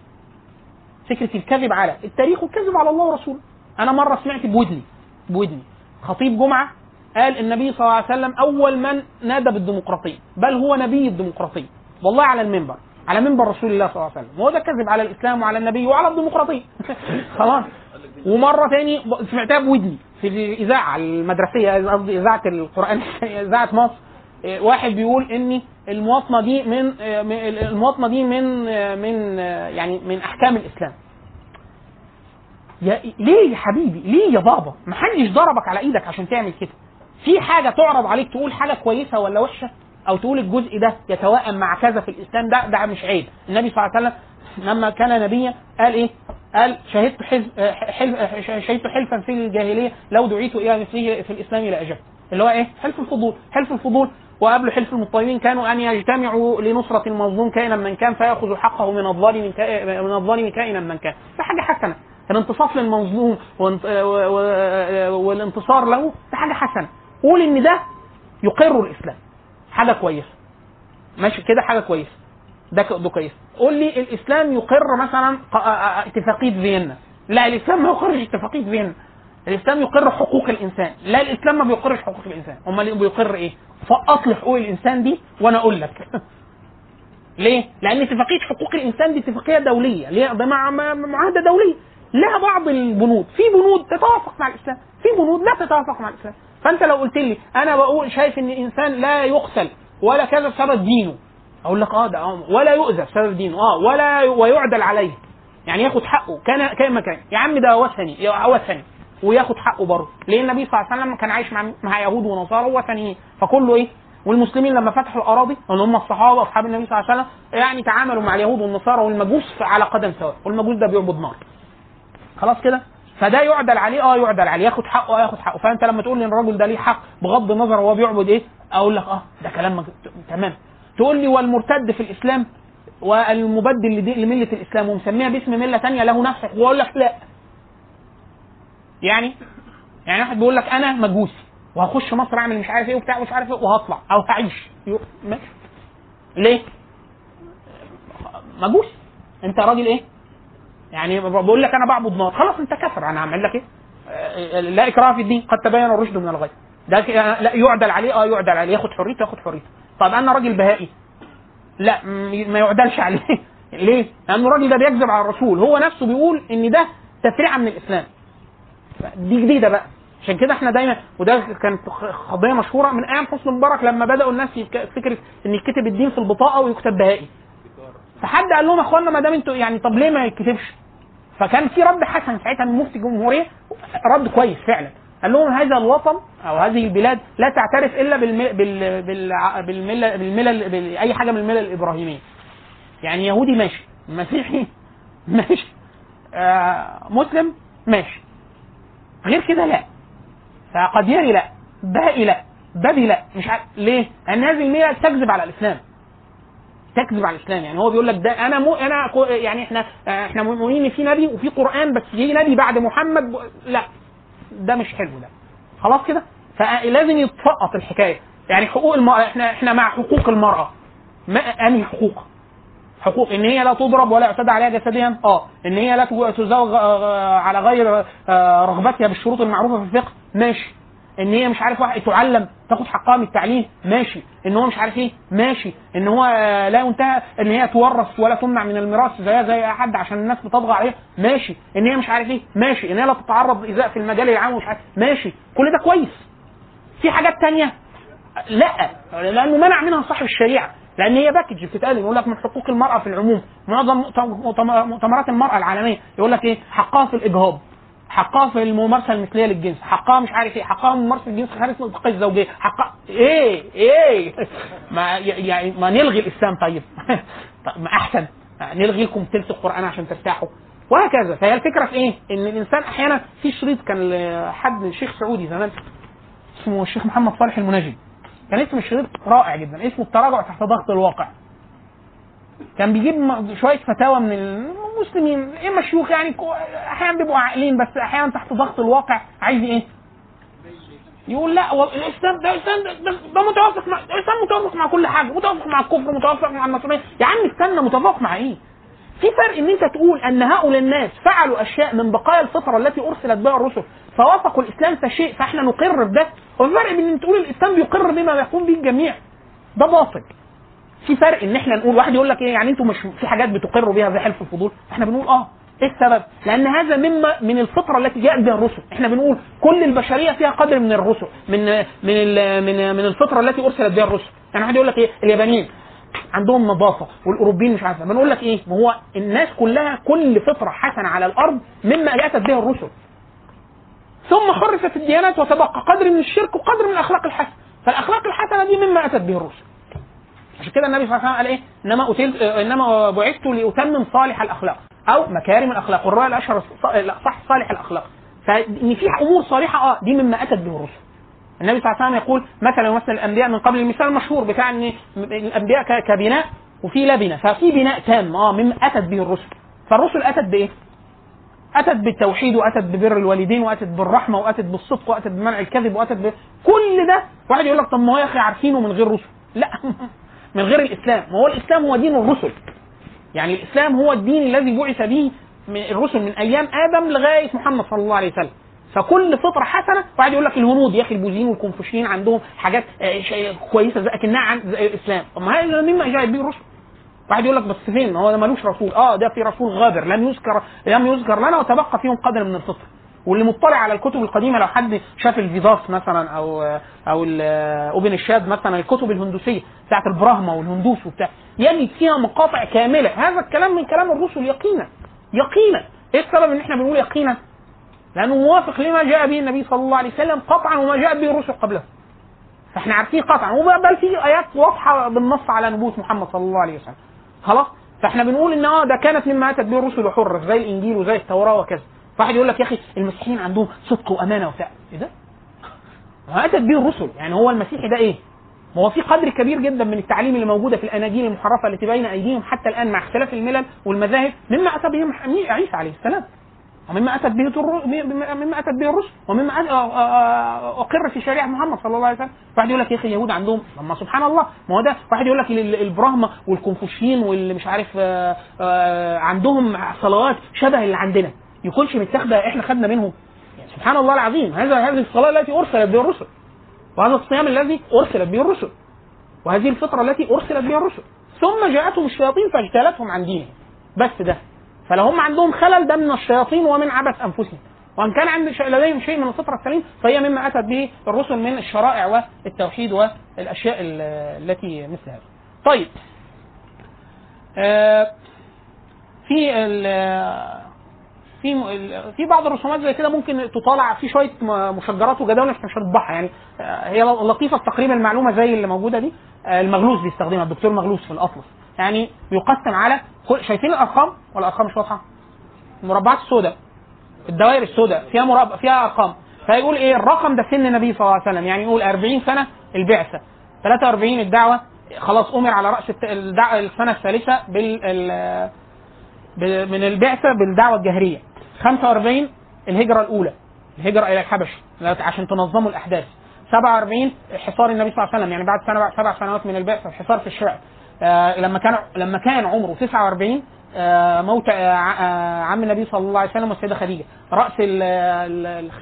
فكرة الكذب على التاريخ والكذب على الله ورسوله. أنا مرة سمعت بودني بودني. خطيب جمعة قال النبي صلى الله عليه وسلم أول من نادى بالديمقراطية. بل هو نبي الديمقراطية. والله على المنبر على منبر رسول الله صلى الله عليه وسلم. وهو ده كذب على الإسلام وعلى النبي وعلى الديمقراطية. خلاص. ومرة تاني سمعتها بودني في الإذاعة المدرسية قصدي إذاعة القرآن إذاعة مصر. واحد بيقول ان المواطنة دي من المواطنة دي من من يعني من أحكام الإسلام. يا ليه يا حبيبي؟ ليه يا بابا؟ ما حدش ضربك على إيدك عشان تعمل كده. في حاجة تعرض عليك تقول حاجة كويسة ولا وحشة؟ أو تقول الجزء ده يتوائم مع كذا في الإسلام ده ده مش عيب. النبي صلى الله عليه وسلم لما كان نبيا قال إيه؟ قال شهدت حلف شهدت حلفا في الجاهلية لو دعيت إلى مثله في الإسلام لأجبت. اللي هو إيه؟ حلف الفضول حلف الفضول. وقبل حلف المطيبين كانوا أن يجتمعوا لنصرة المظلوم كائنا من كان فيأخذ حقه من الظالم من الظالم كائنا من كان. ده حاجة حسنة. الانتصاف للمظلوم والانتصار له ده حاجة حسنة. قول إن ده يقر الإسلام. حاجة كويسة. ماشي كده؟ حاجة كويسة. ده ده كويس. قول لي الإسلام يقر مثلا اتفاقية فيينا. لا الإسلام ما يقرش اتفاقية فيينا. الإسلام يقر حقوق الإنسان. لا الإسلام ما بيقرش حقوق الإنسان. أمال بيقر إيه؟ فاصل حقوق الإنسان دي وأنا أقول لك. ليه؟ لأن اتفاقية حقوق الإنسان دي اتفاقية دولية. ليه؟ ده مع معاهدة دولية. لها بعض البنود. في بنود تتوافق مع الإسلام. في بنود لا تتوافق مع الإسلام. فأنت لو قلت لي أنا بقول شايف إن الإنسان لا يقتل ولا كذا بسبب دينه أقول لك آه ده آه ولا يؤذى بسبب دينه آه ولا ويعدل عليه. يعني ياخد حقه كان كان كان. يا عم ده وثني وثني وياخد حقه برضه. ليه النبي صلى الله عليه وسلم كان عايش مع مع يهود ونصارى وثنيين فكله إيه؟ والمسلمين لما فتحوا الأراضي اللي هم الصحابة واصحاب النبي صلى الله عليه وسلم يعني تعاملوا مع اليهود والنصارى والمجوس على قدم سواء. والمجوس ده بيعبد نار. خلاص كده؟ فده يعدل عليه آه يعدل عليه ياخد حقه آه ياخد حقه فأنت لما تقول لي إن الراجل ده ليه حق بغض النظر هو بيعبد إيه أقول لك آه ده كلام. تمام تقول لي والمرتد في الإسلام والمبدل. لملة الإسلام ومسميها باسم ملة ثانية له نفس وأقول لك لا يعني يعني واحد بيقول لك أنا مجوسي وهخش مصر أعمل مش عارف إيه وبتاع مش عارف إيه وهطلع أو هعيش ماشي ليه؟ مجوسي أنت راجل إيه؟ يعني بقول لك أنا بعبد نار. خلاص أنت كفر. أنا هعمل لك إيه؟ لا إكراه في الدين. قد تبين الرشد من الغي. ده لا يعدل عليه. آه يعدل عليه. ياخد حريته ياخد حريته. طب أنا راجل بهائي. لا ما يعدلش عليه. ليه؟ لأن الراجل ده بيكذب على الرسول. هو نفسه بيقول إن ده تفريعة من الإسلام. دي جديدة بقى. عشان كده إحنا دايما وده كانت قضية مشهورة من أيام حسني مبارك لما بدأوا الناس فكرة إن يكتب الدين في البطاقة ويكتب بهائي. فحد قال لهم اخوانا ما دام أنتوا يعني طب ليه ما يتكتبش؟ فكان في رد حسن ساعتها من مفتي الجمهوريه رد كويس فعلا. قال لهم هذا الوطن أو هذه البلاد لا تعترف إلا بالم... بال... بال... بالمله بالملل بال... أي حاجة من الملل الإبراهيمية. يعني يهودي ماشي. مسيحي ماشي. آه مسلم ماشي. غير كده لا. فقديري لا. بهائي لا. بدي لا. مش عارف ليه؟ لأن هذه المية تكذب على الإسلام. تكذب على الإسلام. يعني هو بيقول لك ده أنا مو أنا يعني إحنا إحنا مؤمنين إن في نبي وفي قرآن بس جه نبي بعد محمد لا. ده مش حلو ده. خلاص كده؟ فلازم يتفقط الحكاية. يعني حقوق المراه إحنا إحنا مع حقوق المرأة. ما أنهي حقوق؟ حقوق إن هي لا تضرب ولا يعتدى عليها جسديا؟ آه. إن هي لا تزوج آه، على غير آه، رغبتها بالشروط المعروفة في الفقه؟ ماشي. إن هي مش عارف واحد تعلم تاخد حقها من التعليم ماشي. إن هو مش عارف إيه ماشي. إن هو لا ينتهى إن هي تورث ولا تمنع من الميراث زيها زي أي حد عشان الناس بتطغى عليها ماشي. إن هي مش عارف إيه ماشي. إن هي لا تتعرض لايذاء في المجال العام ومش عارف ماشي. كل ده كويس. في حاجات تانية؟ لأ. لأنه منع منها صاحب الشريعة. لأن هي باكج بتتقال. يقول لك من حقوق المرأة في العموم. معظم مؤتم- مؤتمرات المرأة العالمية. يقول لك إيه؟ حقها في الاجهاض حقها في الممارسة المثلية للجنس. حقها مش عارف إيه. حقها ممارسة الجنس خارج نطاق الزوجية. حقها إيه؟ إيه؟ ما يعني ما نلغي الإسلام طيب. ما أحسن. نلغي لكم تلت القرآن عشان ترتاحوا. وهكذا. فهي الفكرة في إيه؟ إن الإنسان أحيانا في شريط كان لحد شيخ سعودي زمان. اسمه الشيخ محمد صالح المنجد كان اسم الشريط رائع جدا. اسمه التراجع تحت ضغط الواقع. كان بيجيب شوية فتاوى من المسلمين. اما شيوخ يعني؟ كو- أحيانا بيبقوا عاقلين بس أحيانا تحت ضغط الواقع. عايز إيه؟ يقول لا الإسلام ده الإسلام ده, متوافق مع الإسلام متوافق مع كل حاجة متوافق مع الكفر متوافق مع النصرانيه يا عم استنى متوافق مع إيه؟ في فرق إن أنت تقول أن هؤلاء الناس فعلوا أشياء من بقايا الفطرة التي أرسلت بها الرسل فوافقوا الإسلام فشيء فإحنا نقر بده. وفي فرق بين إن تقول الإسلام بيقر بما يقوم به الجميع. ده باطل. في فرق إن إحنا نقول واحد يقول لك إيه يعني أنتوا مش في حاجات بتقروا بيها زي حلف الفضول إحنا بنقول آه إيه السبب؟ لأن هذا مما من الفطرة التي جاءت بها الرسل، إحنا بنقول كل البشرية فيها قدر من الرسل، من من من من الفطرة التي أرسلت بها الرسل، يعني واحد يقول لك إيه اليابانيين عندهم نظافة والأوروبيين مش عارف بنقول لك إيه؟ ما هو الناس كلها كل فطرة حسنة على الأرض مما اتت به الرسل. ثم حرفت الديانات وتبقى قدر من الشرك وقدر من الأخلاق الحسنة، فالأخلاق الحسنة دي مما أتت به الرسل. عشان كده النبي صلى الله عليه وسلم قال إيه؟ إنما أتيت إنما بعثت لأتمم صالح الأخلاق أو مكارم الأخلاق والروايه الأشهر صح صالح الأخلاق فإن في أمور صالحة آه دي مما أتت به الرسل. النبي صلى الله عليه وسلم يقول مثلا مثل الأنبياء من قبل المثال المشهور بتاع إن الأنبياء كبناء وفي لبنة ففي بناء تام آه مما أتت به الرسل. فالرسل أتت بإيه؟ أتت بالتوحيد وأتت ببر الوالدين وأتت بالرحمة وأتت بالصدق وأتت بمنع الكذب وأتت ب... كل ده واحد يقول لك طب ما هو يا أخي عارفينه من غير رسل لا من غير الإسلام. ما هو الإسلام هو دين الرسل. يعني الإسلام هو الدين الذي بعث به من الرسل من أيام آدم لغاية محمد صلى الله عليه وسلم. فكل فطرة حسنة واحد يقول لك الهنود يا أخي البوذيين والكونفوشيين عندهم حاجات آه، شيء كويسة زي أكنها عن زي الإسلام. طب ما هذا مما جاء به الرسل. واحد يقول لك بس فين؟ هو ده ملوش رسول. آه ده في رسول غابر لم يذكر لم يذكر لنا وتبقى فيهم قدر من الفطر. واللي مطلع على الكتب القديمة لو حد شاف الفيداس مثلا أو أو أوبن الشاد مثلا الكتب الهندوسية بتاعت البراهما والهندوس وبتاع يجد فيها مقاطع كاملة. هذا الكلام من كلام الرسل يقينا يقينا. إيه السبب إن إحنا بنقول يقينا؟ لأنه موافق لما جاء به النبي صلى الله عليه وسلم قطعا وما جاء به الرسل قبله. فإحنا عارفين قطعا. وبل في آيات واضحة بالنص على نبوة محمد صلى الله عليه وسلم. خلاص؟ فإحنا بنقول إن آه ده كانت مما أتت به الرسل وحرف زي الإنجيل وزي التوراة وكذا. واحد يقول لك يا أخي المسيحيين عندهم صدق وأمانة وبتاع. إيه ده؟ اتت به الرسل. يعني هو المسيحي ده إيه؟ ما هو في قدر كبير جدا من التعليم اللي موجودة في الأناجيل المحرفة التي بين أيديهم حتى الآن مع اختلاف الملل والمذاهب مما أتى به عيسى عليه السلام. ومما أتت به مما أتت به الرسل. ومما أقر في شريعة محمد صلى الله عليه وسلم. واحد يقول لك يا أخي اليهود عندهم لما سبحان الله ما هو ده؟ واحد يقول لك ال- البراهمة والكونفوشيين واللي مش عارف آه، آه، عندهم صلوات شبه اللي عندنا. يكونش متاخده إحنا خدنا منهم. يعني سبحان الله العظيم هذا هذه الصلاة التي أرسلت بها الرسل. وهذا الصيام الذي أرسلت به الرسل. وهذه الفطرة التي أرسلت بها الرسل. ثم جاءتهم الشياطين فاجتالتهم عن دينهم. بس ده. فلو هم عندهم خلل ده من الشياطين ومن عبث أنفسهم. وإن كان عند لديهم شيء من الفطرة السليم فهي مما أتت به الرسل من الشرائع والتوحيد والأشياء ال- التي مثل هذا. طيب. آه، في في في بعض الرسومات زي كده ممكن تطالع في شوية مشجرات وجداول بس مش هنطبعها يعني آه، هي لطيفة في تقريب المعلومة زي اللي موجودة دي آه، المغلوس بيستخدمها الدكتور مغلوس في الاطلس يعني بيقسم على شايفين الأرقام ولا الارقام مش واضحة؟ المربعات السوداء الدوائر السوداء فيها مربع فيها أرقام. فيقول إيه؟ الرقم ده سن النبي صلى الله عليه وسلم. يعني يقول 40 سنة البعثة. 43 الدعوة. خلاص أمر على رأس السنة الثالثة بال من البعثة بالدعوة الجهريه 45 الهجرة الأولى الهجرة إلى الحبشة عشان تنظموا الأحداث. 47 حصار النبي صلى الله عليه وسلم يعني بعد سنة سبع سنوات من البعثة الحصار في الشعب. آه لما كان لما كان عمره 49 آه موت آه آه عم النبي صلى الله عليه وسلم والسيدة خديجة. رأس ال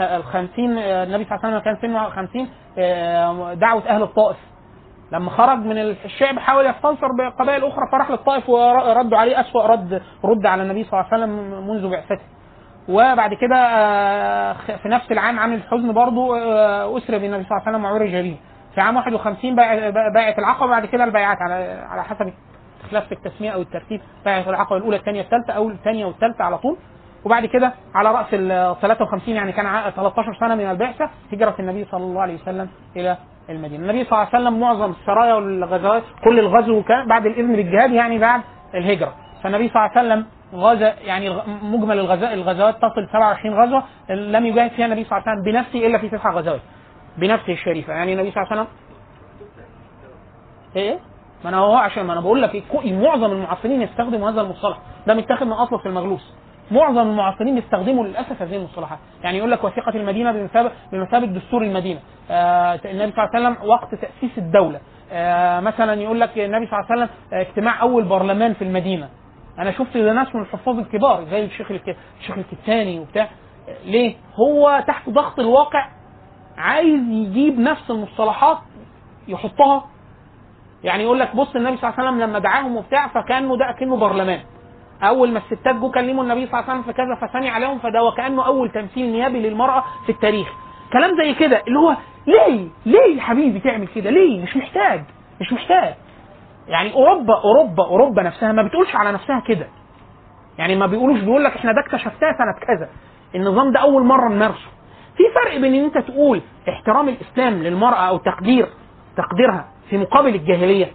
ال 50 آه النبي صلى الله عليه وسلم كان سنه 50 آه دعوة أهل الطائف. لما خرج من الشعب حاول يستنصر بقبائل أخرى فراح للطائف وردوا عليه أسوأ رد رد على النبي صلى الله عليه وسلم منذ بعثته. وبعد كده آه، في نفس العام عام الحزن برضه آه، أسري بالنبي صلى الله عليه وسلم وعرج به. في عام 51 بايع- بايعة العقبة بعد كده البيعات على على حسب اختلاف في التسمية أو الترتيب. بايعة العقبة الأولى الثانية الثالثة أو الثانية والثالثة على طول. وبعد كده على رأس ال 53 يعني كان ع- 13 سنة من البعثة هجرة النبي صلى الله عليه وسلم إلى المدينة، النبي صلى الله عليه وسلم معظم السرايا والغزوات كل الغزو كان بعد الإذن بالجهاد يعني بعد الهجرة، فالنبي صلى الله عليه وسلم غزا يعني مجمل الغزا الغزوات تصل 27 غزوة لم يجاهد فيها النبي صلى الله عليه وسلم بنفسه إلا في تسع غزوات بنفسه الشريفة. يعني النبي صلى الله عليه وسلم إيه؟ ما أنا هو عشان ما أنا بقول لك إيه، معظم المعاصرين يستخدموا هذا المصطلح. ده متاخد من اطلس المغلوس. معظم المعاصرين يستخدموا للأسف هذه المصطلحات. يعني يقول لك وثيقة المدينة بمثابه بمثابه دستور المدينة. آه النبي صلى الله عليه وسلم وقت تأسيس الدولة. آه مثلا يقول لك النبي صلى الله عليه وسلم آه، اجتماع أول برلمان في المدينة. أنا شفت ناس من الحفاظ الكبار زي الشيخ الشيخ الكتاني وبتاع. آه، ليه؟ هو تحت ضغط الواقع عايز يجيب نفس المصطلحات يحطها. يعني يقول لك بص النبي صلى الله عليه وسلم لما دعاهم وبتاع فكأنه ده أكنه برلمان. أول ما الستات جو كلموا النبي صلى الله عليه وسلم في كذا فثني عليهم فده وكأنه أول تمثيل نيابي للمرأة في التاريخ. كلام زي كده اللي هو ليه؟ ليه يا حبيبي تعمل كده؟ ليه؟ مش محتاج مش محتاج. يعني أوروبا أوروبا أوروبا نفسها ما بتقولش على نفسها كده. يعني ما بيقولوش بيقول لك إحنا ده اكتشفناه سنة كذا. النظام ده أول مرة نمارسه. في فرق بين إن أنت تقول احترام الإسلام للمرأة أو تقدير تقديرها في مقابل الجاهلية.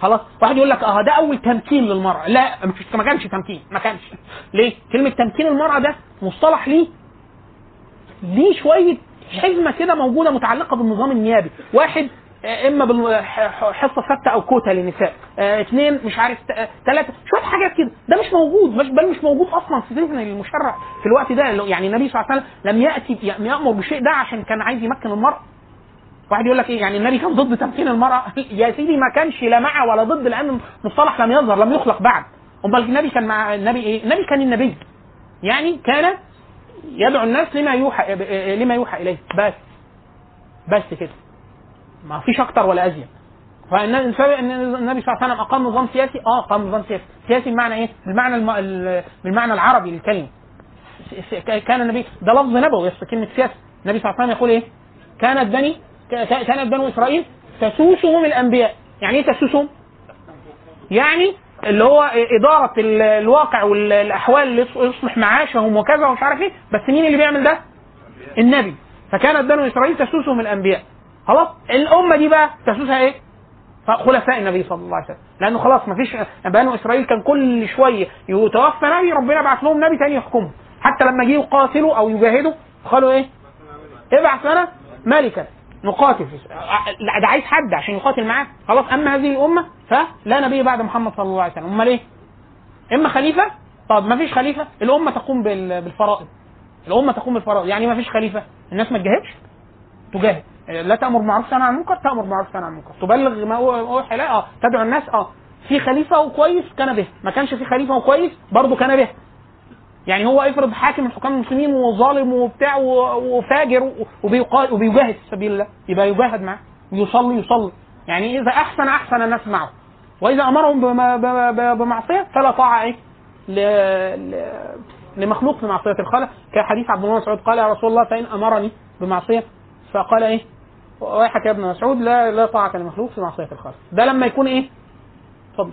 خلاص؟ واحد يقول لك آه ده أول تمكين للمرأة. لا ما كانش تمكين ما كانش. ليه؟ كلمة تمكين المرأة ده مصطلح ليه؟ ليه شوية حزمة كده موجودة متعلقة بالنظام النيابي. واحد آه، إما بالحصة ثابتة أو كوتا للنساء. آه، اثنين مش عارف ثلاثة شوية حاجات كده. ده مش موجود مش بل مش موجود أصلا في ذهن المشرع في الوقت ده. يعني النبي صلى الله عليه وسلم لم يأتي يأمر بشيء ده عشان كان عايز يمكن المرأة. واحد يقول لك إيه؟ يعني النبي كان ضد تمكين المرأة. يا سيدي ما كانش لا مع ولا ضد لأن المصطلح لم يظهر لم يخلق بعد. أمال النبي كان مع النبي إيه؟ النبي كان النبي. يعني كان يدعو الناس لما يوحى لما يوحى إليه. بس. بس كده. ما فيش أكتر ولا أزيد. فالنبي صلى الله عليه وسلم أقام نظام سياسي؟ آه اقام نظام سياسي. سياسي بمعنى إيه؟ بالمعنى الم... ال- بالمعنى العربي للكلمه كان النبي ده لفظ نبوي بس كلمة سياسه النبي صلى الله عليه وسلم يقول إيه؟ كانت بني كانت بنو إسرائيل تسوسهم الأنبياء. يعني إيه تسوسهم؟ يعني اللي هو إدارة ال- الواقع والاحوال اللي يص- يصلح معاشهم وكذا ومش عارف إيه. بس مين اللي بيعمل ده؟ النبي. فكانت بنو إسرائيل تسوسهم الأنبياء. خلاص؟ الأمة دي بقى تسوسها إيه؟ خلفاء النبي صلى الله عليه وسلم. لأنه خلاص ما فيش بنو إسرائيل كان كل شوية يتوفى نبي ربنا بعث لهم نبي تاني يحكمهم حتى لما جه يقاتلوا أو يجاهدوا قالوا إيه؟ ابعث لنا ملكا. نقاتل ده عايز حد عشان يقاتل معاه. خلاص أما هذه الأمة فلا نبي بعد محمد صلى الله عليه وسلم. أمال إيه؟ إما خليفة؟ طب ما فيش خليفة؟ الأمة تقوم بال- بالفرائض. الأمة تقوم بالفرائض. يعني ما فيش خليفة؟ الناس ما تجاهدش؟ تجاهد. لا تأمر بالمعروف تنهى عن المنكر؟ تأمر بالمعروف تنهى عن المنكر. تبلغ ما اوحي لا آه تدعو الناس؟ آه. في خليفة وكويس كان به. ما كانش في خليفة وكويس برضه كان به. يعني هو افرض حاكم من حكام المسلمين وظالم وبتاع وفاجر وبيجاهد في سبيل الله. يبقى يجاهد معاه. ويصلي يصلي. يعني إذا أحسن أحسن الناس معه. وإذا أمرهم بمعصية فلا طاعة إيه. لمخلوق في معصية الخالق. كحديث عبد الله مسعود قال يا رسول الله فإن أمرني بمعصية. فقال إيه؟ ويحك يا ابن مسعود لا لا طاعة لمخلوق في معصية الخالق. ده لما يكون إيه؟ اتفضل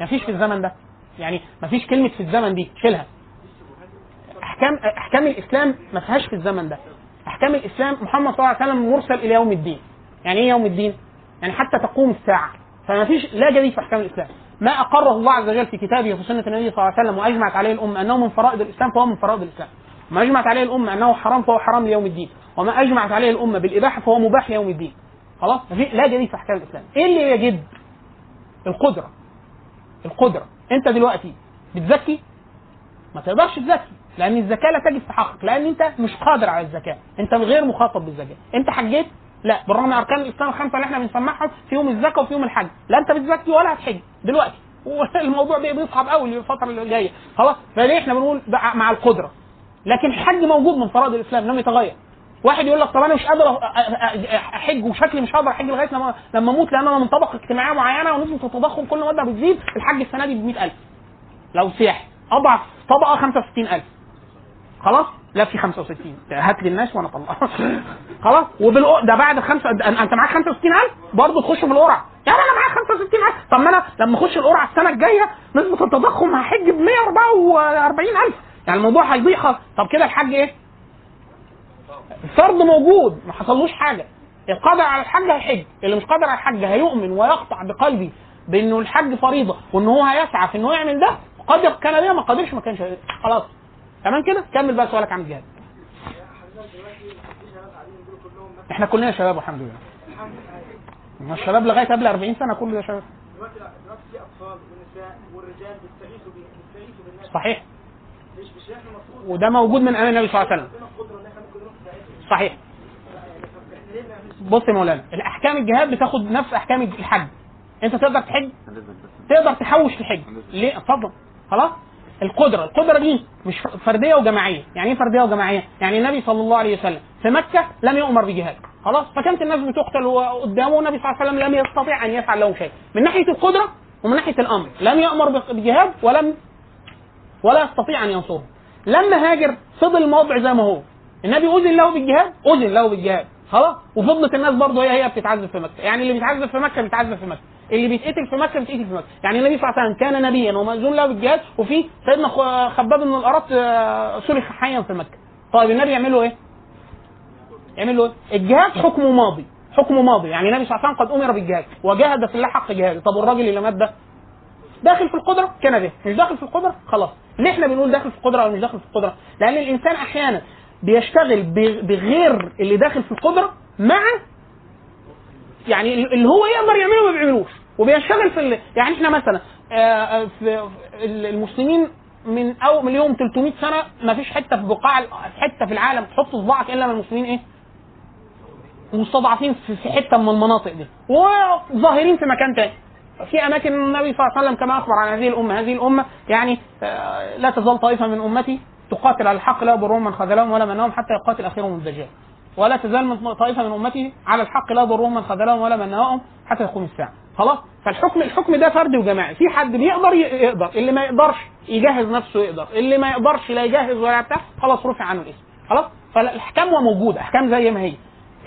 مفيش في الزمن ده. يعني مفيش كلمة في الزمن دي شيلها. أحكام أحكام الإسلام ما فيهاش في الزمن ده. أحكام الإسلام محمد صلى الله عليه وسلم مرسل إلى يوم الدين. يعني إيه يوم الدين؟ يعني حتى تقوم الساعة. فما فيش لا جديد في أحكام الإسلام. ما أقره الله عز وجل في كتابه وفي سنة النبي صلى الله عليه وسلم وأجمعت عليه الأمة أنه من فرائض الإسلام فهو من فرائض الإسلام. ما أجمعت عليه الأمة أنه حرام فهو حرام ليوم الدين. وما أجمعت عليه الأمة بالإباحة فهو مباح ليوم الدين. خلاص؟ لا جديد في أحكام الإسلام. إيه اللي يجد؟ القدرة. القدرة. انت دلوقتي بتزكي ما تقدرش تزكي لأن الزكاه لا تجب في حقك لأن انت مش قادر على الزكاه انت غير مخاطب بالزكاه انت حجيت؟ لا. بالرغم من أركان الإسلام الخمسة اللي إحنا بنسمعهم فيهم الزكاه وفيهم الحج. لا انت بتزكي ولا هتحج. دلوقتي. والموضوع بي- بيصعب قوي الفترة اللي جاية. خلاص. فليه إحنا بنقول مع القدرة؟ لكن الحج موجود من فرائض الإسلام لم يتغير. واحد يقول لك طب أنا مش قادر أحج وشكلي مش هقدر أحج لغاية لما لما أموت لأن أنا من طبقة اجتماعية معينة ونسبه التضخم كل مده بتزيد الحج السنة دي ب 100000 لو سياحي أضعف طبقة 65000 خلاص؟ لا في 65 هات لي الناس وأنا أطلع. خلاص؟ وبالق... ده بعد خمسة أنت معاك 65000 برضه تخش في القرعة. يعني أنا معايا 65000 طب ما أنا لما أخش القرعة السنة الجاية نسبة التضخم هحج ب 144000 يعني الموضوع هيضيع. طب كده الحج إيه؟ الفرض موجود ما حصلوش حاجة. القادر على الحج هيحج اللي مش قادر على الحج هيؤمن ويقطع بقلبه بإنه الحج فريضة وإن هو هيسعى في إنه يعمل ده. قدر كان بيها ما قدرش ما كانش خلاص. تمام كده؟ كمل بقى سؤالك عن الجهاد إحنا كلنا شباب والحمد لله. ما الشباب لغاية قبل 40 سنة كله ده شباب. دلوقتي دلوقتي في اطفال ونساء والرجال بيستغيثوا بي- بيستغيثوا بالناس صحيح. مش مش إحنا وده موجود من أيام النبي صلى الله عليه وسلم عندنا القدره ان إحنا ممكن نروح نساعدهم صحيح. بص يا مولانا الأحكام الجهاد بتاخد نفس أحكام الحج. أنت تقدر تحج؟ تقدر تحوش الحج. ليه؟ اتفضل. خلاص؟ القدرة القدرة دي مش فردية وجماعية. يعني إيه فردية وجماعية؟ يعني النبي صلى الله عليه وسلم في مكة لم يؤمر بجهاد. خلاص؟ فكانت الناس بتقتل قدامه والنبي صلى الله عليه وسلم لم يستطيع أن يفعل لهم شيء. من ناحية القدرة ومن ناحية الأمر. لم يامر بجهاد ولم ولا يستطيع أن ينصره. لما هاجر فضل الموضع زي ما هو. النبي أذن له بالجهاد؟ أذن له بالجهاد. خلاص؟ وفضلت الناس برضه هي هي بتتعذب في مكة. يعني اللي بيتعذب في مكة بيتعذب في مكة. اللي بيتقتل في مكة بيتقتل في مكة. يعني النبي صلى الله عليه وسلم كان نبيا ومأذون له بالجهاد وفي سيدنا خباب بن الأرات آه، سلخ حيا في مكة. طيب النبي يعمل له إيه؟ يعمل له إيه؟ الجهاد حكمه ماضي. حكمه ماضي. يعني النبي صلى الله عليه وسلم قد أمر بالجهاد. وجاهد في الله حق جهاده. طب والراجل اللي مات ده؟ داخل في القدرة؟ كان به. مش داخل في القدرة؟ خلاص. ليه إحنا بنقول داخل في القدرة أو مش داخل في القدرة؟ لأن الإنسان أحيانا بيشتغل بغير اللي داخل في القدرة مع يعني اللي هو يقدر يعمله ما بيعملوش وبيشتغل في. يعني إحنا مثلا آه، آه، في المسلمين من أو من يوم 300 سنة ما فيش حتة في بقاع حتة في العالم تحط صباعك إلا من المسلمين إيه؟ مستضعفين في في حتة من المناطق دي وظاهرين في مكان تاني في أماكن النبي صلى الله عليه وسلم كما أخبر عن هذه الأمة هذه الأمة يعني آه، لا تزال طائفة من أمتي تقاتل على الحق لا يضرهم من خذلهم ولا منهم حتى يقاتل اخرهم الدجال. ولا تزال من طائفة من أمتي على الحق لا يضرهم من خذلهم ولا منهم حتى تقوم الساعة. خلاص؟ فالحكم الحكم ده فردي وجماعي. في حد بيقدر يقدر. اللي ما يقدرش يجهز نفسه يقدر. اللي ما يقدرش لا يجهز ولا بتاع خلاص رفع عنه الاسم. خلاص؟ فالأحكام موجودة. أحكام زي ما هي.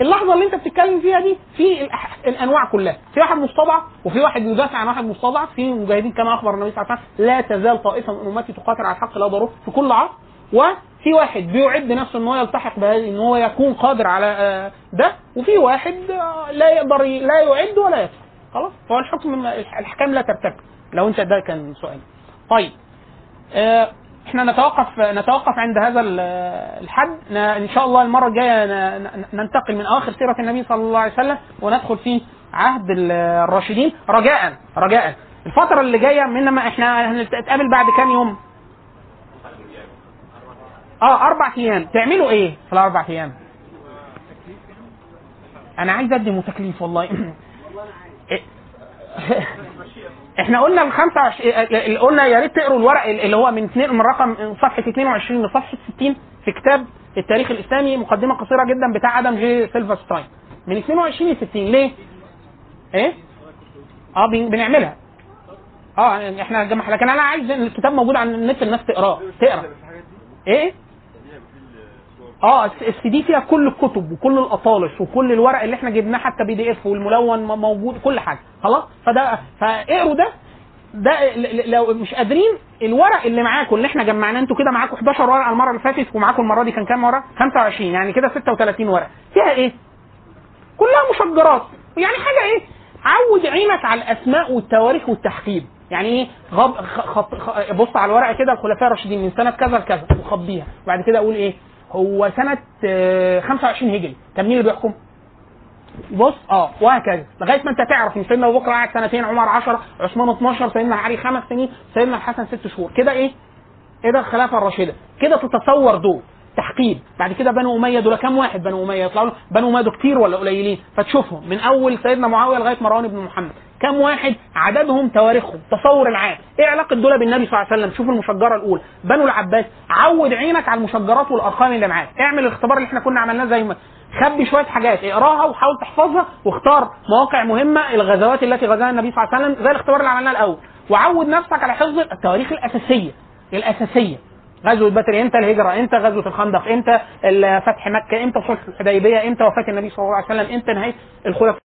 اللحظة اللي انت بتتكلم فيها دي في الأنواع كلها. في واحد مستضعف وفي واحد يدافع عن واحد مستضعف. في مجاهدين كما أخبر النبي صلى الله عليه وسلم لا تزال طائفة من أمتي تقاتل على الحق لا ضرور في كل عصر وفي واحد بيعد نفسه ان هو يلتحق بهذه ان هو يكون قادر على آه، ده وفي واحد آه، لا يقدر لا يعد ولا يدفع خلاص؟ فهو الحكم الأحكام لا ترتكب. لو أنت ده كان سؤال. طيب. آه، إحنا نتوقف نتوقف عند هذا ال- الحد. إن شاء الله المرة الجاية ننتقل من اواخر سيرة النبي صلى الله عليه وسلم وندخل في عهد ال- الراشدين. رجاء رجاء. الفترة اللي جاية منما إحنا هنتقابل بعد كام يوم؟ آه أربع أيام تعملوا إيه في الاربع أيام أنا عايز اقدم تكليف والله. إحنا قلنا ال 25 قلنا يا ريت تقروا الورق اللي هو من اثنين من رقم صفحة 22 لصفحة 60 في كتاب التاريخ الإسلامي مقدمة قصيرة جدا بتاع آدم جي سيلفرستاين. من 22 ل 60 ليه؟ إيه؟ آه بن- بنعملها. آه إحنا لكن أنا عايز إن الكتاب موجود على النت الناس تقراه تقرا. إيه؟ آه ال C- ال CD فيها كل الكتب وكل الاطالس وكل الورق اللي إحنا جبناه حتى PDF والملون موجود كل حاجة. خلاص؟ فده فاقروا ده. ده لو مش قادرين الورق اللي معاكم اللي إحنا جمعناه أنتوا كده معاكم 11 ورقة المرة اللي فاتت ومعاكم المرة دي كان كام ورقة؟ 25 يعني كده 36 ورقة. فيها إيه؟ كلها مشجرات. يعني حاجة إيه؟ عود عينك على الأسماء والتواريخ والتحقيق يعني إيه؟ غب خ- بص على الورقة كده الخلفاء الراشدين من سنة كذا لكذا وخبيها. وبعد كده أقول إيه؟ هو سنة آه، 25 هجري. كان مين اللي بيحكم؟ بص. آه وهكذا. لغاية ما أنت تعرف إن سيدنا أبو بكر قعد سنتين عمر 10 عثمان 12 سيدنا علي خمس سنين سيدنا الحسن ست شهور. كده إيه؟ إيه ده الخلافة الراشده كده تتصور دول تحقيق بعد كده بنو أمية دول كام واحد بنو أمية؟ يطلعوا بنو أمية دول كتير ولا قليلين؟ فتشوفهم من أول سيدنا معاوية لغاية مروان بن محمد. كام واحد عددهم تواريخهم تصور العام. إيه علاقة دول بالنبي صلى الله عليه وسلم؟ شوف المشجرة الأولى. بنو العباس عود عينك على المشجرات والأرقام اللي معاك. اعمل الاختبار اللي إحنا كنا عملناه زي ما خبي شوية حاجات اقراها وحاول تحفظها واختار مواقع مهمة الغزوات التي غزاها النبي صلى الله عليه وسلم زي الاختبار اللي عملناه الأول. وعود نفسك على حفظ التواريخ الأساسية الأساسية. غزوة بدر إمتى؟ الهجرة إمتى؟ غزوة الخندق إمتى؟ فتح مكة إمتى؟ صلح الحديبية إمتى؟ وفاة النبي صلى الله عليه وسلم إمتى؟ نهاية الخلفاء